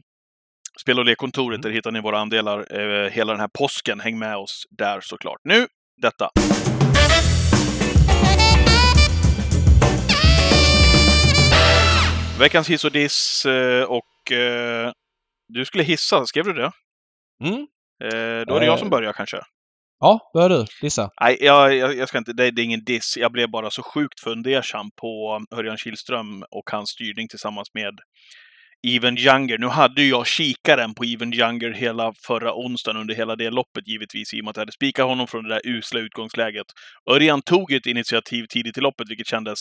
[SPEAKER 3] Spel och lekkontoret, där hittar ni våra andelar eh, hela den här påsken. Häng med oss där såklart. Nu, detta. Veckans hiss och diss eh, och eh, du skulle hissa, skrev du det?
[SPEAKER 4] Mm.
[SPEAKER 3] Eh, då är det jag som
[SPEAKER 4] Eh.
[SPEAKER 3] börjar kanske.
[SPEAKER 4] Ja, börjar du gissa.
[SPEAKER 3] Nej, jag, jag, jag ska inte, det, det är ingen diss. Jag blev bara så sjukt fundersam på Örjan Kihlström och hans styrning tillsammans med Even Younger. Nu hade ju jag kikaren på Even Younger hela förra onsdagen under hela det loppet givetvis, i och med att jag hade spikat honom från det där usla utgångsläget. Örjan tog ett initiativ tidigt i loppet, vilket kändes...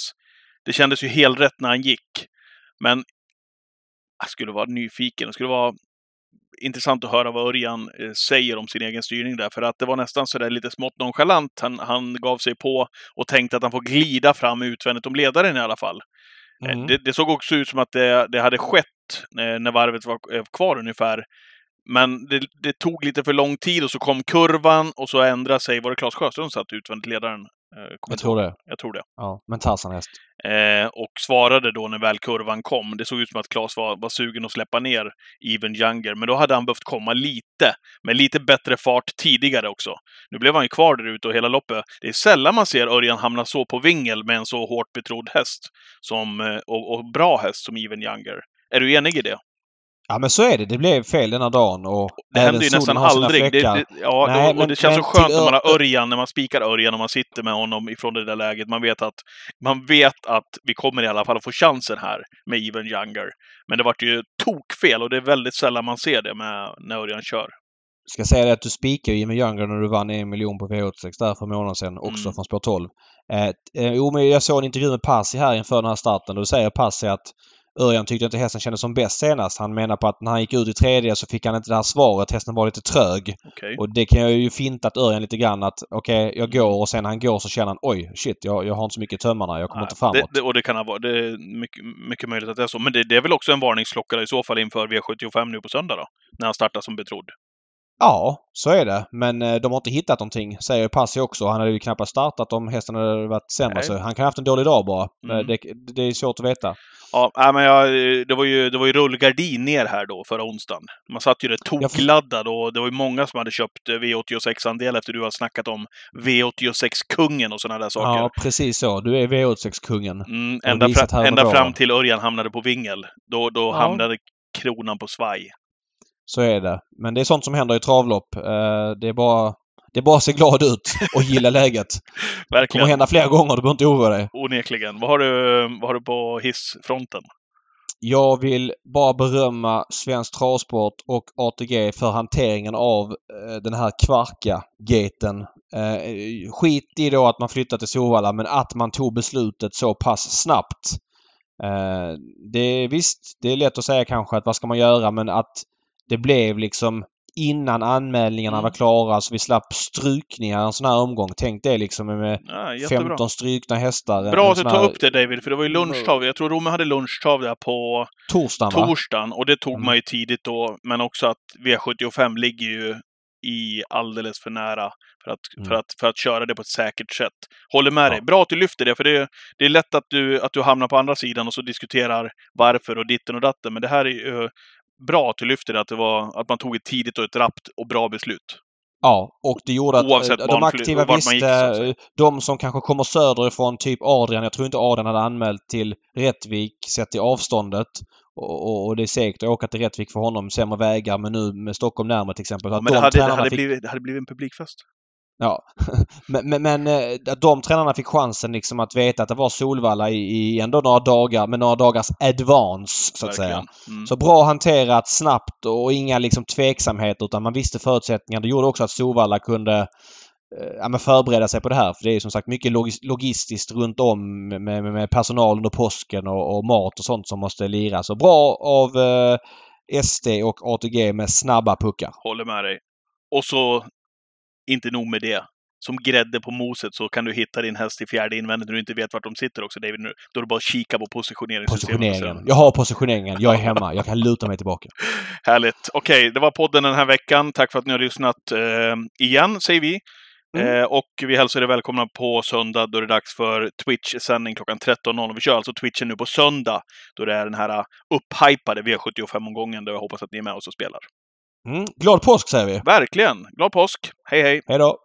[SPEAKER 3] Det kändes ju helt rätt när han gick. Men jag skulle vara nyfiken. Det skulle vara intressant att höra vad Örjan eh, säger om sin egen styrning där. För att det var nästan så där lite smått nonchalant. Han, han gav sig på och tänkte att han får glida fram utvändigt om ledaren i alla fall. Eh,
[SPEAKER 4] Mm.
[SPEAKER 3] Det, det såg också ut som att det, det hade skett eh, när varvet var kvar ungefär. Men det, det tog lite för lång tid och så kom kurvan och så ändrade sig. Var det Claes Sjöström som satt utvändigt ledaren? Eh,
[SPEAKER 4] Jag tror det.
[SPEAKER 3] Jag tror det.
[SPEAKER 4] Ja, men Tarzan-häst.
[SPEAKER 3] Eh, och svarade då när väl kurvan kom. Det såg ut som att Claes var, var sugen att släppa ner Even Younger, men då hade han behövt komma lite, med lite bättre fart tidigare också. Nu blev han ju kvar där ute och hela loppet. Det är sällan man ser Örjan hamna så på vingel med en så hårt betrodd häst som, eh, och, och bra häst som Even Younger. Är du enig i det?
[SPEAKER 4] Ja men så är det. Det blev fel denna dagen och
[SPEAKER 3] Det händer ju nästan aldrig. Det, det, ja,
[SPEAKER 4] Nej,
[SPEAKER 3] och, och det känns så skönt
[SPEAKER 4] till
[SPEAKER 3] när man har Örjan, när man spikar Örjan och man sitter med honom ifrån det där läget. Man vet att, man vet att vi kommer i alla fall att få chansen här med Even Younger. Men det vart ju tokfel och det är väldigt sällan man ser det med, när Örjan kör.
[SPEAKER 4] ska säga det att du spikade Jimmy Younger när du vann en miljon på V86 där för en månad sedan också
[SPEAKER 3] Mm.
[SPEAKER 4] från spår 12. Eh, eh, jo, men jag såg en intervju med Passi här inför den här starten och då säger Passi att Örjan tyckte inte hästen kändes som bäst senast. Han menar på att när han gick ut i tredje så fick han inte det här svaret. Hästen var lite trög.
[SPEAKER 3] Okej.
[SPEAKER 4] Och det kan jag ju fintat Örjan lite grann att okej, jag går och sen när han går så känner han oj, shit, jag, jag har inte så mycket tömmarna. Jag kommer
[SPEAKER 3] Nej,
[SPEAKER 4] inte framåt.
[SPEAKER 3] Det, det, och det kan ha varit, det är mycket, mycket möjligt att det är så. Men det, det är väl också en varningsklocka i så fall inför V75 nu på söndag då? När han startar som betrodd.
[SPEAKER 4] Ja, så är det. Men eh, de har inte hittat någonting, säger Passi också. Han hade ju knappast startat om hästen hade varit sämre.
[SPEAKER 3] Nej.
[SPEAKER 4] Så han kan ha haft en dålig dag bara.
[SPEAKER 3] Mm.
[SPEAKER 4] Det, det är svårt att veta.
[SPEAKER 3] Ja, men jag, det, var ju, det var ju rullgardin ner här då förra onsdagen. Man satt ju rätt tokladdad och det var ju många som hade köpt eh, V86-andel efter du har snackat om V86-kungen och sådana där saker.
[SPEAKER 4] Ja, precis så. Du är V86-kungen.
[SPEAKER 3] Mm, ända fra, ända fram till Örjan hamnade på vingel. Då, då
[SPEAKER 4] Ja.
[SPEAKER 3] hamnade kronan på svaj.
[SPEAKER 4] Så är det. Men det är sånt som händer i travlopp. Eh, Det är bara, det är bara att se glad ut och gilla läget. Det kommer
[SPEAKER 3] Verkligen.
[SPEAKER 4] hända fler gånger. Du behöver inte oroa dig.
[SPEAKER 3] Onekligen. Vad har du, vad har du på hissfronten?
[SPEAKER 4] Jag vill bara berömma Svensk Travsport och ATG för hanteringen av eh, den här Kvarka-gaten. Eh, skit i då att man flyttade till Solvalla men att man tog beslutet så pass snabbt. Det är visst, det är lätt att säga kanske att vad ska man göra men att det blev liksom innan anmälningarna
[SPEAKER 3] Mm.
[SPEAKER 4] var klara så vi slapp strykningar en sån här omgång. Tänk det liksom med
[SPEAKER 3] Ja, jättebra.
[SPEAKER 4] 15 strykna hästar.
[SPEAKER 3] Bra att du tar
[SPEAKER 4] här
[SPEAKER 3] upp det David, för det var ju lunchtrav. Jag tror Romme hade lunchtrav där på
[SPEAKER 4] Torsdagen
[SPEAKER 3] torsdagen och det tog
[SPEAKER 4] Mm.
[SPEAKER 3] man ju tidigt då. Men också att V75 ligger ju i alldeles för nära för att,
[SPEAKER 4] Mm.
[SPEAKER 3] för att, för att köra det på ett säkert sätt. Håller med
[SPEAKER 4] Ja.
[SPEAKER 3] dig. Bra att du lyfter det, för det, det är lätt att du, att du hamnar på andra sidan och så diskuterar varför och ditten och datten. Men det här är ju bra att du lyfter det, att, det var, att man tog ett tidigt och ett rappt och bra beslut.
[SPEAKER 4] Ja, och det gjorde att
[SPEAKER 3] Oavsett
[SPEAKER 4] eh, de aktiva
[SPEAKER 3] gick,
[SPEAKER 4] visste,
[SPEAKER 3] säga.
[SPEAKER 4] eh, de som kanske kommer söderifrån, typ Adrian, jag tror inte Adrian hade anmält till Rättvik sett till avståndet. Och, och, det är säkert att åka till Rättvik för honom, sämre vägar, men nu med Stockholm närmare till exempel. att
[SPEAKER 3] Men det
[SPEAKER 4] de
[SPEAKER 3] hade, det, hade
[SPEAKER 4] fick,
[SPEAKER 3] blivit, det hade blivit en publikfest.
[SPEAKER 4] Ja. men men, men eh, de tränarna fick chansen liksom att veta att det var Solvalla i, i ändå några dagar, med några dagars advance så att säga.
[SPEAKER 3] Verkligen. Mm.
[SPEAKER 4] Så bra hanterat, snabbt och inga liksom tveksamheter utan man visste förutsättningarna. Det gjorde också att Solvalla kunde eh, ja, förbereda sig på det här. För det är som sagt mycket logis- logistiskt runt om med, med, med personal under påsken och, och mat och sånt som måste liras. Så bra av eh, SD och ATG med snabba puckar.
[SPEAKER 3] Håller med dig. Och så, inte nog med det. Som grädde på moset så kan du hitta din häst i fjärde invändigt när du inte vet vart de sitter också, David. Nu, då är det bara att kika på positioneringssystemet.
[SPEAKER 4] Positioneringen. Jag har positioneringen. Jag är hemma. Jag kan luta mig tillbaka.
[SPEAKER 3] Härligt. Okej, det var podden den här veckan. Tack för att ni har lyssnat eh, igen, säger vi.
[SPEAKER 4] Mm.
[SPEAKER 3] Eh, och vi hälsar er välkomna på söndag då det är dags för Twitch-sändning klockan 13.00. Vi kör alltså Twitchen nu på söndag då det är den här uh, upphypade V75-omgången där jag hoppas att ni är med oss och spelar.
[SPEAKER 4] Mm. Glad påsk säger vi.
[SPEAKER 3] Verkligen! Glad påsk! Hej hej!
[SPEAKER 4] Hej då!